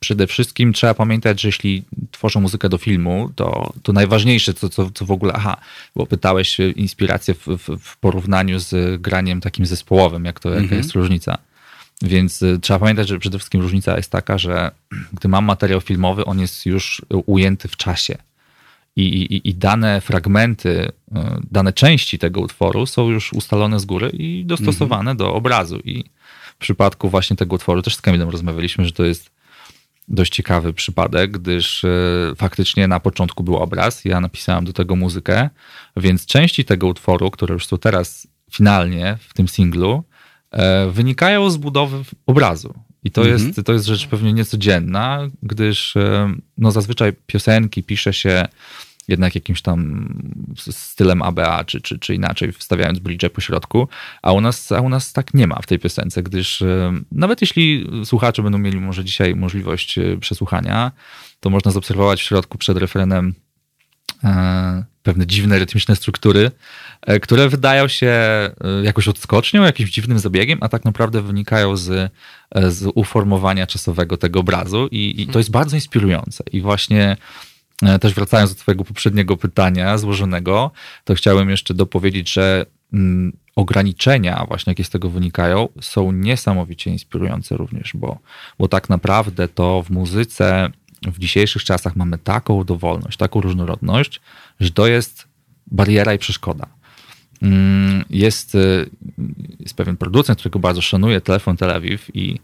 przede wszystkim trzeba pamiętać, że jeśli tworzę muzykę do filmu, to, to najważniejsze, co, co, co w ogóle, aha, bo pytałeś y, inspirację w, w, w porównaniu z graniem takim zespołowym, jak to, jaka Mhm. jest różnica. Więc y, trzeba pamiętać, że przede wszystkim różnica jest taka, że gdy mam materiał filmowy, on jest już ujęty w czasie. I, i, I dane fragmenty, y, dane części tego utworu są już ustalone z góry i dostosowane do obrazu. I w przypadku właśnie tego utworu też z Kamilem rozmawialiśmy, że to jest dość ciekawy przypadek, gdyż e, faktycznie na początku był obraz, ja napisałem do tego muzykę, więc części tego utworu, które już są teraz finalnie w tym singlu, e, wynikają z budowy obrazu. I to, Mhm. jest, to jest rzecz pewnie niecodzienna, gdyż e, no, zazwyczaj piosenki pisze się jednak jakimś tam stylem ABA, czy, czy, czy inaczej, wstawiając bridge po środku, a u, nas, a u nas tak nie ma w tej piosence, gdyż e, nawet jeśli słuchacze będą mieli może dzisiaj możliwość e, przesłuchania, to można zaobserwować w środku przed refrenem e, pewne dziwne rytmiczne struktury, które wydają się jakoś odskocznią, jakimś dziwnym zabiegiem, a tak naprawdę wynikają z, z uformowania czasowego tego obrazu i, i to jest bardzo inspirujące. I właśnie też wracając do twojego poprzedniego pytania złożonego, to chciałem jeszcze dopowiedzieć, że mm, ograniczenia właśnie, jakie z tego wynikają, są niesamowicie inspirujące również, bo, bo tak naprawdę to w muzyce w dzisiejszych czasach mamy taką dowolność, taką różnorodność, że to jest bariera i przeszkoda. Mm, Jest, y, jest pewien producent, którego bardzo szanuję, Telefon Tel Awiw i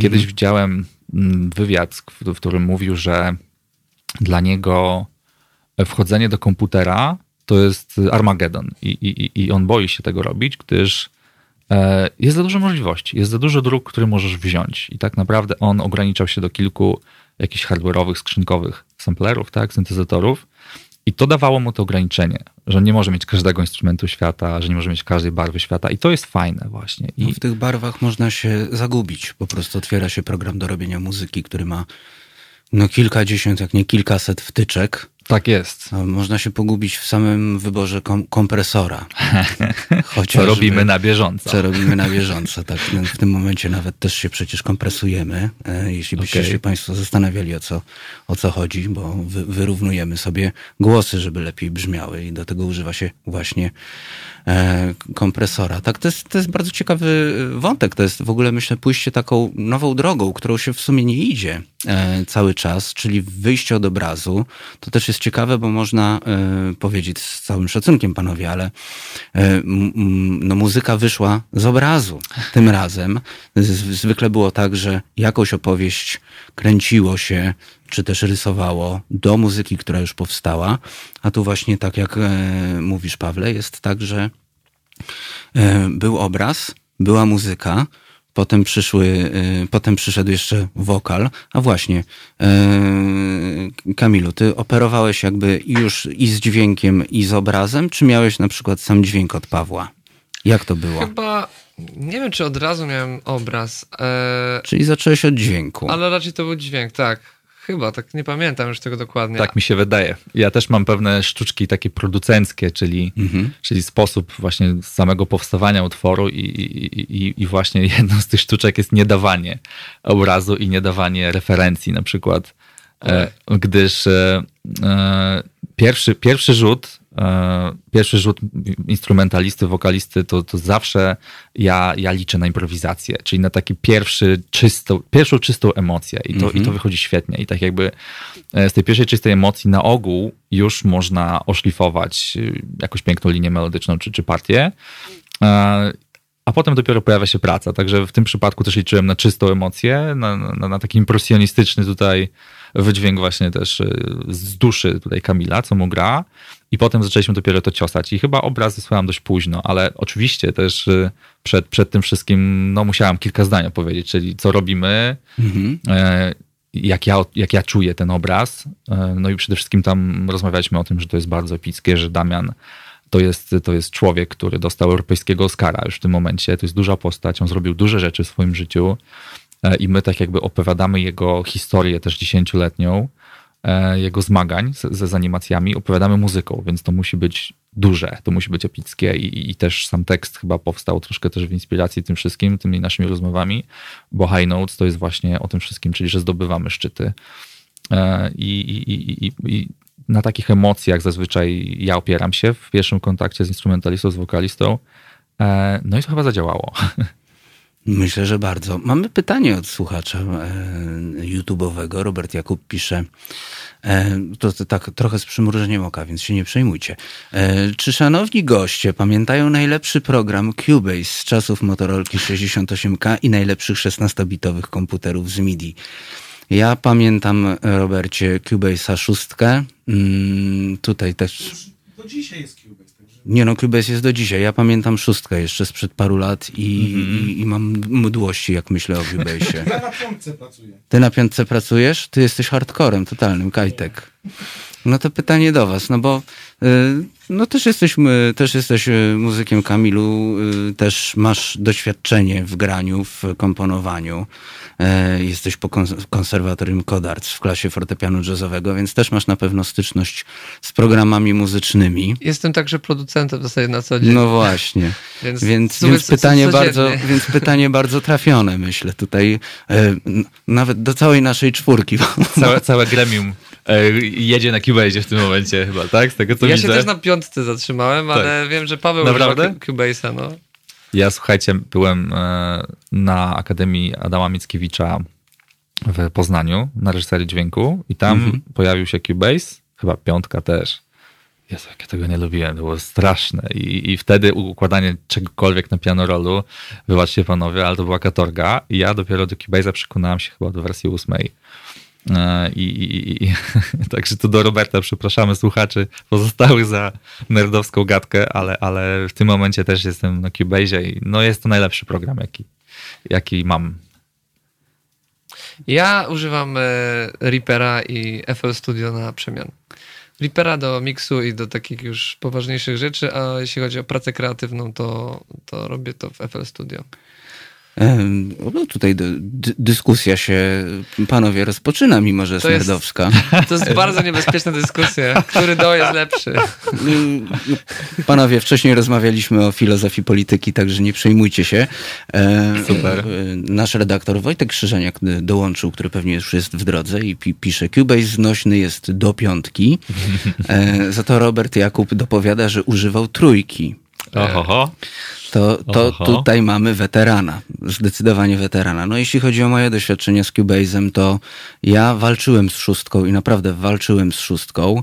kiedyś widziałem mm, wywiad, w którym mówił, że dla niego wchodzenie do komputera to jest Armagedon i, i, i on boi się tego robić, gdyż e, jest za dużo możliwości, jest za dużo dróg, które możesz wziąć i tak naprawdę on ograniczał się do kilku jakichś hardware'owych, skrzynkowych samplerów, tak, syntezatorów i to dawało mu to ograniczenie, że nie może mieć każdego instrumentu świata, że nie może mieć każdej barwy świata i to jest fajne właśnie. I No, w tych barwach można się zagubić. Po prostu otwiera się program do robienia muzyki, który ma no kilkadziesiąt, jak nie kilkaset wtyczek. tak jest. Można się pogubić w samym wyborze kom- kompresora. Co Chociażby- robimy na bieżąco. Co robimy na bieżąco, tak. No, W tym momencie nawet też się przecież kompresujemy. E, Jeśli byście Okej. się Państwo zastanawiali, o co, o co chodzi, bo wy, wyrównujemy sobie głosy, żeby lepiej brzmiały i do tego używa się właśnie e, kompresora. Tak, to jest, to jest bardzo ciekawy wątek. To jest w ogóle, myślę, pójście taką nową drogą, którą się w sumie nie idzie e, cały czas, czyli wyjście od obrazu. To też jest ciekawe, bo można e, powiedzieć z całym szacunkiem, panowie, ale e, no, muzyka wyszła z obrazu tym razem. Zwykle było tak, że jakąś opowieść kręciło się, czy też rysowało do muzyki, która już powstała. A tu właśnie tak jak e, mówisz, Pawle, jest tak, że e, był obraz, była muzyka, potem przyszły, e, potem przyszedł jeszcze wokal. A właśnie, e, Kamilu, ty operowałeś jakby już i z dźwiękiem, i z obrazem, czy miałeś na przykład sam dźwięk od Pawła? Jak to było? Chyba, nie wiem czy od razu miałem obraz, e, Czyli zacząłeś od dźwięku. ale raczej to był dźwięk, tak. Chyba, tak nie pamiętam już tego dokładnie. Tak mi się wydaje. Ja też mam pewne sztuczki takie producenckie, czyli, Mhm. czyli sposób właśnie samego powstawania utworu i, i, i, i właśnie jedną z tych sztuczek jest niedawanie obrazu i niedawanie referencji na przykład, e, gdyż e, e, pierwszy, pierwszy rzut e, pierwszy rzut instrumentalisty, wokalisty, to, to zawsze ja, ja liczę na improwizację, czyli na taki pierwszy czystą, pierwszą czystą emocję i to, i to wychodzi świetnie i tak jakby e, z tej pierwszej czystej emocji na ogół już można oszlifować y, jakąś piękną linię melodyczną czy, czy partię. A potem dopiero pojawia się praca. Także w tym przypadku też liczyłem na czystą emocję, na, na, na taki impresjonistyczny tutaj wydźwięk właśnie też y, z duszy tutaj Kamila, co mu gra. I potem zaczęliśmy dopiero to ciosać. I chyba obraz wysłałem dość późno, ale oczywiście też y, przed, przed tym wszystkim no, musiałem kilka zdań opowiedzieć, czyli co robimy, Mhm. e, jak ja, jak ja czuję ten obraz. No i przede wszystkim tam rozmawialiśmy o tym, że to jest bardzo epickie, że Damian to jest, to jest człowiek, który dostał europejskiego Oscara już w tym momencie. To jest duża postać, on zrobił duże rzeczy w swoim życiu E, i my tak jakby opowiadamy jego historię też dziesięcioletnią, e, jego zmagań z, z animacjami, opowiadamy muzyką, więc to musi być duże, to musi być epickie i, i też sam tekst chyba powstał troszkę też w inspiracji tym wszystkim, tymi naszymi rozmowami, bo High Notes to jest właśnie o tym wszystkim, czyli że zdobywamy szczyty. E, i, i, i, i na takich emocjach zazwyczaj ja opieram się w pierwszym kontakcie z instrumentalistą, z wokalistą. E, No i to chyba zadziałało. Myślę, że bardzo. Mamy pytanie od słuchacza e, YouTube'owego. Robert Jakub pisze, e, to, to tak trochę z przymrużeniem oka, więc się nie przejmujcie. Czy szanowni goście pamiętają najlepszy program Cubase z czasów Motorolki 68K i najlepszych 16-bitowych komputerów z MIDI? Ja pamiętam, Robercie, Cubase'a szóstkę. Mm, tutaj też... Do dzisiaj jest Cubase, także Nie no, Cubase jest do dzisiaj. Ja pamiętam szóstkę jeszcze sprzed paru lat i, i, i mam mdłości, jak myślę o Cubase'ie. ja na piątce pracuję. Ty na piątce pracujesz? Ty jesteś hardcorem totalnym, Kajtek. No to pytanie do was, no bo y, no też jesteś, też jesteś y, muzykiem Kamilu, y, też masz doświadczenie w graniu, w komponowaniu. E, jesteś po kons- konserwatorium Kodarts w klasie fortepianu jazzowego, więc też masz na pewno styczność z programami muzycznymi. Jestem także producentem w zasadzie na co dzień. No właśnie. Więc, Więc, więc, pytanie bardzo, więc pytanie bardzo trafione, myślę, tutaj e, nawet do całej naszej czwórki. Całe, całe gremium e, jedzie na Cubase w tym momencie chyba, tak? Z tego co Ja widzę. się też na piątce zatrzymałem, ale wiem, że Paweł Naprawdę? używa Cu- Cubase'a, no. Ja słuchajcie, byłem e, na Akademii Adama Mickiewicza w Poznaniu na reżyserii dźwięku i tam Mhm. pojawił się Cubase, chyba piątka też. Jezu, jak ja tego nie lubiłem, to było straszne. I, I wtedy układanie czegokolwiek na pianorolu, wybaczcie panowie, ale to była katorga. I ja dopiero do Cubase'a przekonałem się chyba do wersji ósmej. E, I, i, i, także tu do Roberta przepraszamy słuchaczy pozostałych za nerdowską gadkę, ale, ale w tym momencie też jestem na Cubase'ie i no jest to najlepszy program, jaki, jaki mam. Ja używam e, Reapera i FL Studio na przemian. Reapera do miksu i do takich już poważniejszych rzeczy, a jeśli chodzi o pracę kreatywną, to, to robię to w FL Studio. No tutaj dyskusja się, panowie, rozpoczyna, mimo że jest To jest- nerdowska. To jest bardzo niebezpieczna dyskusja. Który do jest lepszy? Panowie, wcześniej rozmawialiśmy o filozofii polityki, także nie przejmujcie się. E, Super. e, Nasz redaktor Wojtek Krzyżeniak y, dołączył, który pewnie już jest w drodze i pi pisze, Cubase znośny jest do piątki. E, Za to Robert Jakub dopowiada, że używał trójki. Oho, To, to tutaj mamy weterana, zdecydowanie weterana. No jeśli chodzi o moje doświadczenie z Cubase'em, to ja walczyłem z szóstką i naprawdę walczyłem z szóstką.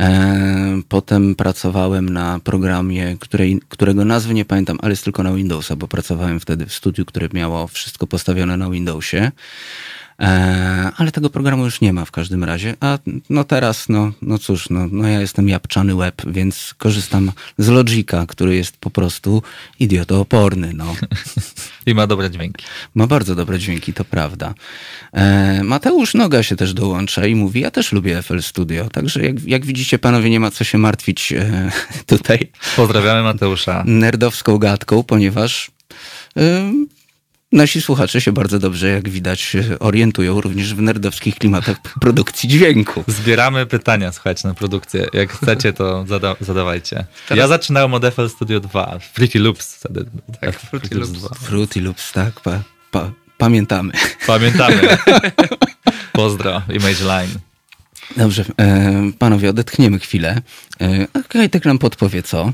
E, potem pracowałem na programie, której, którego nazwy nie pamiętam, ale jest tylko na Windowsa, bo pracowałem wtedy w studiu, które miało wszystko postawione na Windowsie. E, ale tego programu już nie ma w każdym razie. A no teraz, no, no cóż, no, no ja jestem japczany web, więc korzystam z Logica, który jest po prostu idiotooporny. No. i ma dobre dźwięki. Ma bardzo dobre dźwięki, to prawda. E, Mateusz Noga się też dołącza i mówi, ja też lubię FL Studio, także jak, jak widzicie, panowie, nie ma co się martwić e, tutaj Pozdrawiamy Mateusza. nerdowską gadką, ponieważ nasi słuchacze się bardzo dobrze, jak widać, orientują również w nerdowskich klimatach produkcji dźwięku. Zbieramy pytania, słuchajcie, na produkcję. Jak chcecie, to zada zadawajcie. Teraz- Ja zaczynałem od FL Studio 2, Fruity Loops. wtedy. Tak, Fruity Loops. 2. Fruity Loops, tak, pa, pa, pamiętamy. Pamiętamy. Pozdro, Image Line. Dobrze, e, panowie, odetchniemy chwilę. E, a Kajtek nam podpowie, co?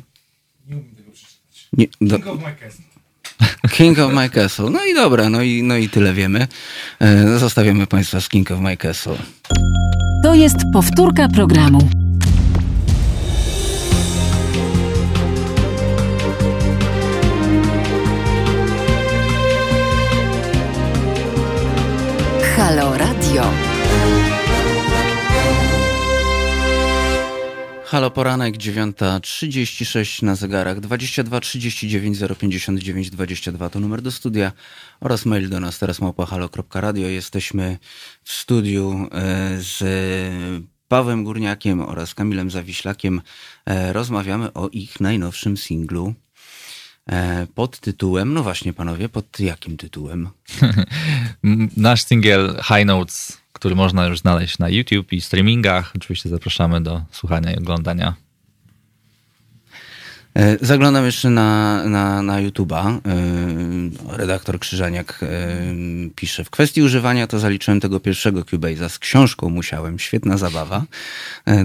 Nie umiem tego przeczytać. Nie, do, King of my castle. King of My Castle. No i dobra, no i, no i tyle wiemy. E, Zostawiamy Państwa z King of My Castle. To jest powtórka programu. Halo Poranek, 9.36 na zegarach, 22 39 059 22 to numer do studia oraz mail do nas teraz małpahalo.radio. Jesteśmy w studiu e, z Pawłem Górniakiem oraz Kamilem Zawiślakiem. E, Rozmawiamy o ich najnowszym singlu e, pod tytułem, no właśnie panowie, pod jakim tytułem? Nasz singiel High Notes, który można już znaleźć na YouTube i streamingach. Oczywiście zapraszamy do słuchania i oglądania. E, Zaglądam jeszcze na, na, na YouTube'a. E, Redaktor Krzyżaniak e, pisze, w kwestii używania to zaliczyłem tego pierwszego Cubase'a z książką musiałem, świetna zabawa.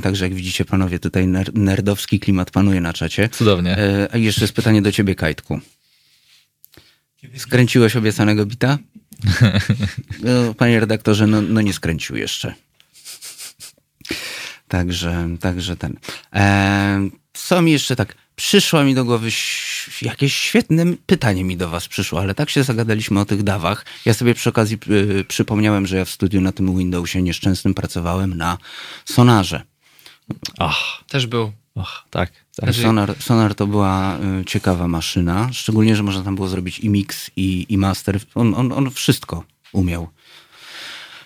Także jak widzicie panowie, tutaj ner- nerdowski klimat panuje na czacie. Cudownie. A jeszcze jest pytanie do ciebie, Kajtku. Skręciłeś obiecanego bita? No, panie redaktorze, no, no nie skręcił jeszcze. Także, także ten. E, co mi jeszcze tak? Przyszło mi do głowy jakieś świetne pytanie mi do was przyszło, ale tak się zagadaliśmy o tych dawach. Ja sobie przy okazji y, przypomniałem, że ja w studiu na tym Windowsie nieszczęsnym pracowałem na Sonarze. Ach, Też był. Och, tak. tak. Znaczy- Sonar, Sonar to była y, ciekawa maszyna, szczególnie, że można tam było zrobić i mix, i, i master. On, on, on wszystko umiał.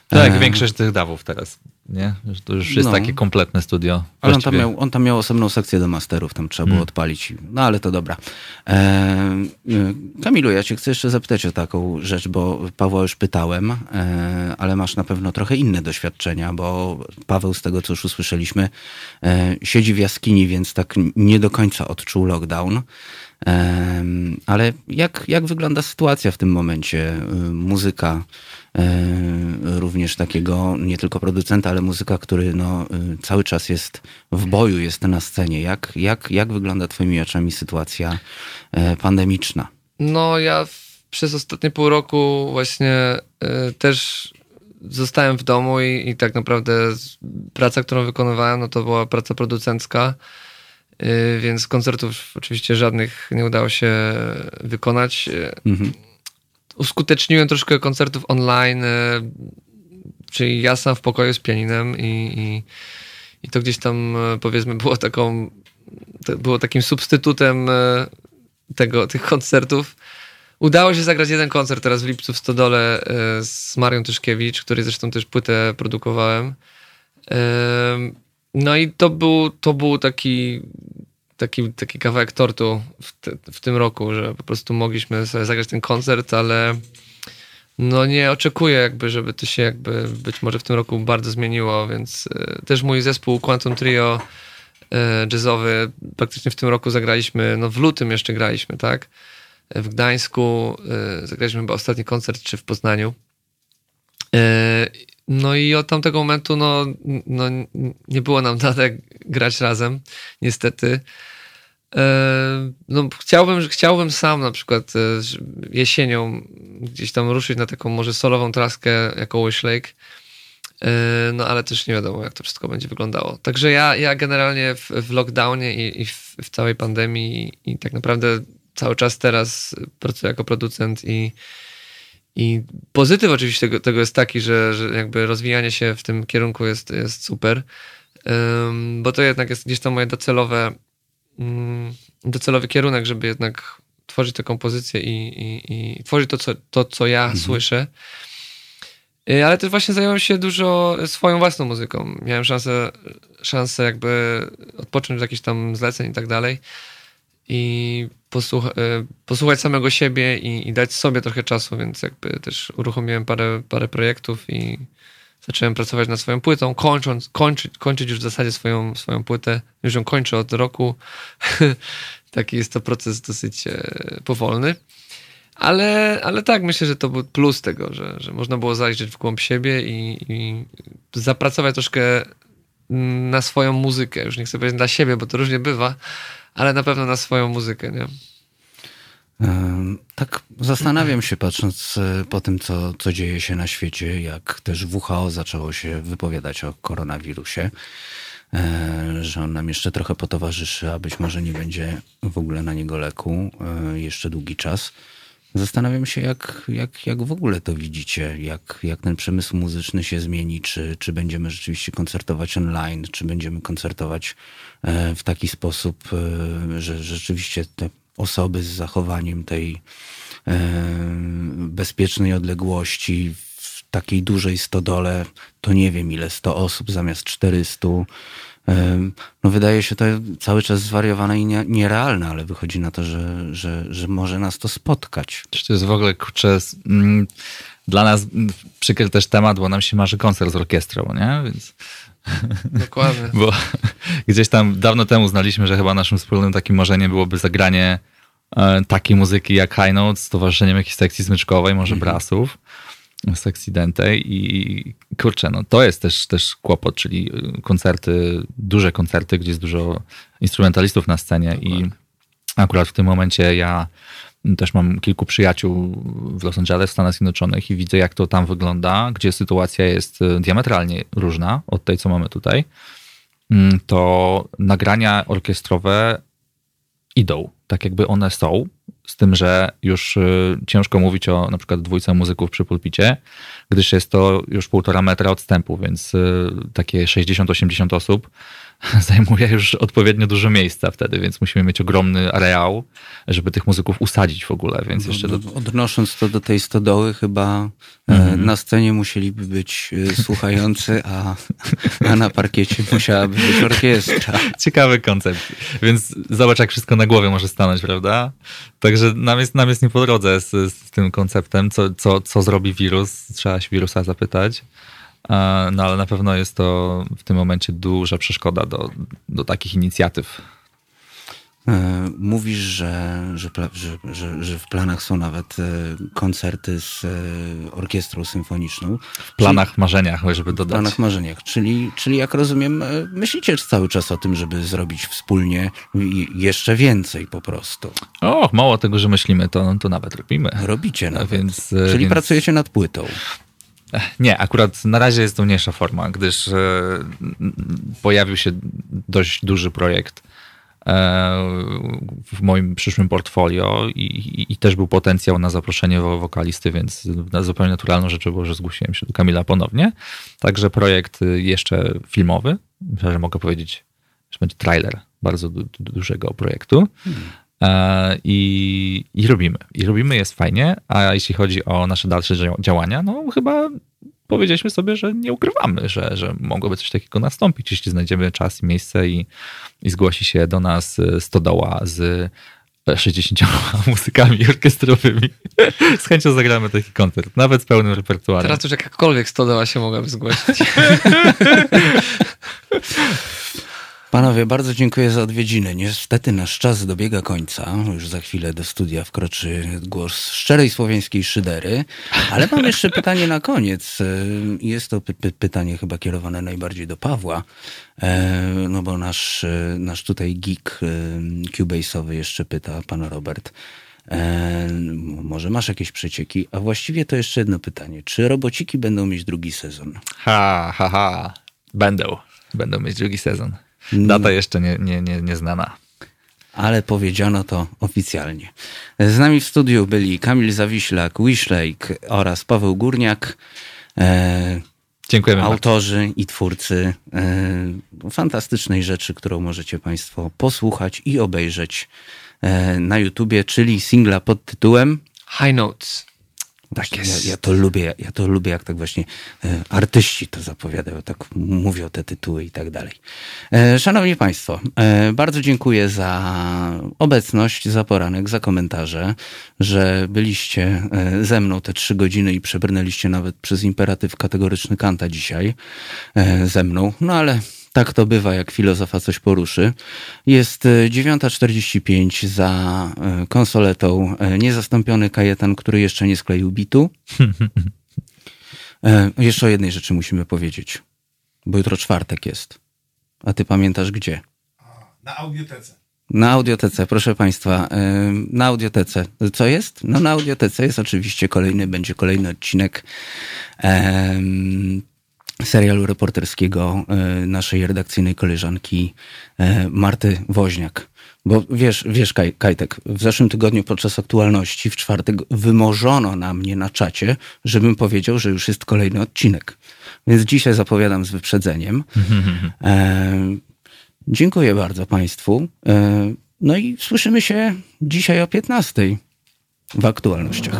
Tak, E, większość tych dawów teraz. Nie? Że To już jest No. takie kompletne studio. Ale on tam, miał, on tam miał osobną sekcję do masterów, tam trzeba było Mm. odpalić. No ale to dobra. E, e, Kamilu, ja cię chcę jeszcze zapytać o taką rzecz, bo Pawła już pytałem, e, ale masz na pewno trochę inne doświadczenia, bo Paweł, z tego co już usłyszeliśmy, e, siedzi w jaskini, więc tak nie do końca odczuł lockdown. Em, Ale jak, jak wygląda sytuacja w tym momencie? Y, Muzyka, również takiego nie tylko producenta, ale muzyka, który no, y, cały czas jest w boju, jest na scenie. Jak, jak, jak wygląda twoimi oczami sytuacja e, pandemiczna? No ja przez ostatnie pół roku właśnie też zostałem w domu i, i tak naprawdę praca, którą wykonywałem, no to była praca producencka, więc koncertów oczywiście żadnych nie udało się wykonać. Mhm. Uskuteczniłem troszkę koncertów online, y, czyli ja sam w pokoju z pianinem i, i, i to gdzieś tam y, powiedzmy było taką, było takim substytutem y, tego, tych koncertów. Udało się zagrać jeden koncert teraz w lipcu w Stodole e, z Marią Tyszkiewicz, który zresztą też płytę produkowałem. Em, No i to był, to był taki, taki, taki kawałek tortu w, te, w tym roku, że po prostu mogliśmy sobie zagrać ten koncert, ale no nie oczekuję jakby, żeby to się jakby być może w tym roku bardzo zmieniło, więc e, też mój zespół Quantum Trio e, jazzowy praktycznie w tym roku zagraliśmy, no w lutym jeszcze graliśmy, tak? w Gdańsku, y, zagraliśmy chyba ostatni koncert, czy w Poznaniu. No i od tamtego momentu no, no, nie było nam dane grać razem, niestety. Y, No, chciałbym, chciałbym sam na przykład że jesienią gdzieś tam ruszyć na taką może solową traskę jako Wish Lake. Y, No ale też nie wiadomo, jak to wszystko będzie wyglądało. Także ja, ja generalnie w, w lockdownie i, i w, w całej pandemii i, i tak naprawdę cały czas teraz pracuję jako producent i, i pozytyw oczywiście tego, tego jest taki, że, że jakby rozwijanie się w tym kierunku jest, jest super, Ym, bo to jednak jest gdzieś tam moje docelowe, mm, docelowy kierunek, żeby jednak tworzyć tę kompozycję i, i, i tworzyć to, co, to, co ja słyszę. Y, Ale też właśnie zająłem się dużo swoją własną muzyką. Miałem szansę, szansę jakby odpocząć od jakichś tam zleceń i tak dalej i y, posłuchać samego siebie i, i dać sobie trochę czasu, więc jakby też uruchomiłem parę, parę projektów i zacząłem pracować nad swoją płytą, kończąc, kończyć, kończyć już w zasadzie swoją, swoją płytę. Już ją kończę od roku. Taki jest to proces dosyć e, powolny. Ale, ale tak, myślę, że to był plus tego, że, że można było zajrzeć w głąb siebie i, i zapracować troszkę mm, na swoją muzykę. Już nie chcę powiedzieć dla siebie, bo to różnie bywa, ale na pewno na swoją muzykę, nie? Tak zastanawiam się, patrząc e, po tym, co, co dzieje się na świecie, jak też WHO zaczęło się wypowiadać o koronawirusie, e, że on nam jeszcze trochę potowarzyszy, a być może nie będzie w ogóle na niego leku e, jeszcze długi czas. Zastanawiam się, jak, jak, jak w ogóle to widzicie, jak, jak ten przemysł muzyczny się zmieni, czy, czy będziemy rzeczywiście koncertować online, czy będziemy koncertować e, w taki sposób, e, że rzeczywiście te osoby z zachowaniem tej e, bezpiecznej odległości w takiej dużej stodole, to nie wiem ile, 100 osób zamiast 400. No wydaje się to cały czas zwariowane i nie, nierealne, ale wychodzi na to, że, że, że może nas to spotkać. To jest w ogóle, kurczę, mm, dla nas przykry też temat, bo nam się marzy koncert z orkiestrą, nie? Więc... Dokładnie. bo gdzieś tam dawno temu znaliśmy, że chyba naszym wspólnym takim marzeniem byłoby zagranie e, takiej muzyki jak High Notes z towarzyszeniem jakiejś sekcji smyczkowej, może mhm. brasów z Accidente i kurczę, no to jest też, też kłopot, czyli koncerty, duże koncerty, gdzie jest dużo instrumentalistów na scenie i akurat w tym momencie ja też mam kilku przyjaciół w Los Angeles, w Stanach Zjednoczonych i widzę, jak to tam wygląda, gdzie sytuacja jest diametralnie różna od tej, co mamy tutaj. Mm, to nagrania orkiestrowe idą, tak jakby one są, z tym, że już y, ciężko mówić o na przykład dwójce muzyków przy pulpicie, gdyż jest to już półtora metra odstępu, więc y, takie 60-80 osób zajmuje już odpowiednio dużo miejsca wtedy, więc musimy mieć ogromny areał, żeby tych muzyków usadzić w ogóle, więc jeszcze... Do... Odnosząc to do tej stodoły, chyba mm-hmm. na scenie musieliby być e, słuchający, a, a na parkiecie musiałaby być orkiestra. Ciekawy koncept. Więc zobacz, jak wszystko na głowie może stanąć, prawda? Także nam jest, nam jest nie po drodze z, z tym konceptem, co, co, co zrobi wirus. Trzeba się wirusa zapytać. No ale na pewno jest to w tym momencie duża przeszkoda do, do takich inicjatyw. E, mówisz, że, że, że, że, w planach są nawet e, koncerty z e, orkiestrą symfoniczną. W planach, czyli, marzeniach, żeby dodać. W planach, marzeniach. Czyli, czyli jak rozumiem, myślicie cały czas o tym, żeby zrobić wspólnie jeszcze więcej po prostu. O, mało tego, że myślimy, to, to nawet robimy. Robicie nawet. Więc, czyli więc... pracujecie nad płytą. Nie, akurat na razie jest to mniejsza forma, gdyż e, pojawił się dość duży projekt e, w moim przyszłym portfolio i, i, i, też był potencjał na zaproszenie wokalisty, więc zupełnie naturalną rzeczą było, że zgłosiłem się do Kamila ponownie. Także projekt jeszcze filmowy, że mogę powiedzieć, że będzie trailer bardzo du dużego projektu. Hmm. E, I, I robimy. I robimy, jest fajnie, a jeśli chodzi o nasze dalsze działania, no chyba powiedzieliśmy sobie, że nie ukrywamy, że, że mogłoby coś takiego nastąpić, jeśli znajdziemy czas i miejsce i, i zgłosi się do nas stodoła z 60 muzykami orkiestrowymi. Z chęcią zagramy taki koncert, nawet z pełnym repertuarem. Teraz już jakakolwiek stodoła się mogłaby zgłosić. Panowie, bardzo dziękuję za odwiedziny. Niestety nasz czas dobiega końca. Już za chwilę do studia wkroczy głos szczerej słowiańskiej szydery. Ale mam jeszcze pytanie na koniec. Jest to py pytanie chyba kierowane najbardziej do Pawła. E, no bo nasz, nasz tutaj geek Cubase'owy jeszcze pyta, pan Robert. E, może masz jakieś przecieki? A właściwie to jeszcze jedno pytanie. Czy robociki będą mieć drugi sezon? Ha, ha, ha. Będą. Będą mieć drugi sezon. Data jeszcze nie, nie, nie, nie znana. Ale powiedziano to oficjalnie. Z nami w studiu byli Kamil Zawiślak, Wishlake oraz Paweł Górniak. E, Dziękujemy. Autorzy bardzo. i twórcy e, fantastycznej rzeczy, którą możecie Państwo posłuchać i obejrzeć e, na YouTubie, czyli singla pod tytułem High Notes. Tak jest. Ja, ja, to lubię, ja to lubię, jak tak właśnie e, artyści to zapowiadają, tak mówią te tytuły i tak dalej. E, szanowni Państwo, e, bardzo dziękuję za obecność, za poranek, za komentarze, że byliście e, ze mną te trzy godziny i przebrnęliście nawet przez imperatyw kategoryczny Kanta dzisiaj e, ze mną. No ale tak to bywa, jak filozofa coś poruszy. Jest 9.45 e, za e, konsoletą e, niezastąpiony kajetan, który jeszcze nie skleił bitu. Jeszcze o jednej rzeczy musimy powiedzieć, bo jutro czwartek jest. A ty pamiętasz gdzie? Na audiotece. Na audiotece, proszę Państwa, na audiotece. Co jest? No na audiotece jest oczywiście kolejny, będzie kolejny odcinek serialu reporterskiego e, naszej redakcyjnej koleżanki e, Marty Woźniak. Bo wiesz, wiesz Kaj, Kajtek, w zeszłym tygodniu podczas aktualności w czwartek wymorzono na mnie na czacie, żebym powiedział, że już jest kolejny odcinek. Więc dzisiaj zapowiadam z wyprzedzeniem. E, dziękuję bardzo Państwu. E, no i słyszymy się dzisiaj o 15 w aktualnościach.